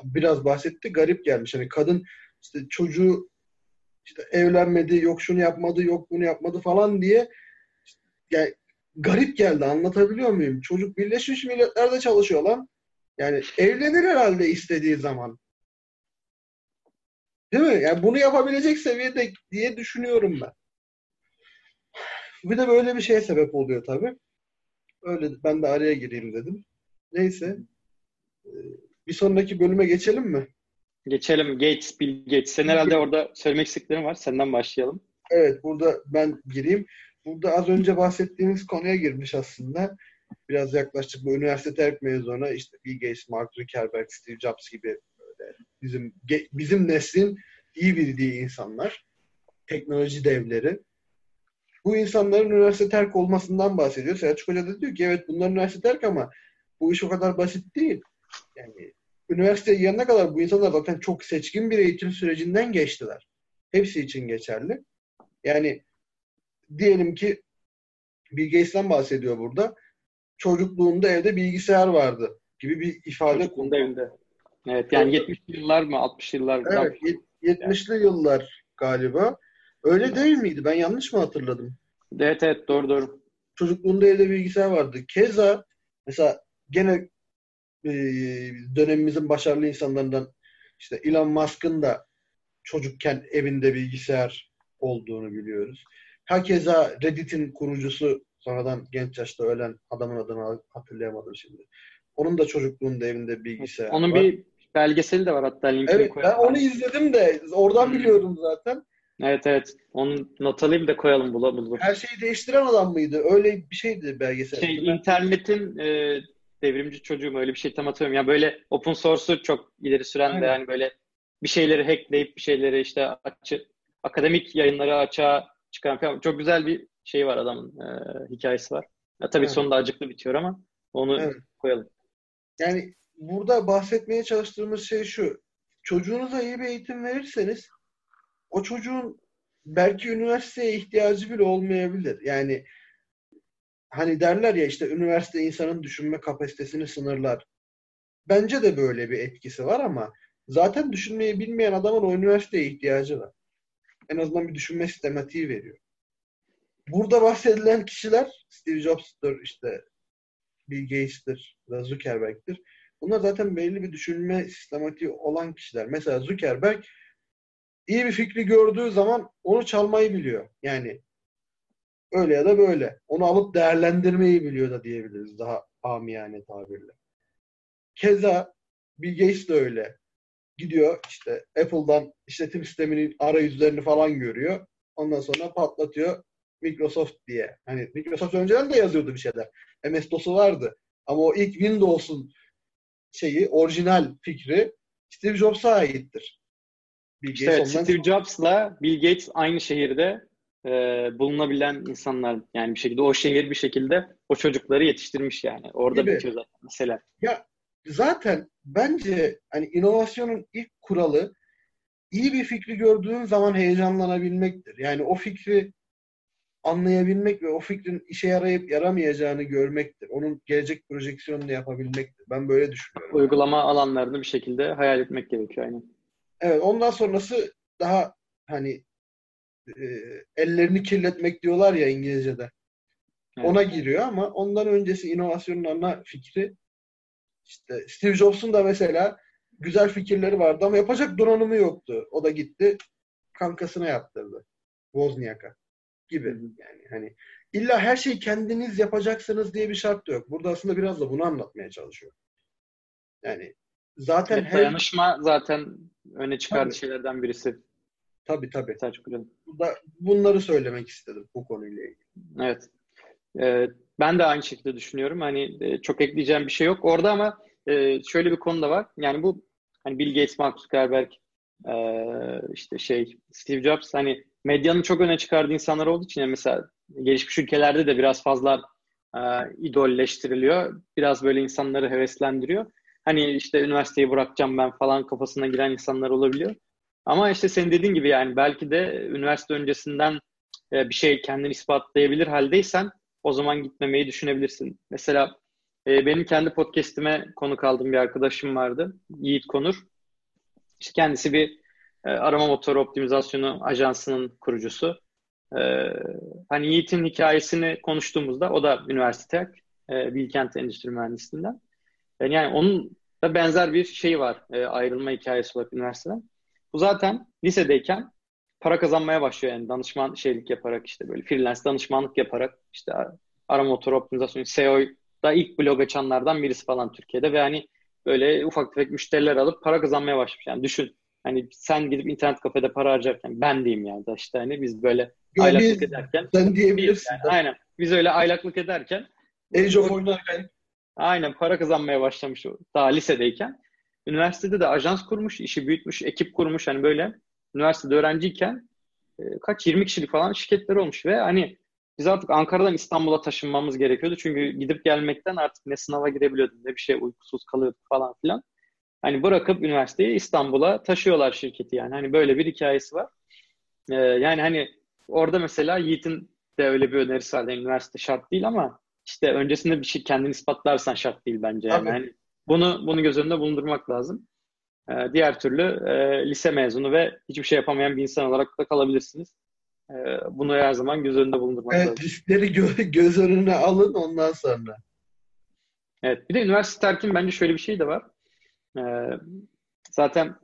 biraz bahsetti. Garip gelmiş. Hani kadın işte çocuğu işte evlenmedi, yok şunu yapmadı, yok bunu yapmadı falan diye yani garip geldi. Anlatabiliyor muyum? Çocuk Birleşmiş Milletler'de çalışıyor lan. Yani evlenir herhalde istediği zaman. Değil mi? Yani bunu yapabilecek seviyede diye düşünüyorum ben. Bir de böyle bir şeye sebep oluyor tabii. Öyle ben de araya gireyim dedim. Neyse. Ee, bir sonraki bölüme geçelim mi? Geçelim. Gates, Bill Gates. Sen herhalde orada söylemek istediklerin var. Senden başlayalım. Evet. Burada ben gireyim. Burada az önce bahsettiğimiz konuya girmiş aslında. Biraz yaklaştık. Bu üniversite terk mezunu işte Bill Gates, Mark Zuckerberg, Steve Jobs gibi böyle bizim bizim neslin iyi bildiği insanlar. Teknoloji devleri. Bu insanların üniversite terk olmasından bahsediyor. Selçuk Hoca da diyor ki evet bunlar üniversite terk ama bu iş o kadar basit değil. Yani üniversiteye yanına kadar bu insanlar zaten çok seçkin bir eğitim sürecinden geçtiler. Hepsi için geçerli. Yani diyelim ki Bill Gates'ten bahsediyor burada. Çocukluğunda evde bilgisayar vardı gibi bir ifade. Çocukluğunda evinde. Evet yani 70'li yıllar mı 60 yıllar mı? Evet 70'li yani. yıllar galiba. Öyle değil miydi? Ben yanlış mı hatırladım? Evet evet doğru doğru. Çocukluğunda evde bilgisayar vardı. Keza mesela gene e, dönemimizin başarılı insanlarından işte Elon Musk'ın da çocukken evinde bilgisayar olduğunu biliyoruz. Hakeza Reddit'in kurucusu sonradan genç yaşta ölen adamın adını hatırlayamadım şimdi. Onun da çocukluğunda evinde bilgisayar Onun var. bir belgeseli de var hatta linkini Evet ben onu izledim de oradan biliyorum zaten. Evet evet. Onu not alayım da koyalım bula bulur. Her şeyi değiştiren adam mıydı? Öyle bir şeydi belgesel. Şey, internetin e, devrimci çocuğum öyle bir şey tam atıyorum. Ya böyle open source'u çok ileri süren Aynen. de yani böyle bir şeyleri hackleyip bir şeyleri işte açı, akademik yayınları açığa çıkaran falan. Çok güzel bir şey var adamın e, hikayesi var. Ya, tabii evet. sonunda acıklı bitiyor ama onu evet. koyalım. Yani burada bahsetmeye çalıştığımız şey şu. Çocuğunuza iyi bir eğitim verirseniz o çocuğun belki üniversiteye ihtiyacı bile olmayabilir. Yani hani derler ya işte üniversite insanın düşünme kapasitesini sınırlar. Bence de böyle bir etkisi var ama zaten düşünmeyi bilmeyen adamın o üniversiteye ihtiyacı var. En azından bir düşünme sistematiği veriyor. Burada bahsedilen kişiler Steve Jobs'tır, işte Bill Gates'tir, Zuckerberg'tir. Bunlar zaten belli bir düşünme sistematiği olan kişiler. Mesela Zuckerberg iyi bir fikri gördüğü zaman onu çalmayı biliyor. Yani öyle ya da böyle. Onu alıp değerlendirmeyi biliyor da diyebiliriz daha amiyane tabirle. Keza Bill Gates de öyle. Gidiyor işte Apple'dan işletim sisteminin arayüzlerini falan görüyor. Ondan sonra patlatıyor Microsoft diye. Hani Microsoft önceden de yazıyordu bir şeyler. MS-DOS'u vardı. Ama o ilk Windows'un şeyi, orijinal fikri Steve Jobs'a aittir. Bill Gates evet, Steve Jobs'la Bill Gates aynı şehirde e, bulunabilen insanlar yani bir şekilde o şehir bir şekilde o çocukları yetiştirmiş yani. Orada Gibi. bitiyor zaten mesela. Ya zaten bence hani inovasyonun ilk kuralı iyi bir fikri gördüğün zaman heyecanlanabilmektir. Yani o fikri anlayabilmek ve o fikrin işe yarayıp yaramayacağını görmektir. Onun gelecek projeksiyonunu yapabilmektir. Ben böyle düşünüyorum. Uygulama alanlarını bir şekilde hayal etmek gerekiyor aynen. Evet ondan sonrası daha hani e, ellerini kirletmek diyorlar ya İngilizce'de. Evet. Ona giriyor ama ondan öncesi inovasyonun ana fikri işte Steve Jobs'un da mesela güzel fikirleri vardı ama yapacak donanımı yoktu. O da gitti kankasına yaptırdı. Wozniak'a gibi yani hani illa her şeyi kendiniz yapacaksınız diye bir şart da yok. Burada aslında biraz da bunu anlatmaya çalışıyor. Yani zaten evet, dayanışma her... zaten öne çıkardığı şeylerden birisi. Tabii tabii. Burada bunları söylemek istedim bu konuyla ilgili. Evet. Ee, ben de aynı şekilde düşünüyorum. Hani e, çok ekleyeceğim bir şey yok. Orada ama e, şöyle bir konu da var. Yani bu hani Bill Gates, Mark Zuckerberg, e, işte şey Steve Jobs hani medyanın çok öne çıkardığı insanlar olduğu için yani mesela gelişmiş ülkelerde de biraz fazla e, idolleştiriliyor. Biraz böyle insanları heveslendiriyor. Hani işte üniversiteyi bırakacağım ben falan kafasına giren insanlar olabiliyor. Ama işte senin dediğin gibi yani belki de üniversite öncesinden e, bir şey kendini ispatlayabilir haldeysen o zaman gitmemeyi düşünebilirsin. Mesela e, benim kendi podcast'ime konuk aldığım bir arkadaşım vardı. Yiğit Konur. İşte kendisi bir e, arama motoru optimizasyonu ajansının kurucusu. hani Yiğit'in hikayesini konuştuğumuzda o da üniversite Bilkent Endüstri Mühendisliğinden. Yani onun da benzer bir şey var. Ayrılma hikayesi var üniversiteden. Bu zaten lisedeyken para kazanmaya başlıyor yani danışman şeylik yaparak işte böyle freelance danışmanlık yaparak işte arama motoru optimizasyonu SEO'da ilk blog açanlardan birisi falan Türkiye'de ve hani böyle ufak tefek müşteriler alıp para kazanmaya başlamış. Yani düşün hani sen gidip internet kafede para harcarken ben diyeyim yani da işte hani biz böyle Ya aylaklık ederken Sen diyebilirsin. yani, aynen biz öyle aylaklık ederken Age of oynarken Aynen para kazanmaya başlamış daha lisedeyken. Üniversitede de ajans kurmuş, işi büyütmüş, ekip kurmuş hani böyle. Üniversitede öğrenciyken e, kaç 20 kişilik falan şirketler olmuş ve hani biz artık Ankara'dan İstanbul'a taşınmamız gerekiyordu. Çünkü gidip gelmekten artık ne sınava girebiliyordum ne bir şey uykusuz kalıyorduk falan filan. Hani bırakıp üniversiteyi İstanbul'a taşıyorlar şirketi yani. Hani böyle bir hikayesi var. E, yani hani orada mesela Yiğit'in de öyle bir önerisi var. Yani üniversite şart değil ama işte öncesinde bir şey kendini ispatlarsan şart değil bence. Yani. Hani bunu bunu göz önünde bulundurmak lazım. Ee, diğer türlü e, lise mezunu ve hiçbir şey yapamayan bir insan olarak da kalabilirsiniz. Ee, bunu her zaman göz önünde bulundurmak lazım. evet, riskleri gö- göz önüne alın ondan sonra. Evet. Bir de üniversite terkin bence şöyle bir şey de var. Ee, zaten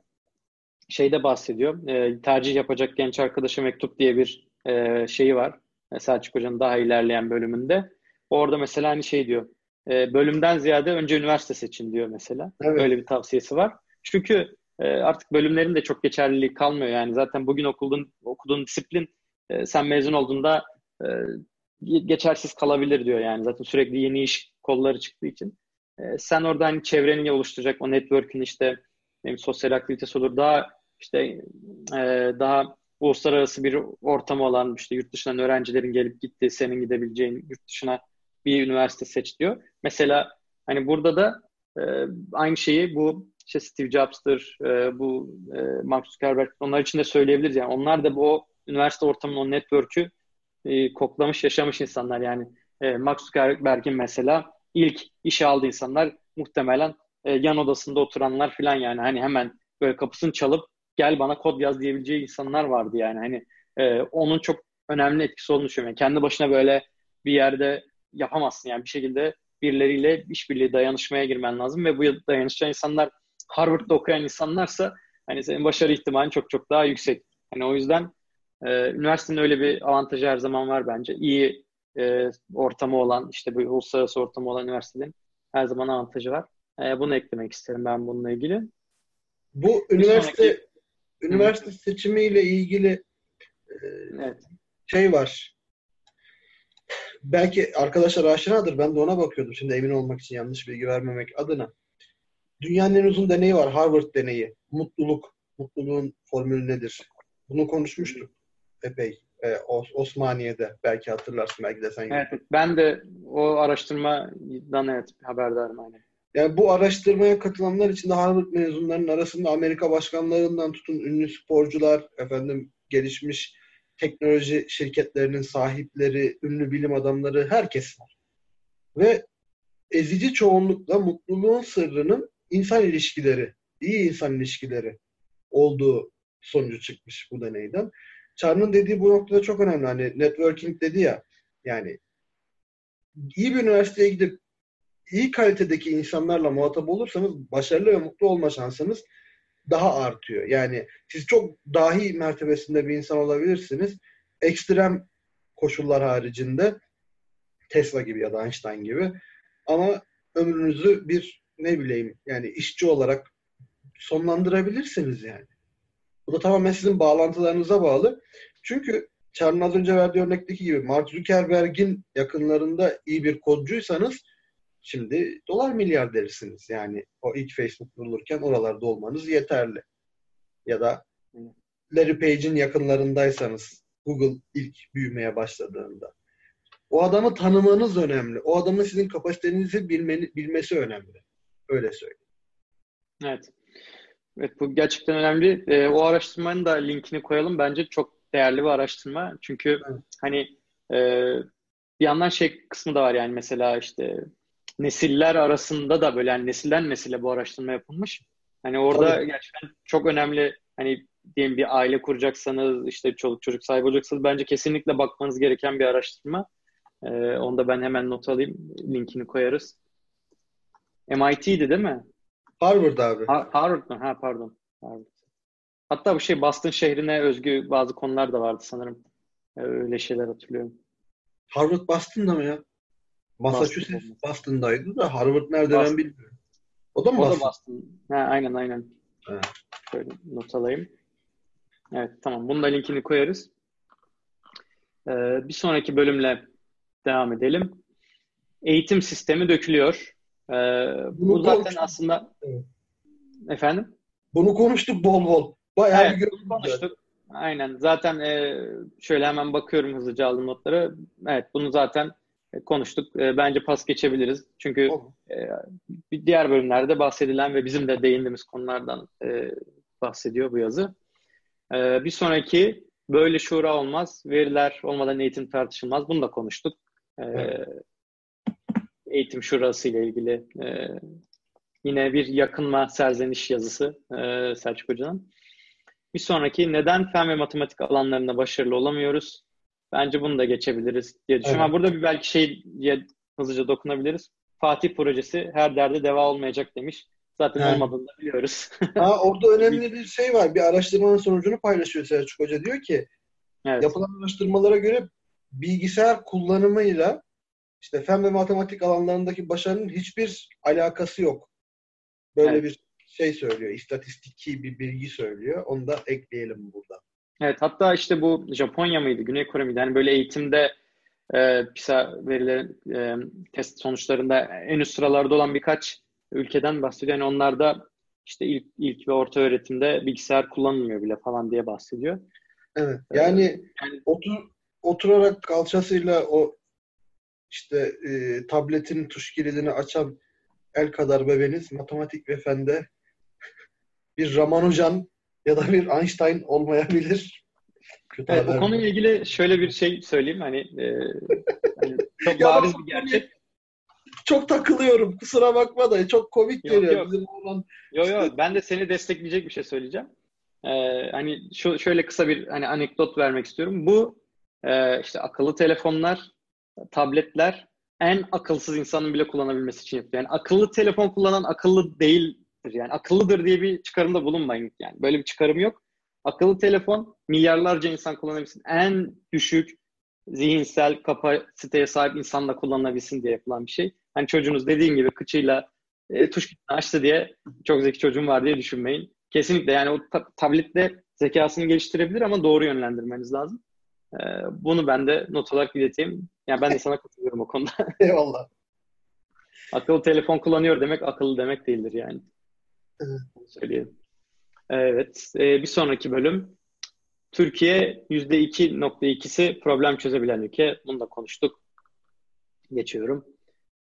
şeyde bahsediyor. Ee, tercih yapacak genç arkadaşa mektup diye bir e, şeyi var. E, Selçuk Hoca'nın daha ilerleyen bölümünde. Orada mesela hani şey diyor. E, bölümden ziyade önce üniversite seçin diyor mesela. Evet. Öyle bir tavsiyesi var. Çünkü e, artık bölümlerin de çok geçerliliği kalmıyor. Yani zaten bugün okuduğun, okuduğun disiplin e, sen mezun olduğunda e, geçersiz kalabilir diyor yani. Zaten sürekli yeni iş kolları çıktığı için. E, sen orada hani çevreni oluşturacak o network'ün işte bileyim, sosyal aktivitesi olur. Daha işte e, daha uluslararası bir ortamı olan işte yurt dışından öğrencilerin gelip gittiği senin gidebileceğin yurt dışına bir üniversite seç diyor. Mesela hani burada da e, aynı şeyi bu işte Steve Jobs'tır, e, bu e, Mark Zuckerberg onlar için de söyleyebiliriz. Yani onlar da bu üniversite ortamının o network'ü e, koklamış, yaşamış insanlar. Yani e, Mark Zuckerberg'in mesela ilk işe aldığı insanlar muhtemelen yan odasında oturanlar falan yani hani hemen böyle kapısını çalıp gel bana kod yaz diyebileceği insanlar vardı yani hani onun çok önemli etkisi olduğunu düşünüyorum. Yani kendi başına böyle bir yerde yapamazsın yani bir şekilde birileriyle işbirliği dayanışmaya girmen lazım ve bu dayanışan insanlar Harvard'da okuyan insanlarsa hani senin başarı ihtimalin çok çok daha yüksek. Hani o yüzden e, üniversitenin öyle bir avantajı her zaman var bence. İyi e, ortamı olan işte bu uluslararası ortamı olan üniversitelerin her zaman avantajı var. E, bunu eklemek isterim ben bununla ilgili. Bu Bir üniversite sonraki- üniversite seçimiyle ilgili e, Evet. şey var. Belki arkadaşlar aşinadır. Ben de ona bakıyordum. Şimdi emin olmak için yanlış bilgi vermemek adına. Dünyanın en uzun deneyi var. Harvard deneyi. Mutluluk. Mutluluğun formülü nedir? Bunu konuşmuştuk epey. Os- Osmaniye'de. Belki hatırlarsın. Belki de sen. Evet, ben de o araştırmadan evet haberdarım aynen. Yani bu araştırmaya katılanlar içinde Harvard mezunlarının arasında Amerika başkanlarından tutun ünlü sporcular, efendim gelişmiş teknoloji şirketlerinin sahipleri, ünlü bilim adamları herkes var. Ve ezici çoğunlukla mutluluğun sırrının insan ilişkileri, iyi insan ilişkileri olduğu sonucu çıkmış bu deneyden. Çar'ın dediği bu noktada çok önemli. Hani networking dedi ya yani iyi bir üniversiteye gidip iyi kalitedeki insanlarla muhatap olursanız başarılı ve mutlu olma şansınız daha artıyor. Yani siz çok dahi mertebesinde bir insan olabilirsiniz. Ekstrem koşullar haricinde Tesla gibi ya da Einstein gibi ama ömrünüzü bir ne bileyim yani işçi olarak sonlandırabilirsiniz yani. Bu da tamamen sizin bağlantılarınıza bağlı. Çünkü Çar'ın az önce verdiği örnekteki gibi Mark Zuckerberg'in yakınlarında iyi bir kodcuysanız Şimdi dolar milyarderisiniz. Yani o ilk Facebook kurulurken oralarda olmanız yeterli. Ya da Larry Page'in yakınlarındaysanız Google ilk büyümeye başladığında. O adamı tanımanız önemli. O adamın sizin kapasitenizi bilmeni, bilmesi önemli. Öyle söyleyeyim. Evet. Evet bu gerçekten önemli. Ee, o araştırmanın da linkini koyalım. Bence çok değerli bir araştırma. Çünkü Evet. hani e, bir yandan şey kısmı da var yani mesela işte nesiller arasında da böyle yani nesilden nesile bu araştırma yapılmış. Hani orada Tabii. gerçekten çok önemli hani diyelim bir aile kuracaksanız işte çoluk çocuk sahibi olacaksanız bence kesinlikle bakmanız gereken bir araştırma. Ee, onu da ben hemen not alayım. Linkini koyarız. MIT'di değil mi? Harvard abi. Ha, Harvard mı? Ha pardon. Harvard. Hatta bu şey Boston şehrine özgü bazı konular da vardı sanırım. Öyle şeyler hatırlıyorum. Harvard Boston'da mı ya? Massachusetts Boston Boston'daydı da Harvard nerede Boston. ben bilmiyorum. O da mı Boston? O da Boston. Ha, aynen aynen. Evet. Şöyle not alayım. Evet tamam. Bunun da linkini koyarız. Ee, bir sonraki bölümle devam edelim. Eğitim sistemi dökülüyor. Ee, bu zaten konuştuk. aslında evet. efendim? Bunu konuştuk bol bol. Bayağı evet, bir konuştuk. Aynen. Zaten e, şöyle hemen bakıyorum hızlıca aldım notları. Evet bunu zaten konuştuk. E, bence pas geçebiliriz. Çünkü e, diğer bölümlerde bahsedilen ve bizim de değindiğimiz konulardan e, bahsediyor bu yazı. E, bir sonraki böyle şura olmaz. Veriler olmadan eğitim tartışılmaz. Bunu da konuştuk. E, evet. Eğitim şurası ile ilgili e, yine bir yakınma serzeniş yazısı e, Selçuk Hoca'nın. Bir sonraki neden fen ve matematik alanlarında başarılı olamıyoruz? Bence bunu da geçebiliriz diye düşünüyorum. Evet. Burada bir belki şey diye hızlıca dokunabiliriz. Fatih projesi her derde deva olmayacak demiş. Zaten evet. olmadığını da biliyoruz. ha, orada önemli bir şey var. Bir araştırmanın sonucunu paylaşıyor Selçuk Hoca. Diyor ki evet. yapılan araştırmalara göre bilgisayar kullanımıyla işte fen ve matematik alanlarındaki başarının hiçbir alakası yok. Böyle evet. bir şey söylüyor. İstatistiki bir bilgi söylüyor. Onu da ekleyelim burada. Evet hatta işte bu Japonya mıydı, Güney Kore miydi? Yani böyle eğitimde e, PISA verilerin e, test sonuçlarında en üst sıralarda olan birkaç ülkeden bahsediyor. Yani onlarda işte ilk, ilk ve orta öğretimde bilgisayar kullanılmıyor bile falan diye bahsediyor. Evet. Yani, ee, yani otur, oturarak kalçasıyla o işte e, tabletin tuş kilidini açan el kadar bebeniz matematik ve fende bir Ramanujan ya da bir Einstein olmayabilir. Kötü evet, bu konuyla ilgili şöyle bir şey söyleyeyim. Hani, e, hani çok bariz bir gerçek. Çok takılıyorum. Kusura bakma da çok komik yok, geliyor. Yok. Bizim olan... Yok yok. Ben de seni destekleyecek bir şey söyleyeceğim. Ee, hani şu şöyle kısa bir hani anekdot vermek istiyorum. Bu e, işte akıllı telefonlar, tabletler en akılsız insanın bile kullanabilmesi için yapıyor. Yani akıllı telefon kullanan akıllı değil yani akıllıdır diye bir çıkarımda bulunmayın. Yani böyle bir çıkarım yok. Akıllı telefon milyarlarca insan kullanabilsin. En düşük zihinsel kapasiteye sahip insanla kullanabilsin diye yapılan bir şey. Hani çocuğunuz dediğim gibi kıçıyla e, tuş açtı diye çok zeki çocuğum var diye düşünmeyin. Kesinlikle yani o ta- tablette zekasını geliştirebilir ama doğru yönlendirmeniz lazım. Ee, bunu ben de not olarak ileteyim. Yani ben de sana katılıyorum o konuda. Eyvallah. akıllı telefon kullanıyor demek akıllı demek değildir yani. Evet. E, bir sonraki bölüm. Türkiye %2.2'si problem çözebilen ülke. Bunu da konuştuk. Geçiyorum.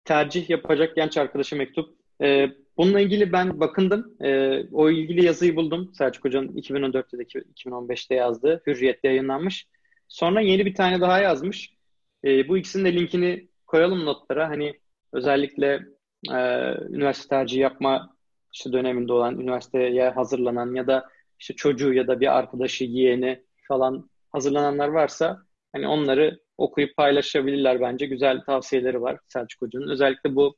Tercih yapacak genç arkadaşa mektup. E, bununla ilgili ben bakındım. E, o ilgili yazıyı buldum. Selçuk Hoca'nın 2014'te de 2015'te yazdığı. Hürriyet'te yayınlanmış. Sonra yeni bir tane daha yazmış. Bu ikisinin de linkini koyalım notlara. Hani özellikle üniversite tercihi yapma işte döneminde olan üniversiteye hazırlanan ya da işte çocuğu ya da bir arkadaşı, yeğeni falan hazırlananlar varsa hani onları okuyup paylaşabilirler bence. Güzel tavsiyeleri var Selçuk Hoca'nın. Özellikle bu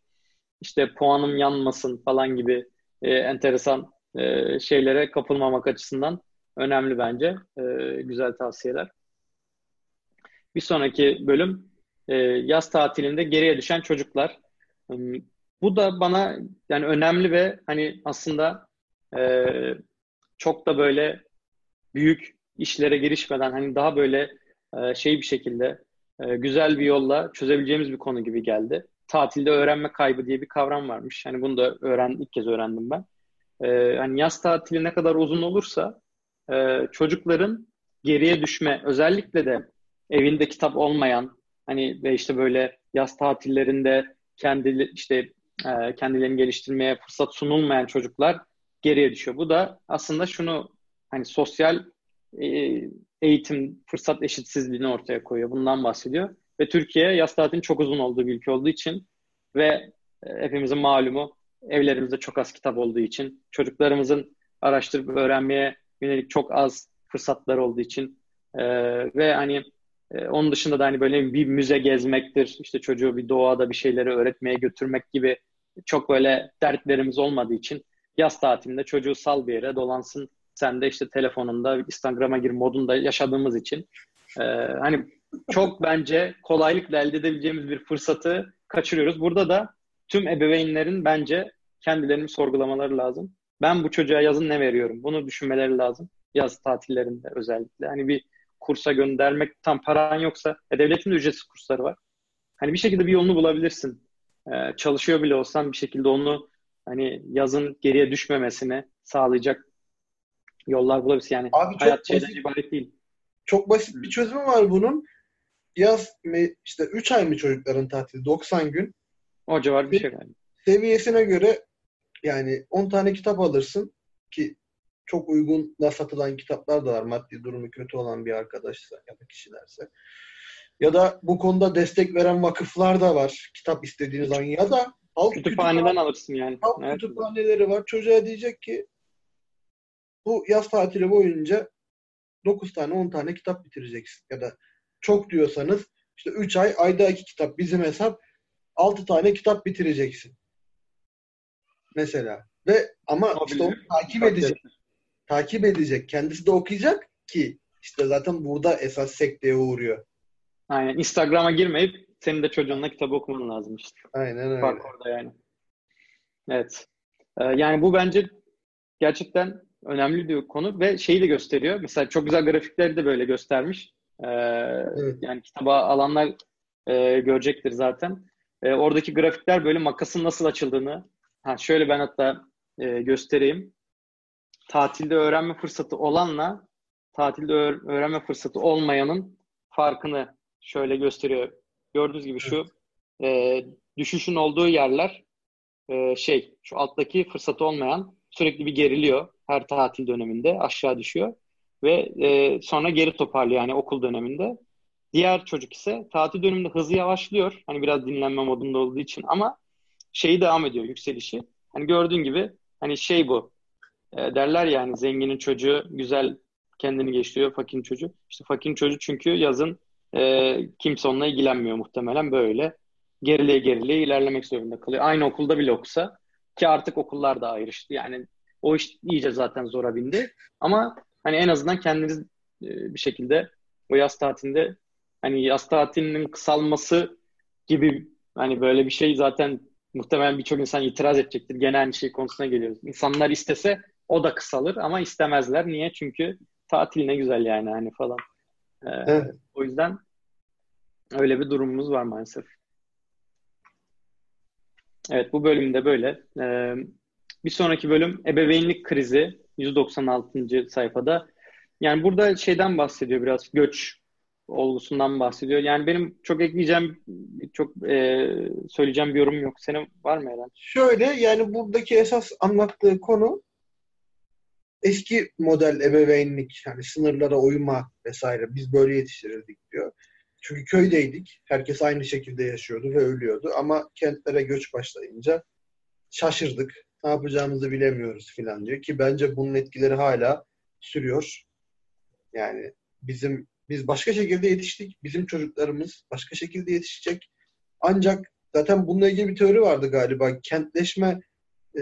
işte puanım yanmasın falan gibi e, enteresan e, şeylere kapılmamak açısından önemli bence. E, güzel tavsiyeler. Bir sonraki bölüm e, yaz tatilinde geriye düşen çocuklar. Bu da bana yani önemli ve hani aslında e, çok da böyle büyük işlere girişmeden hani daha böyle e, şey bir şekilde e, güzel bir yolla çözebileceğimiz bir konu gibi geldi. Tatilde öğrenme kaybı diye bir kavram varmış. Hani bunu da öğren ilk kez öğrendim ben. E, hani yaz tatili ne kadar uzun olursa e, çocukların geriye düşme özellikle de evinde kitap olmayan hani ve işte böyle yaz tatillerinde kendi işte e, kendilerini geliştirmeye fırsat sunulmayan çocuklar geriye düşüyor. Bu da aslında şunu hani sosyal e, eğitim fırsat eşitsizliğini ortaya koyuyor. Bundan bahsediyor. Ve Türkiye yaz tatilinin çok uzun olduğu bir ülke olduğu için ve e, hepimizin malumu evlerimizde çok az kitap olduğu için çocuklarımızın araştırıp öğrenmeye yönelik çok az fırsatlar olduğu için e, ve hani e, onun dışında da hani böyle bir müze gezmektir, işte çocuğu bir doğada bir şeyleri öğretmeye götürmek gibi çok böyle dertlerimiz olmadığı için yaz tatilinde çocuğu sal bir yere dolansın. Sen de işte telefonunda Instagram'a gir modunda yaşadığımız için e, hani çok bence kolaylıkla elde edebileceğimiz bir fırsatı kaçırıyoruz. Burada da tüm ebeveynlerin bence kendilerini sorgulamaları lazım. Ben bu çocuğa yazın ne veriyorum? Bunu düşünmeleri lazım. Yaz tatillerinde özellikle. Hani bir kursa göndermek tam paran yoksa e, devletin de ücretsiz kursları var. Hani bir şekilde bir yolunu bulabilirsin. Ee, çalışıyor bile olsan bir şekilde onu hani yazın geriye düşmemesini sağlayacak yollar bulabilirsin. Yani Abi hayat şeyden basit, ibaret değil. Çok basit bir çözümü var bunun. Yaz işte 3 ay mı çocukların tatili? 90 gün. O civar bir şey yani. Seviyesine göre yani 10 tane kitap alırsın ki çok uygun da satılan kitaplar da var maddi durumu kötü olan bir arkadaşsa ya da kişilerse. Ya da bu konuda destek veren vakıflar da var. Kitap istediğiniz zaman ya da halk kütüphaneden kütüphane, alırsın yani. Halk evet. kütüphaneleri var. Çocuğa diyecek ki bu yaz tatili boyunca 9 tane 10 tane kitap bitireceksin. Ya da çok diyorsanız işte 3 ay ayda 2 kitap bizim hesap 6 tane kitap bitireceksin. Mesela. Ve ama işte onu takip edecek. Takip edecek. Kendisi de okuyacak ki işte zaten burada esas sekteye uğruyor. Aynen. Instagram'a girmeyip senin de çocuğunla kitabı okuman lazım işte. Aynen öyle. Fark orada yani. Evet. Ee, yani bu bence gerçekten önemli bir konu ve şeyi de gösteriyor. Mesela çok güzel grafikleri de böyle göstermiş. Ee, evet. Yani kitaba alanlar e, görecektir zaten. E, oradaki grafikler böyle makasın nasıl açıldığını. Ha, şöyle ben hatta e, göstereyim. Tatilde öğrenme fırsatı olanla tatilde öğrenme fırsatı olmayanın farkını şöyle gösteriyor. Gördüğünüz gibi şu e, düşüşün olduğu yerler e, şey şu alttaki fırsatı olmayan sürekli bir geriliyor her tatil döneminde aşağı düşüyor ve e, sonra geri toparlıyor yani okul döneminde. Diğer çocuk ise tatil döneminde hızı yavaşlıyor. Hani biraz dinlenme modunda olduğu için ama şeyi devam ediyor yükselişi. Hani gördüğün gibi hani şey bu e, derler yani zenginin çocuğu güzel kendini geçiriyor fakirin çocuğu. İşte fakirin çocuğu çünkü yazın e, kimse onunla ilgilenmiyor muhtemelen böyle. Gerileye gerileye ilerlemek zorunda kalıyor. Aynı okulda bile okusa ki artık okullar da ayrıştı. Yani o iş iyice zaten zora bindi. Ama hani en azından kendiniz e, bir şekilde o yaz tatilinde hani yaz tatilinin kısalması gibi hani böyle bir şey zaten muhtemelen birçok insan itiraz edecektir. Gene aynı şey konusuna geliyoruz. İnsanlar istese o da kısalır ama istemezler. Niye? Çünkü tatil ne güzel yani hani falan. Ee, evet. O yüzden öyle bir durumumuz var maalesef. Evet bu bölümde böyle. Ee, bir sonraki bölüm ebeveynlik krizi 196. sayfada. Yani burada şeyden bahsediyor biraz göç olgusundan bahsediyor. Yani benim çok ekleyeceğim, çok e, söyleyeceğim bir yorum yok. Senin var mı Eren? Şöyle yani buradaki esas anlattığı konu eski model ebeveynlik yani sınırlara uyma vesaire biz böyle yetiştirildik diyor. Çünkü köydeydik. Herkes aynı şekilde yaşıyordu ve ölüyordu. Ama kentlere göç başlayınca şaşırdık. Ne yapacağımızı bilemiyoruz filan diyor. Ki bence bunun etkileri hala sürüyor. Yani bizim biz başka şekilde yetiştik. Bizim çocuklarımız başka şekilde yetişecek. Ancak zaten bununla ilgili bir teori vardı galiba. Kentleşme e,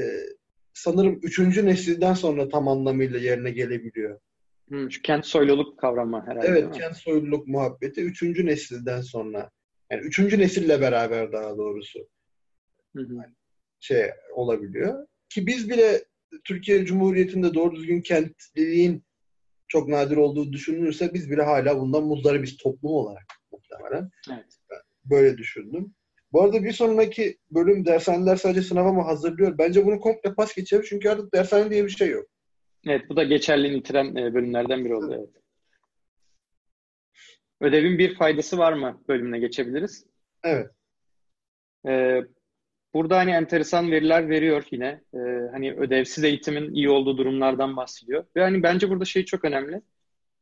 sanırım üçüncü nesilden sonra tam anlamıyla yerine gelebiliyor. Hmm, şu kent soyluluk kavramı herhalde. Evet, kent soyluluk muhabbeti üçüncü nesilden sonra. Yani üçüncü nesille beraber daha doğrusu. Hı hı. Yani şey olabiliyor. Ki biz bile Türkiye Cumhuriyeti'nde doğru düzgün kentliliğin çok nadir olduğu düşünülürse biz bile hala bundan muzdaribiz toplum olarak muhtemelen. Evet. böyle düşündüm. Bu arada bir sonraki bölüm dershaneler sadece sınava mı hazırlıyor? Bence bunu komple pas geçelim çünkü artık dershane diye bir şey yok. Evet bu da geçerli nitiren e, bölümlerden biri oldu. Evet. Ödevin bir faydası var mı bölümüne geçebiliriz. Evet. Ee, burada hani enteresan veriler veriyor yine. Ee, hani ödevsiz eğitimin iyi olduğu durumlardan bahsediyor. Ve hani bence burada şey çok önemli.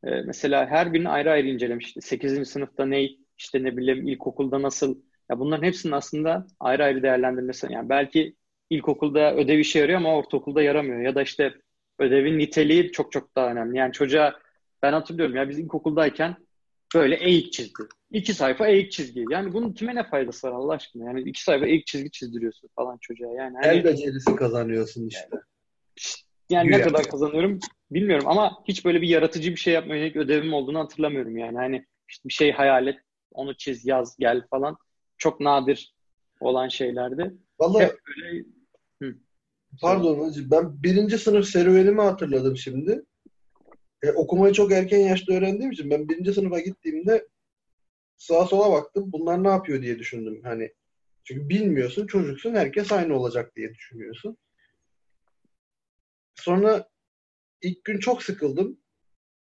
Ee, mesela her birini ayrı ayrı incelemiş. İşte 8. sınıfta ne, işte ne bileyim ilkokulda nasıl ya bunların hepsinin aslında ayrı ayrı değerlendirmesi. Yani belki ilkokulda ödev işe yarıyor ama ortaokulda yaramıyor. Ya da işte ödevin niteliği çok çok daha önemli. Yani çocuğa ben hatırlıyorum ya biz ilkokuldayken böyle eğik çizdi. İki sayfa eğik çizgi. Yani bunun kime ne faydası var Allah aşkına? Yani iki sayfa eğik çizgi çizdiriyorsun falan çocuğa. Yani hani... El becerisi kazanıyorsun işte. yani Güya. ne kadar kazanıyorum bilmiyorum ama hiç böyle bir yaratıcı bir şey yapmaya yönelik ödevim olduğunu hatırlamıyorum yani. Hani işte bir şey hayal et, onu çiz, yaz, gel falan. Çok nadir olan şeylerdi. Vallahi böyle... Pardon hacı ben birinci sınıf serüvenimi hatırladım şimdi. E, okumayı çok erken yaşta öğrendiğim için ben birinci sınıfa gittiğimde sağa sola baktım. Bunlar ne yapıyor diye düşündüm. Hani çünkü bilmiyorsun, çocuksun, herkes aynı olacak diye düşünüyorsun. Sonra ilk gün çok sıkıldım.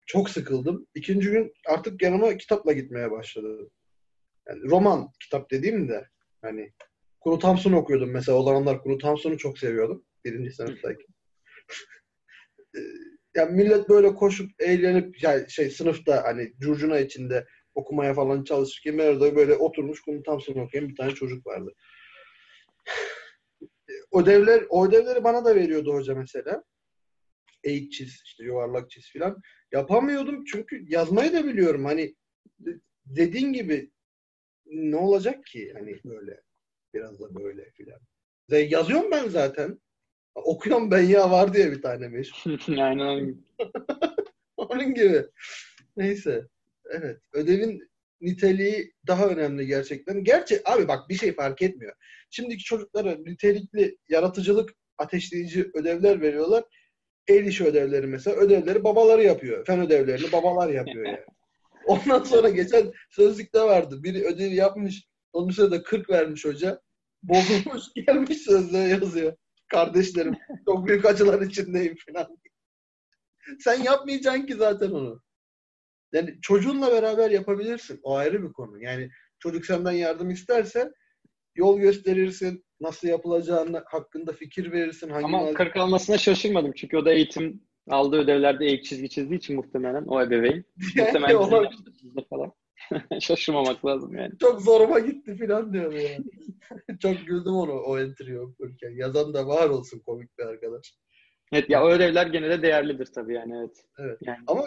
Çok sıkıldım. İkinci gün artık yanıma kitapla gitmeye başladı. Yani roman kitap dediğim de hani Kuru Thompson okuyordum mesela. O zamanlar Kuru Thompson'u çok seviyordum. Birinci sınıftayken. yani millet böyle koşup eğlenip yani şey sınıfta hani curcuna içinde okumaya falan çalışırken ben orada böyle oturmuş Kuru Thompson okuyan bir tane çocuk vardı. ödevler, o ödevleri bana da veriyordu hoca mesela. Eğik çiz, işte yuvarlak çiz filan. Yapamıyordum çünkü yazmayı da biliyorum. Hani dediğin gibi ne olacak ki hani böyle biraz da böyle filan. Yazıyorum ben zaten. Okuyorum ben ya var diye bir tane meşhur. Aynen onun gibi. onun gibi. Neyse. Evet. Ödevin niteliği daha önemli gerçekten. Gerçi abi bak bir şey fark etmiyor. Şimdiki çocuklara nitelikli yaratıcılık ateşleyici ödevler veriyorlar. El işi ödevleri mesela. Ödevleri babaları yapıyor. Fen ödevlerini babalar yapıyor yani. Ondan sonra geçen sözlükte vardı. Biri ödevi yapmış. Onun sırada 40 vermiş hoca. Bozulmuş gelmiş sözlüğe yazıyor. Kardeşlerim çok büyük acılar içindeyim falan. Sen yapmayacaksın ki zaten onu. Yani çocuğunla beraber yapabilirsin. O ayrı bir konu. Yani çocuk senden yardım isterse yol gösterirsin. Nasıl yapılacağını hakkında fikir verirsin. Hangi Ama mal... 40 almasına şaşırmadım. Çünkü o da eğitim aldığı ödevlerde eğik çizgi çizdiği için muhtemelen o ebeveyn. Muhtemelen falan. Şaşırmamak lazım yani. Çok zoruma gitti falan diyor yani. Çok güldüm onu o entry'yi okurken. Yazan da var olsun komik bir arkadaş. Evet ya o ödevler gene de değerlidir tabii yani evet. Evet. Yani. Ama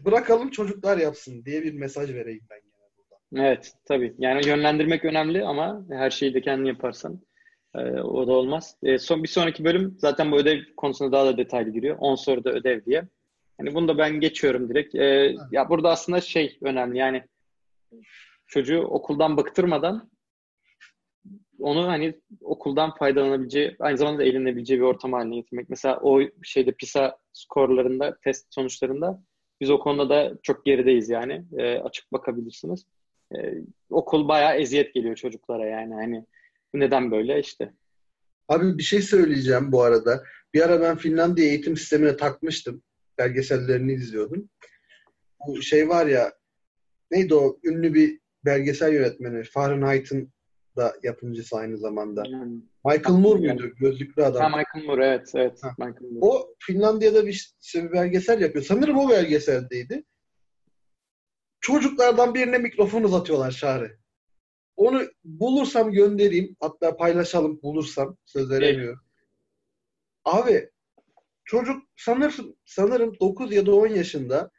bırakalım çocuklar yapsın diye bir mesaj vereyim ben gene burada. Evet tabii. Yani yönlendirmek önemli ama her şeyi de kendin yaparsan e, o da olmaz. E, son bir sonraki bölüm zaten bu ödev konusunda daha da detaylı giriyor. 10 soruda ödev diye. Hani bunu da ben geçiyorum direkt. E, ya burada aslında şey önemli yani çocuğu okuldan bıktırmadan onu hani okuldan faydalanabileceği, aynı zamanda da eğlenebileceği bir ortam haline getirmek. Mesela o şeyde PISA skorlarında, test sonuçlarında biz o konuda da çok gerideyiz yani. E, açık bakabilirsiniz. E, okul bayağı eziyet geliyor çocuklara yani. Hani neden böyle işte. Abi bir şey söyleyeceğim bu arada. Bir ara ben Finlandiya eğitim sistemine takmıştım. Belgesellerini izliyordum. Bu şey var ya neydi o ünlü bir belgesel yönetmeni Fahrenheit'ın da yapımcısı aynı zamanda. Yani, Michael Moore muydu? Gözlüklü adam. Ha, Michael Moore evet. evet Michael Moore. O Finlandiya'da bir, bir belgesel yapıyor. Sanırım o belgeseldeydi. Çocuklardan birine mikrofon uzatıyorlar Şahri. Onu bulursam göndereyim. Hatta paylaşalım bulursam. Söz veremiyorum. Evet. Abi çocuk sanırım, sanırım 9 ya da 10 yaşında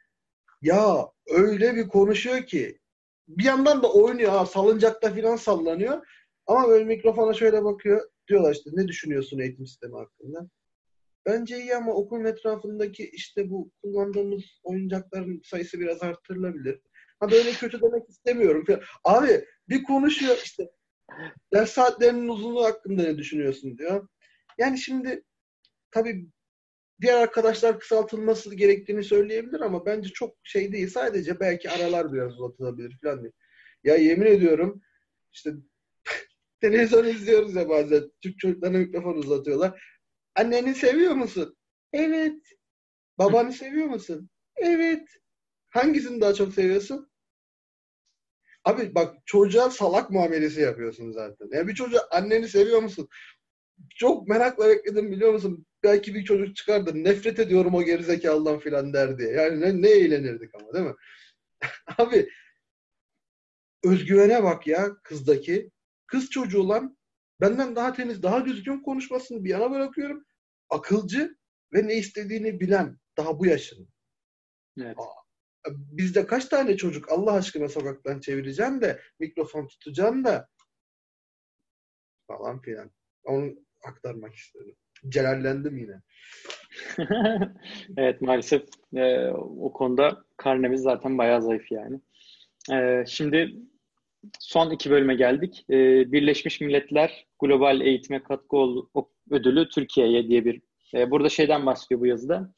ya öyle bir konuşuyor ki bir yandan da oynuyor ha salıncakta falan sallanıyor. Ama böyle mikrofona şöyle bakıyor. Diyorlar işte ne düşünüyorsun eğitim sistemi hakkında? Bence iyi ama okulun etrafındaki işte bu kullandığımız oyuncakların sayısı biraz artırılabilir. Ha böyle kötü demek istemiyorum. Abi bir konuşuyor işte ders saatlerinin uzunluğu hakkında ne düşünüyorsun diyor. Yani şimdi tabii diğer arkadaşlar kısaltılması gerektiğini söyleyebilir ama bence çok şey değil. Sadece belki aralar biraz uzatılabilir falan diye. Ya yemin ediyorum işte televizyon izliyoruz ya bazen. Türk çocuklarına mikrofon uzatıyorlar. Anneni seviyor musun? Evet. Babanı seviyor musun? Evet. Hangisini daha çok seviyorsun? Abi bak çocuğa salak muamelesi yapıyorsun zaten. Yani bir çocuğa anneni seviyor musun? Çok merakla bekledim biliyor musun? belki bir çocuk çıkardı. Nefret ediyorum o gerizekalıdan filan der diye. Yani ne, ne eğlenirdik ama değil mi? Abi özgüvene bak ya kızdaki. Kız çocuğu lan benden daha temiz, daha düzgün konuşmasını bir yana bırakıyorum. Akılcı ve ne istediğini bilen daha bu yaşın. Evet. Bizde kaç tane çocuk Allah aşkına sokaktan çevireceğim de mikrofon tutacağım da falan filan. Onu aktarmak istedim. celallendim yine. evet maalesef e, o konuda karnemiz zaten bayağı zayıf yani. E, şimdi son iki bölüme geldik. E, Birleşmiş Milletler Global Eğitime Katkı Ödülü Türkiye'ye diye bir e, burada şeyden bahsediyor bu yazıda.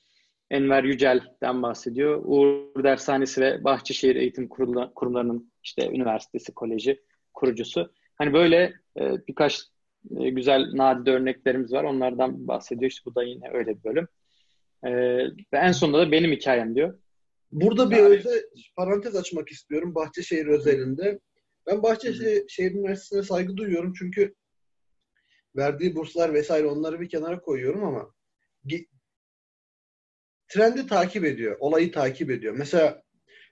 Enver Yücel'den bahsediyor. Uğur Dershanesi ve Bahçeşehir Eğitim Kurumlarının işte üniversitesi, koleji kurucusu. Hani böyle e, birkaç e, güzel nadide örneklerimiz var. Onlardan bahsediyor. İşte bu da yine öyle bir bölüm. E, ve en sonunda da benim hikayem diyor. Burada bir yani, özel parantez açmak istiyorum Bahçeşehir özelinde. Ben Bahçeşehir Üniversitesi'ne saygı duyuyorum çünkü verdiği burslar vesaire onları bir kenara koyuyorum ama trendi takip ediyor, olayı takip ediyor. Mesela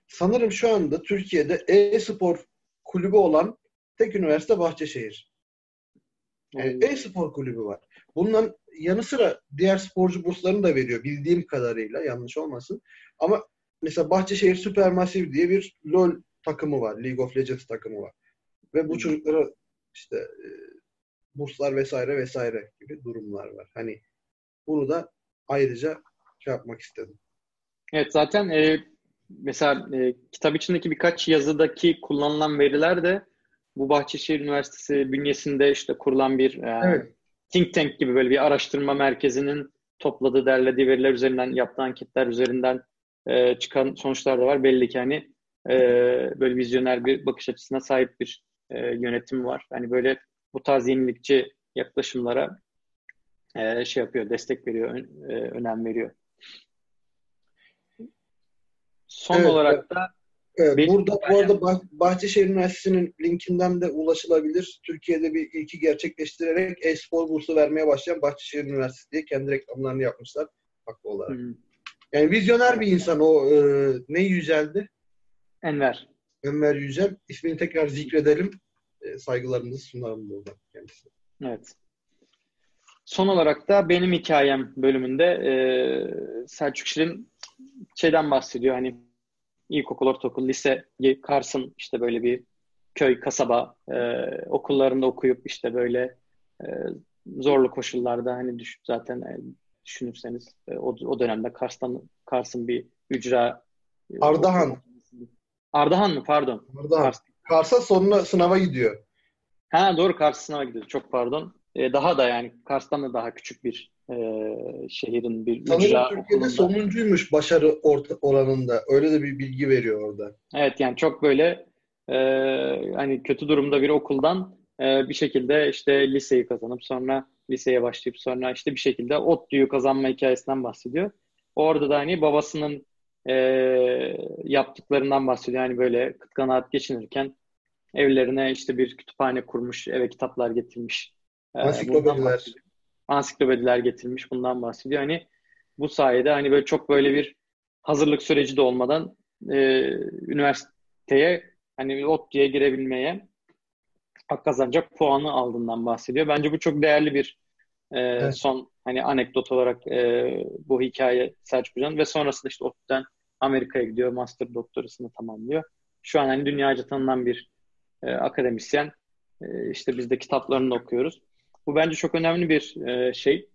sanırım şu anda Türkiye'de e-spor kulübü olan tek üniversite Bahçeşehir. Yani e-spor kulübü var. Bundan yanı sıra diğer sporcu burslarını da veriyor bildiğim kadarıyla yanlış olmasın. Ama mesela Bahçeşehir Supermassive diye bir LoL takımı var. League of Legends takımı var. Ve bu çocuklara işte e, burslar vesaire vesaire gibi durumlar var. Hani bunu da ayrıca şey yapmak istedim. Evet zaten e, mesela e, kitap içindeki birkaç yazıdaki kullanılan veriler de bu Bahçeşehir Üniversitesi bünyesinde işte kurulan bir e, evet. think tank gibi böyle bir araştırma merkezinin topladığı, derlediği veriler üzerinden yaptığı anketler üzerinden e, çıkan sonuçlar da var. Belli ki hani e, böyle vizyoner bir bakış açısına sahip bir e, yönetim var. Hani böyle bu tarz yenilikçi yaklaşımlara e, şey yapıyor, destek veriyor, ön, e, önem veriyor. Son evet, olarak da evet, benim, burada bu arada bah Bahçeşehir Üniversitesi'nin linkinden de ulaşılabilir. Türkiye'de bir ilki gerçekleştirerek e-spor bursu vermeye başlayan Bahçeşehir Üniversitesi diye kendi reklamlarını yapmışlar haklı olarak. Hmm. Yani vizyoner bir insan o e, ne Yücel'di? Enver. Enver Yücel. İsmini tekrar zikredelim. E, saygılarımızı sunalım burada kendisine. Evet. Son olarak da benim hikayem bölümünde e, Selçuk Şirin şeyden bahsediyor. Hani ilkokul, ortaokul, lise, Kars'ın işte böyle bir köy, kasaba e, okullarında okuyup işte böyle e, zorlu koşullarda hani düş, zaten e, düşünürseniz e, o, o dönemde Kars'tan Kars'ın bir ücra e, Ardahan. Ardahan mı? Pardon. Ardahan. Kars. Kars'a sonuna sınava gidiyor. Ha doğru Kars sınava gidiyor. Çok pardon. E, daha da yani Kars'tan da daha küçük bir e, şehrin bir Sanırım ücra Türkiye'de okulunda. sonuncuymuş başarı orta, oranında. Öyle de bir bilgi veriyor orada. Evet yani çok böyle e, hani kötü durumda bir okuldan e, bir şekilde işte liseyi kazanıp sonra liseye başlayıp sonra işte bir şekilde ODTÜ'yü kazanma hikayesinden bahsediyor. Orada da hani babasının e, yaptıklarından bahsediyor. Yani böyle kıt kanaat geçinirken evlerine işte bir kütüphane kurmuş, eve kitaplar getirmiş. E, Ansiklopediler. Ansiklopediler getirmiş. Bundan bahsediyor. Hani bu sayede hani böyle çok böyle bir hazırlık süreci de olmadan e, üniversiteye hani ODTÜ'ye girebilmeye hak kazanacak puanı aldığından bahsediyor. Bence bu çok değerli bir e, evet. son hani anekdot olarak e, bu hikaye Selçuk Hoca'nın ve sonrasında işte ODTÜ'den Amerika'ya gidiyor. Master doktorasını tamamlıyor. Şu an hani dünyaca tanınan bir e, akademisyen. E, işte biz de kitaplarını okuyoruz. Bu bence çok önemli bir e, şey.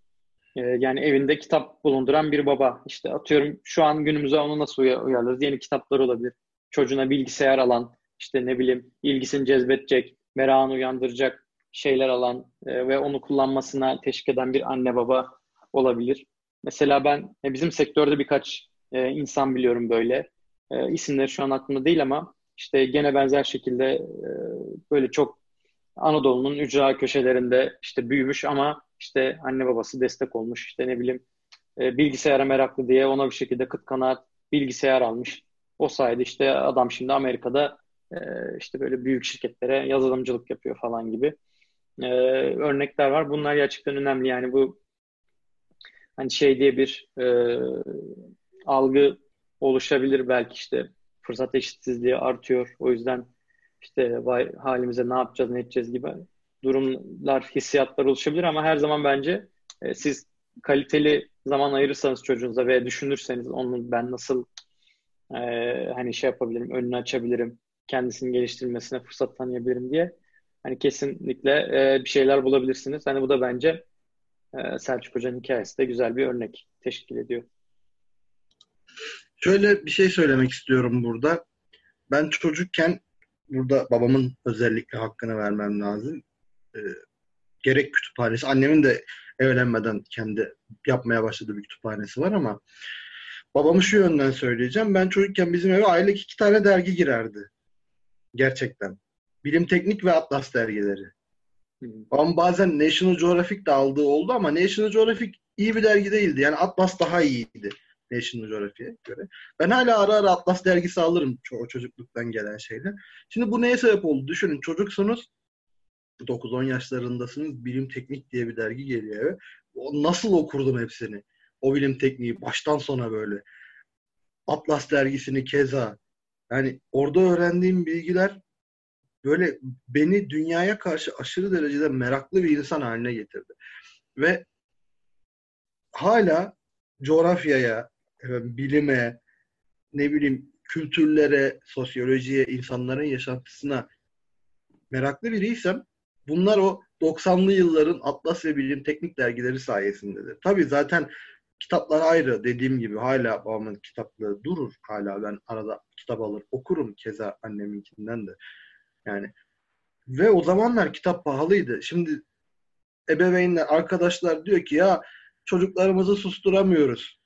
E, yani evinde kitap bulunduran bir baba. İşte atıyorum şu an günümüze onu nasıl uyarlarız? Yeni kitaplar olabilir. Çocuğuna bilgisayar alan, işte ne bileyim ilgisini cezbedecek, merakını uyandıracak şeyler alan e, ve onu kullanmasına teşvik eden bir anne baba olabilir. Mesela ben e, bizim sektörde birkaç e, insan biliyorum böyle. E, isimleri şu an aklımda değil ama işte gene benzer şekilde e, böyle çok Anadolu'nun ücra köşelerinde işte büyümüş ama işte anne babası destek olmuş. İşte ne bileyim e, bilgisayara meraklı diye ona bir şekilde kıt kanaat bilgisayar almış. O sayede işte adam şimdi Amerika'da e, işte böyle büyük şirketlere yazılımcılık yapıyor falan gibi e, örnekler var. Bunlar gerçekten önemli. Yani bu hani şey diye bir e, algı oluşabilir belki işte fırsat eşitsizliği artıyor. O yüzden işte vay halimize ne yapacağız ne edeceğiz gibi durumlar, hissiyatlar oluşabilir ama her zaman bence e, siz kaliteli zaman ayırırsanız çocuğunuza ve düşünürseniz onun ben nasıl e, hani şey yapabilirim, önünü açabilirim, kendisini geliştirmesine fırsat tanıyabilirim diye hani kesinlikle e, bir şeyler bulabilirsiniz. Hani bu da bence e, Selçuk Hoca'nın hikayesi de güzel bir örnek teşkil ediyor. Şöyle bir şey söylemek istiyorum burada. Ben çocukken burada babamın özellikle hakkını vermem lazım. E, gerek kütüphanesi, annemin de evlenmeden kendi yapmaya başladığı bir kütüphanesi var ama babamı şu yönden söyleyeceğim. Ben çocukken bizim eve aylık iki tane dergi girerdi. Gerçekten. Bilim Teknik ve Atlas dergileri. Ama bazen National Geographic de aldığı oldu ama National Geographic iyi bir dergi değildi. Yani Atlas daha iyiydi National Geographic'e göre. Ben hala ara ara Atlas dergisi alırım o çocukluktan gelen şeyler. Şimdi bu neye sebep oldu? Düşünün çocuksunuz 9-10 yaşlarındasınız. Bilim Teknik diye bir dergi geliyor eve. Nasıl okurdum hepsini? O bilim tekniği baştan sona böyle. Atlas dergisini keza. Yani orada öğrendiğim bilgiler böyle beni dünyaya karşı aşırı derecede meraklı bir insan haline getirdi. Ve hala coğrafyaya, bilime, ne bileyim kültürlere, sosyolojiye, insanların yaşantısına meraklı biriysem bunlar o 90'lı yılların Atlas ve Bilim Teknik dergileri sayesindedir. Tabii zaten kitaplar ayrı dediğim gibi hala babamın kitapları durur. Hala ben arada kitap alır okurum keza anneminkinden de. Yani ve o zamanlar kitap pahalıydı. Şimdi ebeveynler, arkadaşlar diyor ki ya çocuklarımızı susturamıyoruz.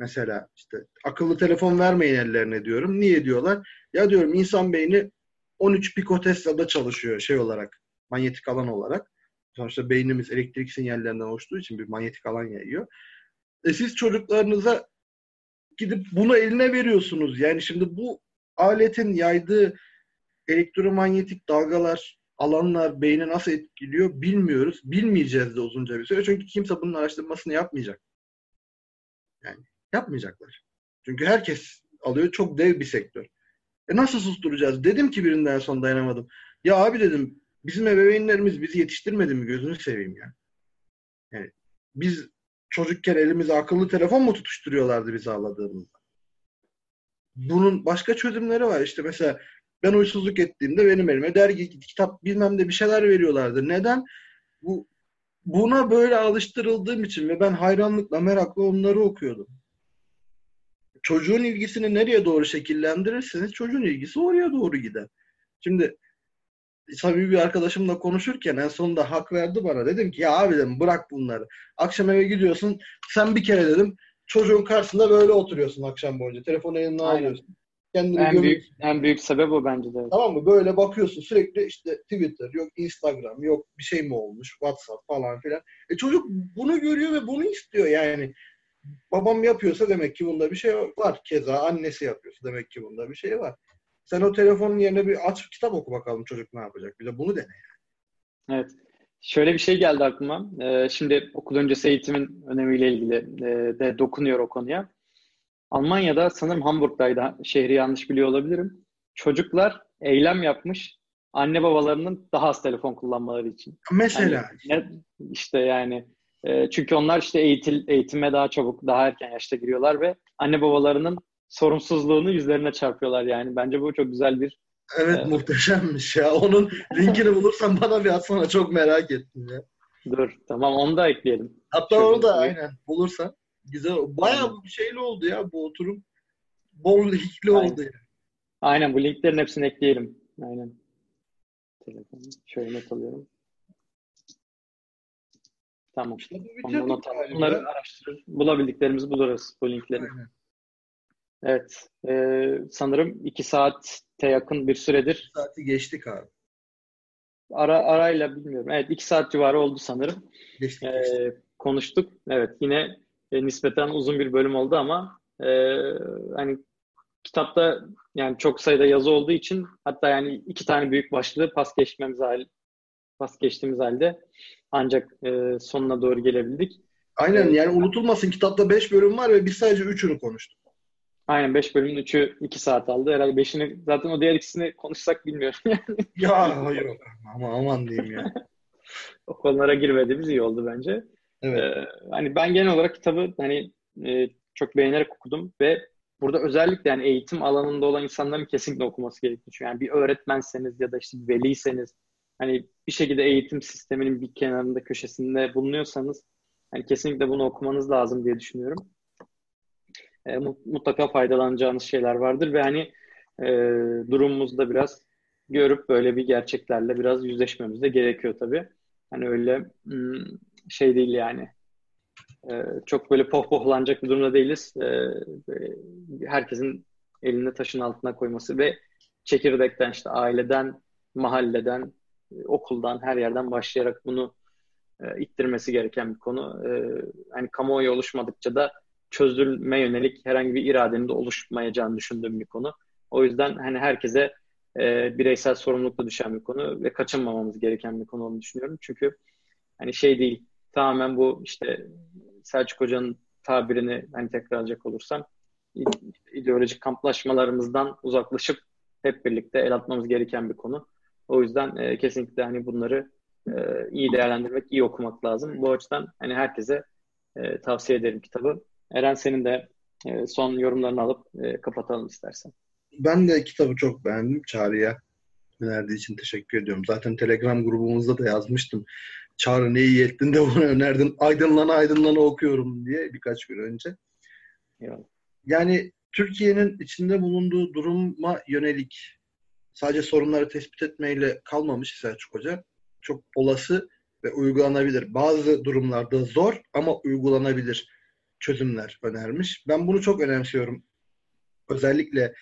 Mesela işte akıllı telefon vermeyin ellerine diyorum. Niye diyorlar? Ya diyorum insan beyni 13 pikotesla'da çalışıyor şey olarak. Manyetik alan olarak. Sonuçta beynimiz elektrik sinyallerinden oluştuğu için bir manyetik alan yayıyor. E siz çocuklarınıza gidip bunu eline veriyorsunuz. Yani şimdi bu aletin yaydığı elektromanyetik dalgalar, alanlar beyni nasıl etkiliyor bilmiyoruz. Bilmeyeceğiz de uzunca bir süre. Çünkü kimse bunun araştırmasını yapmayacak. Yani yapmayacaklar. Çünkü herkes alıyor. Çok dev bir sektör. E nasıl susturacağız? Dedim ki birinden son dayanamadım. Ya abi dedim bizim ebeveynlerimiz bizi yetiştirmedi mi? Gözünü seveyim ya. Yani biz çocukken elimize akıllı telefon mu tutuşturuyorlardı biz ağladığımızda? Bunun başka çözümleri var. İşte mesela ben uysuzluk ettiğimde benim elime dergi, kitap bilmem de bir şeyler veriyorlardı. Neden? Bu buna böyle alıştırıldığım için ve ben hayranlıkla, merakla onları okuyordum. Çocuğun ilgisini nereye doğru şekillendirirseniz çocuğun ilgisi oraya doğru gider. Şimdi tabii bir arkadaşımla konuşurken en sonunda hak verdi bana. Dedim ki ya abi dedim bırak bunları. Akşam eve gidiyorsun. Sen bir kere dedim çocuğun karşısında böyle oturuyorsun akşam boyunca. Telefonu eline alıyorsun. Kendini en büyük en büyük sebep o bence de. Tamam mı? Böyle bakıyorsun sürekli işte Twitter, yok Instagram, yok bir şey mi olmuş, WhatsApp falan filan. E çocuk bunu görüyor ve bunu istiyor yani. Babam yapıyorsa demek ki bunda bir şey var. Keza annesi yapıyorsa demek ki bunda bir şey var. Sen o telefonun yerine bir aç kitap oku bakalım çocuk ne yapacak. Bir de bunu dene yani. Evet. Şöyle bir şey geldi aklıma. Ee, şimdi okul öncesi eğitimin önemiyle ilgili e, de dokunuyor o konuya. Almanya'da sanırım Hamburg'daydı. Şehri yanlış biliyor olabilirim. Çocuklar eylem yapmış anne babalarının daha az telefon kullanmaları için. Mesela. Yani, işte yani e, çünkü onlar işte eğitil, eğitime daha çabuk, daha erken yaşta giriyorlar ve anne babalarının sorumsuzluğunu yüzlerine çarpıyorlar yani. Bence bu çok güzel bir Evet e, muhteşemmiş ya. Onun linkini bulursan bana bir atsana. Çok merak ettim ya. Dur tamam onu da ekleyelim. Hatta Şöyle onu da aynen bulursan. Güzel. Bayağı bir şeyli oldu ya bu oturum. Bol linkli oldu yani. Aynen bu linklerin hepsini ekleyelim. Aynen. Telefonu şöyle not alıyorum. Tamam. İşte not Bunları araştırır. Bulabildiklerimizi buluruz bu linkleri. Aynen. Evet. E, sanırım iki saate yakın bir süredir. İki saati geçtik abi. Ara, arayla bilmiyorum. Evet iki saat civarı oldu sanırım. Geçtik, e, geçtik. Konuştuk. Evet yine e, nispeten uzun bir bölüm oldu ama e, hani kitapta yani çok sayıda yazı olduğu için hatta yani iki tane büyük başlığı pas geçmemiz hal, pas geçtiğimiz halde ancak e, sonuna doğru gelebildik. Aynen ee, yani unutulmasın kitapta beş bölüm var ve biz sadece üçünü konuştuk. Aynen 5 bölümün 3'ü 2 saat aldı. Herhalde 5'ini zaten o diğer ikisini konuşsak bilmiyorum. ya yok ama aman diyeyim ya. o konulara girmediğimiz iyi oldu bence. Evet. Ee, hani ben genel olarak kitabı hani e, çok beğenerek okudum ve burada özellikle yani eğitim alanında olan insanların kesinlikle okuması gerekiyor. Yani bir öğretmenseniz ya da işte bir veliyseniz hani bir şekilde eğitim sisteminin bir kenarında köşesinde bulunuyorsanız Yani kesinlikle bunu okumanız lazım diye düşünüyorum. E, mutlaka faydalanacağınız şeyler vardır ve hani e, durumumuzda biraz görüp böyle bir gerçeklerle biraz yüzleşmemiz de gerekiyor tabii. Hani öyle hmm, şey değil yani. E, çok böyle pohpohlanacak bir durumda değiliz. E, herkesin elini taşın altına koyması ve çekirdekten işte aileden, mahalleden, okuldan, her yerden başlayarak bunu e, ittirmesi gereken bir konu. E, hani kamuoyu oluşmadıkça da çözülme yönelik herhangi bir iradenin de oluşmayacağını düşündüğüm bir konu. O yüzden hani herkese e, bireysel sorumlulukla düşen bir konu ve kaçınmamamız gereken bir konu olduğunu düşünüyorum. Çünkü hani şey değil, tamamen bu işte Selçuk Hoca'nın tabirini hani tekrarlayacak olursam ideolojik kamplaşmalarımızdan uzaklaşıp hep birlikte el atmamız gereken bir konu. O yüzden e, kesinlikle hani bunları e, iyi değerlendirmek, iyi okumak lazım. Bu açıdan hani herkese e, tavsiye ederim kitabı. Eren senin de e, son yorumlarını alıp e, kapatalım istersen. Ben de kitabı çok beğendim. Çağrı'ya önerdiği için teşekkür ediyorum. Zaten Telegram grubumuzda da yazmıştım. Çağrı ne iyi ettin de bunu önerdin. Aydınlana aydınlana okuyorum diye birkaç gün önce. Yani Türkiye'nin içinde bulunduğu duruma yönelik sadece sorunları tespit etmeyle kalmamış Selçuk Hoca. Çok olası ve uygulanabilir. Bazı durumlarda zor ama uygulanabilir çözümler önermiş. Ben bunu çok önemsiyorum. Özellikle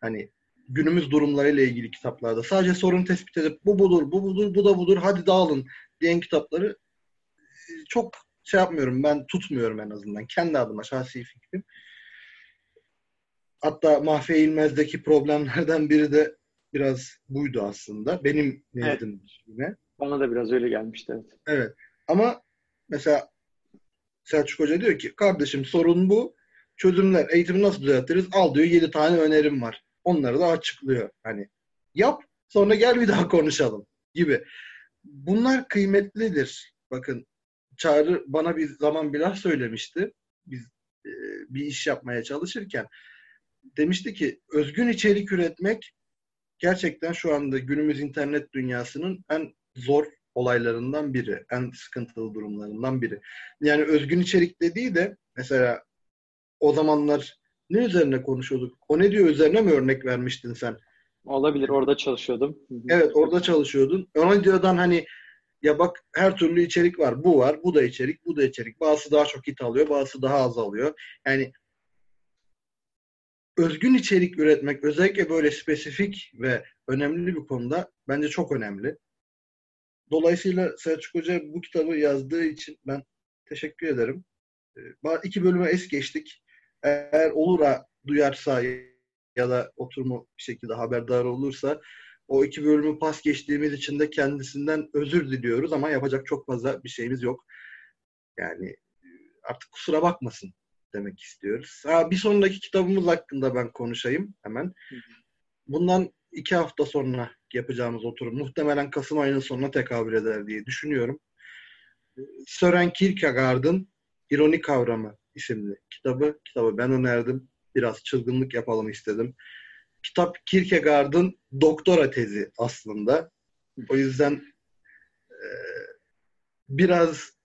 hani günümüz durumlarıyla ilgili kitaplarda sadece sorun tespit edip bu budur, bu budur, bu da budur, hadi dağılın diyen kitapları e, çok şey yapmıyorum. Ben tutmuyorum en azından. Kendi adıma şahsi fikrim. Hatta Mahfiye İlmez'deki problemlerden biri de biraz buydu aslında. Benim nezdimde. Evet. Bana da biraz öyle gelmişti. Evet. evet. Ama mesela Selçuk Hoca diyor ki kardeşim sorun bu. Çözümler, eğitimi nasıl düzeltiriz? Al diyor 7 tane önerim var. Onları da açıklıyor. Hani yap sonra gel bir daha konuşalım gibi. Bunlar kıymetlidir. Bakın Çağrı bana bir zaman bir laf söylemişti. Biz e, bir iş yapmaya çalışırken demişti ki özgün içerik üretmek gerçekten şu anda günümüz internet dünyasının en zor olaylarından biri. En sıkıntılı durumlarından biri. Yani özgün içerik dediği de mesela o zamanlar ne üzerine konuşuyorduk? O ne diyor üzerine mi örnek vermiştin sen? Olabilir. Orada çalışıyordum. Evet orada çalışıyordun. Ona diyordan hani ya bak her türlü içerik var. Bu var, bu da içerik, bu da içerik. Bazısı daha çok hit alıyor, bazısı daha az alıyor. Yani özgün içerik üretmek özellikle böyle spesifik ve önemli bir konuda bence çok önemli. Dolayısıyla Selçuk Hoca bu kitabı yazdığı için ben teşekkür ederim. Ee, iki bölüme es geçtik. Eğer olura duyarsa ya da oturumu bir şekilde haberdar olursa o iki bölümü pas geçtiğimiz için de kendisinden özür diliyoruz ama yapacak çok fazla bir şeyimiz yok. Yani e, artık kusura bakmasın demek istiyoruz. Ha, bir sonraki kitabımız hakkında ben konuşayım hemen. Bundan iki hafta sonra yapacağımız oturum muhtemelen Kasım ayının sonuna tekabül eder diye düşünüyorum. Sören Kierkegaard'ın İroni Kavramı isimli kitabı. Kitabı ben önerdim. Biraz çılgınlık yapalım istedim. Kitap Kierkegaard'ın doktora tezi aslında. O yüzden e, biraz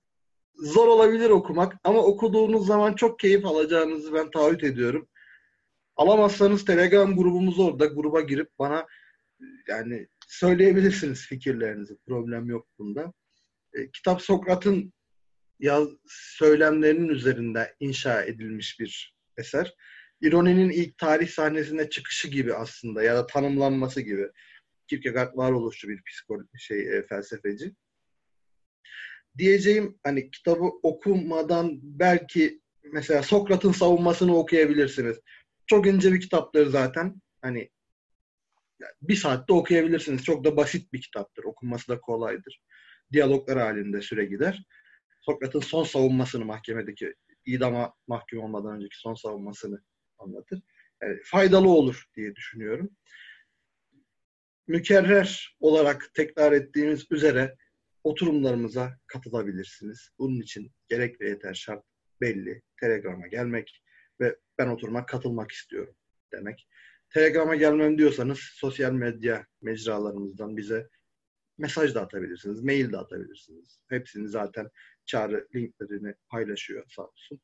zor olabilir okumak ama okuduğunuz zaman çok keyif alacağınızı ben taahhüt ediyorum. Alamazsanız Telegram grubumuz orada. Gruba girip bana yani söyleyebilirsiniz fikirlerinizi. Problem yok bunda. E, kitap Sokrat'ın yaz söylemlerinin üzerinde inşa edilmiş bir eser. İroninin ilk tarih sahnesine çıkışı gibi aslında ya da tanımlanması gibi. Kierkegaard varoluşçu bir psikoloji şey e, felsefeci diyeceğim hani kitabı okumadan belki mesela Sokrat'ın savunmasını okuyabilirsiniz. Çok ince bir kitaptır zaten. Hani bir saatte okuyabilirsiniz. Çok da basit bir kitaptır. Okunması da kolaydır. Diyaloglar halinde süre gider. Sokrat'ın son savunmasını mahkemedeki idama mahkum olmadan önceki son savunmasını anlatır. Yani faydalı olur diye düşünüyorum. Mükerrer olarak tekrar ettiğimiz üzere oturumlarımıza katılabilirsiniz. Bunun için gerek ve yeter şart belli. Telegram'a gelmek ve ben oturuma katılmak istiyorum demek. Telegram'a gelmem diyorsanız sosyal medya mecralarımızdan bize mesaj da atabilirsiniz, mail de atabilirsiniz. Hepsini zaten çağrı linklerini paylaşıyor sağ olsun.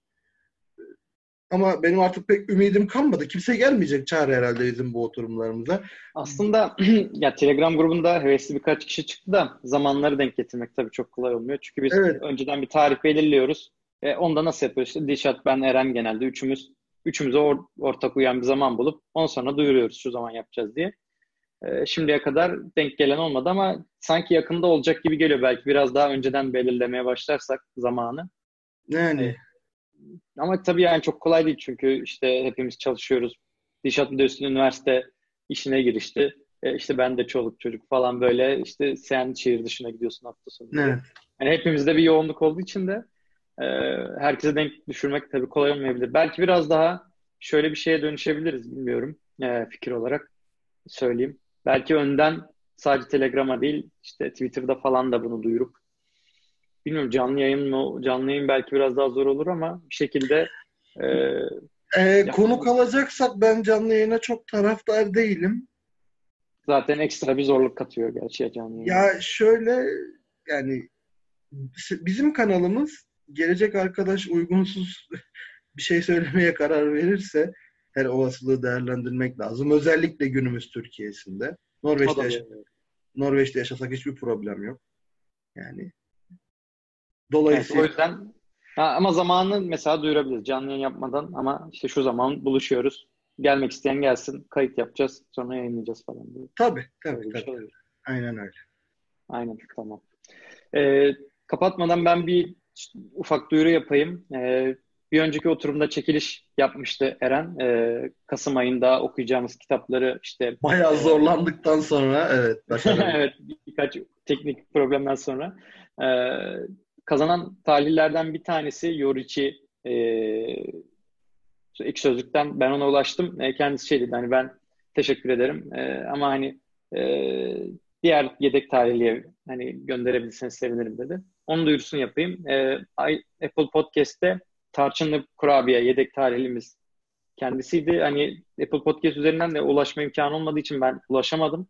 Ama benim artık pek ümidim kalmadı. Kimse gelmeyecek çağrı herhalde bizim bu oturumlarımıza. Aslında ya Telegram grubunda hevesli birkaç kişi çıktı da zamanları denk getirmek tabii çok kolay olmuyor. Çünkü biz evet. önceden bir tarih belirliyoruz. E, onda nasıl yapıyoruz? İşte Dişat, ben, Eren genelde üçümüz üçümüze or, ortak uyan bir zaman bulup ondan sonra duyuruyoruz şu zaman yapacağız diye. E, şimdiye kadar denk gelen olmadı ama sanki yakında olacak gibi geliyor. Belki biraz daha önceden belirlemeye başlarsak zamanı. Yani. E, ama tabii yani çok kolay değil çünkü işte hepimiz çalışıyoruz. Dişat bir de üstüne üniversite işine girişti. E, işte ben de çoluk çocuk falan böyle işte sen şehir dışına gidiyorsun hafta sonu. Evet. Yani hepimizde bir yoğunluk olduğu için de e, herkese denk düşürmek tabii kolay olmayabilir. Belki biraz daha şöyle bir şeye dönüşebiliriz bilmiyorum e, fikir olarak söyleyeyim. Belki önden sadece Telegram'a değil işte Twitter'da falan da bunu duyurup bilmiyorum canlı yayın mı? Canlı yayın belki biraz daha zor olur ama bir şekilde e, e, konuk alacaksak ben canlı yayına çok taraftar değilim. Zaten ekstra bir zorluk katıyor gerçi canlı yayın. Ya şöyle yani bizim kanalımız gelecek arkadaş uygunsuz bir şey söylemeye karar verirse her olasılığı değerlendirmek lazım. Özellikle günümüz Türkiye'sinde. Norveç'te, yaşa- Norveç'te yaşasak hiçbir problem yok. Yani Dolayısıyla evet, o yüzden ha, ama zamanı mesela duyurabiliriz canlı yayın yapmadan ama işte şu zaman buluşuyoruz. Gelmek isteyen gelsin, kayıt yapacağız, sonra yayınlayacağız falan diye. Tabii, tabii. tabii. Şey Aynen öyle. Aynen, tamam. Ee, kapatmadan ben bir ufak duyuru yapayım. Ee, bir önceki oturumda çekiliş yapmıştı Eren. Ee, Kasım ayında okuyacağımız kitapları işte... Bayağı zorlandıktan sonra evet. evet birkaç teknik problemden sonra e, kazanan talihlerden bir tanesi Yoriçi e, ilk sözlükten ben ona ulaştım. E, kendisi şey dedi hani ben teşekkür ederim e, ama hani e, diğer yedek tarihliye hani gönderebilirseniz sevinirim dedi. Onun duyurusunu yapayım. E, Apple Podcast'te Tarçınlı Kurabiye yedek tarihlimiz kendisiydi. Hani Apple Podcast üzerinden de ulaşma imkanı olmadığı için ben ulaşamadım.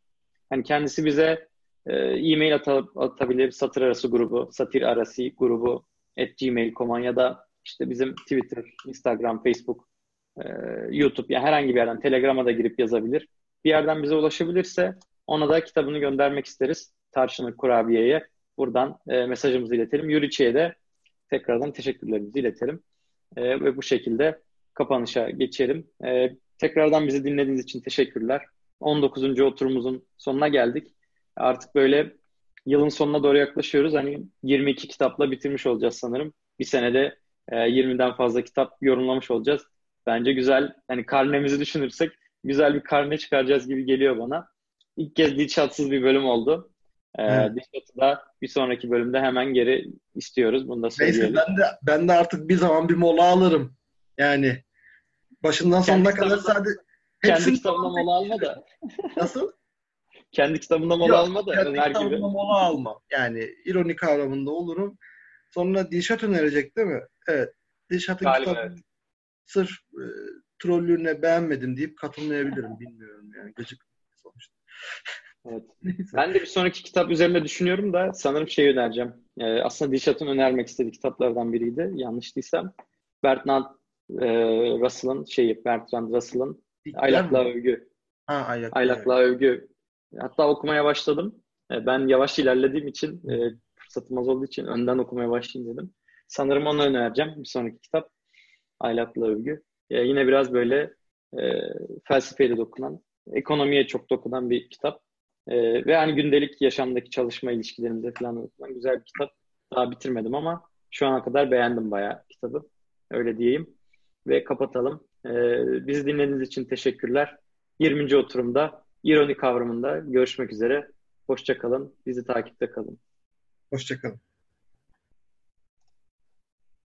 Hani kendisi bize e-mail at atabilir satır arası grubu, satir arası grubu at gmail.com ya da işte bizim Twitter, Instagram, Facebook, e, YouTube yani herhangi bir yerden Telegram'a da girip yazabilir. Bir yerden bize ulaşabilirse ona da kitabını göndermek isteriz. Tarçınlık Kurabiye'ye. Buradan e, mesajımızı iletelim. Yuriçi'ye de tekrardan teşekkürlerimizi iletelim. E, ve bu şekilde kapanışa geçelim. E, tekrardan bizi dinlediğiniz için teşekkürler. 19. oturumumuzun sonuna geldik. Artık böyle yılın sonuna doğru yaklaşıyoruz. Hani 22 kitapla bitirmiş olacağız sanırım. Bir senede e, 20'den fazla kitap yorumlamış olacağız. Bence güzel. Hani karnemizi düşünürsek güzel bir karne çıkaracağız gibi geliyor bana. İlk kez dişatsız bir bölüm oldu. Ee, evet. Dişatı da bir sonraki bölümde hemen geri istiyoruz. Bunu da söyleyelim. Neyse ben de, ben de artık bir zaman bir mola alırım. Yani başından sonuna kadar sadece kendi kitabına mola alma da. Nasıl? Kendi kitabında mola Yok, alma da kendi Ömer kitabımda gibi. mola alma. Yani ironi kavramında olurum. Sonra Dilşat önerecek değil mi? Evet. Dilşat'ın kitabı evet. sırf e, trollüğüne beğenmedim deyip katılmayabilirim. Bilmiyorum yani. Gıcık sonuçta. Evet. ben de bir sonraki kitap üzerinde düşünüyorum da sanırım şey önereceğim. Ee, aslında Dilşat'ın önermek istediği kitaplardan biriydi. Yanlış değilsem. Bertrand e, Russell'ın şeyi, Bertrand Russell'ın Aylakla Övgü. Ha, aylakla, aylakla Övgü Hatta okumaya başladım. E, ben yavaş ilerlediğim için, e, fırsatım az olduğu için önden okumaya başlayayım dedim. Sanırım onu önereceğim. Bir sonraki kitap. Aylaklı Övgü. E, yine biraz böyle e, felsefeye de dokunan, ekonomiye çok dokunan bir kitap. Ve hani gündelik yaşamdaki çalışma ilişkilerimize falan dokunan güzel bir kitap. Daha bitirmedim ama şu ana kadar beğendim bayağı kitabı. Öyle diyeyim. Ve kapatalım. Bizi dinlediğiniz için teşekkürler. 20. oturumda ironi kavramında görüşmek üzere. Hoşçakalın. Bizi takipte kalın. Hoşçakalın.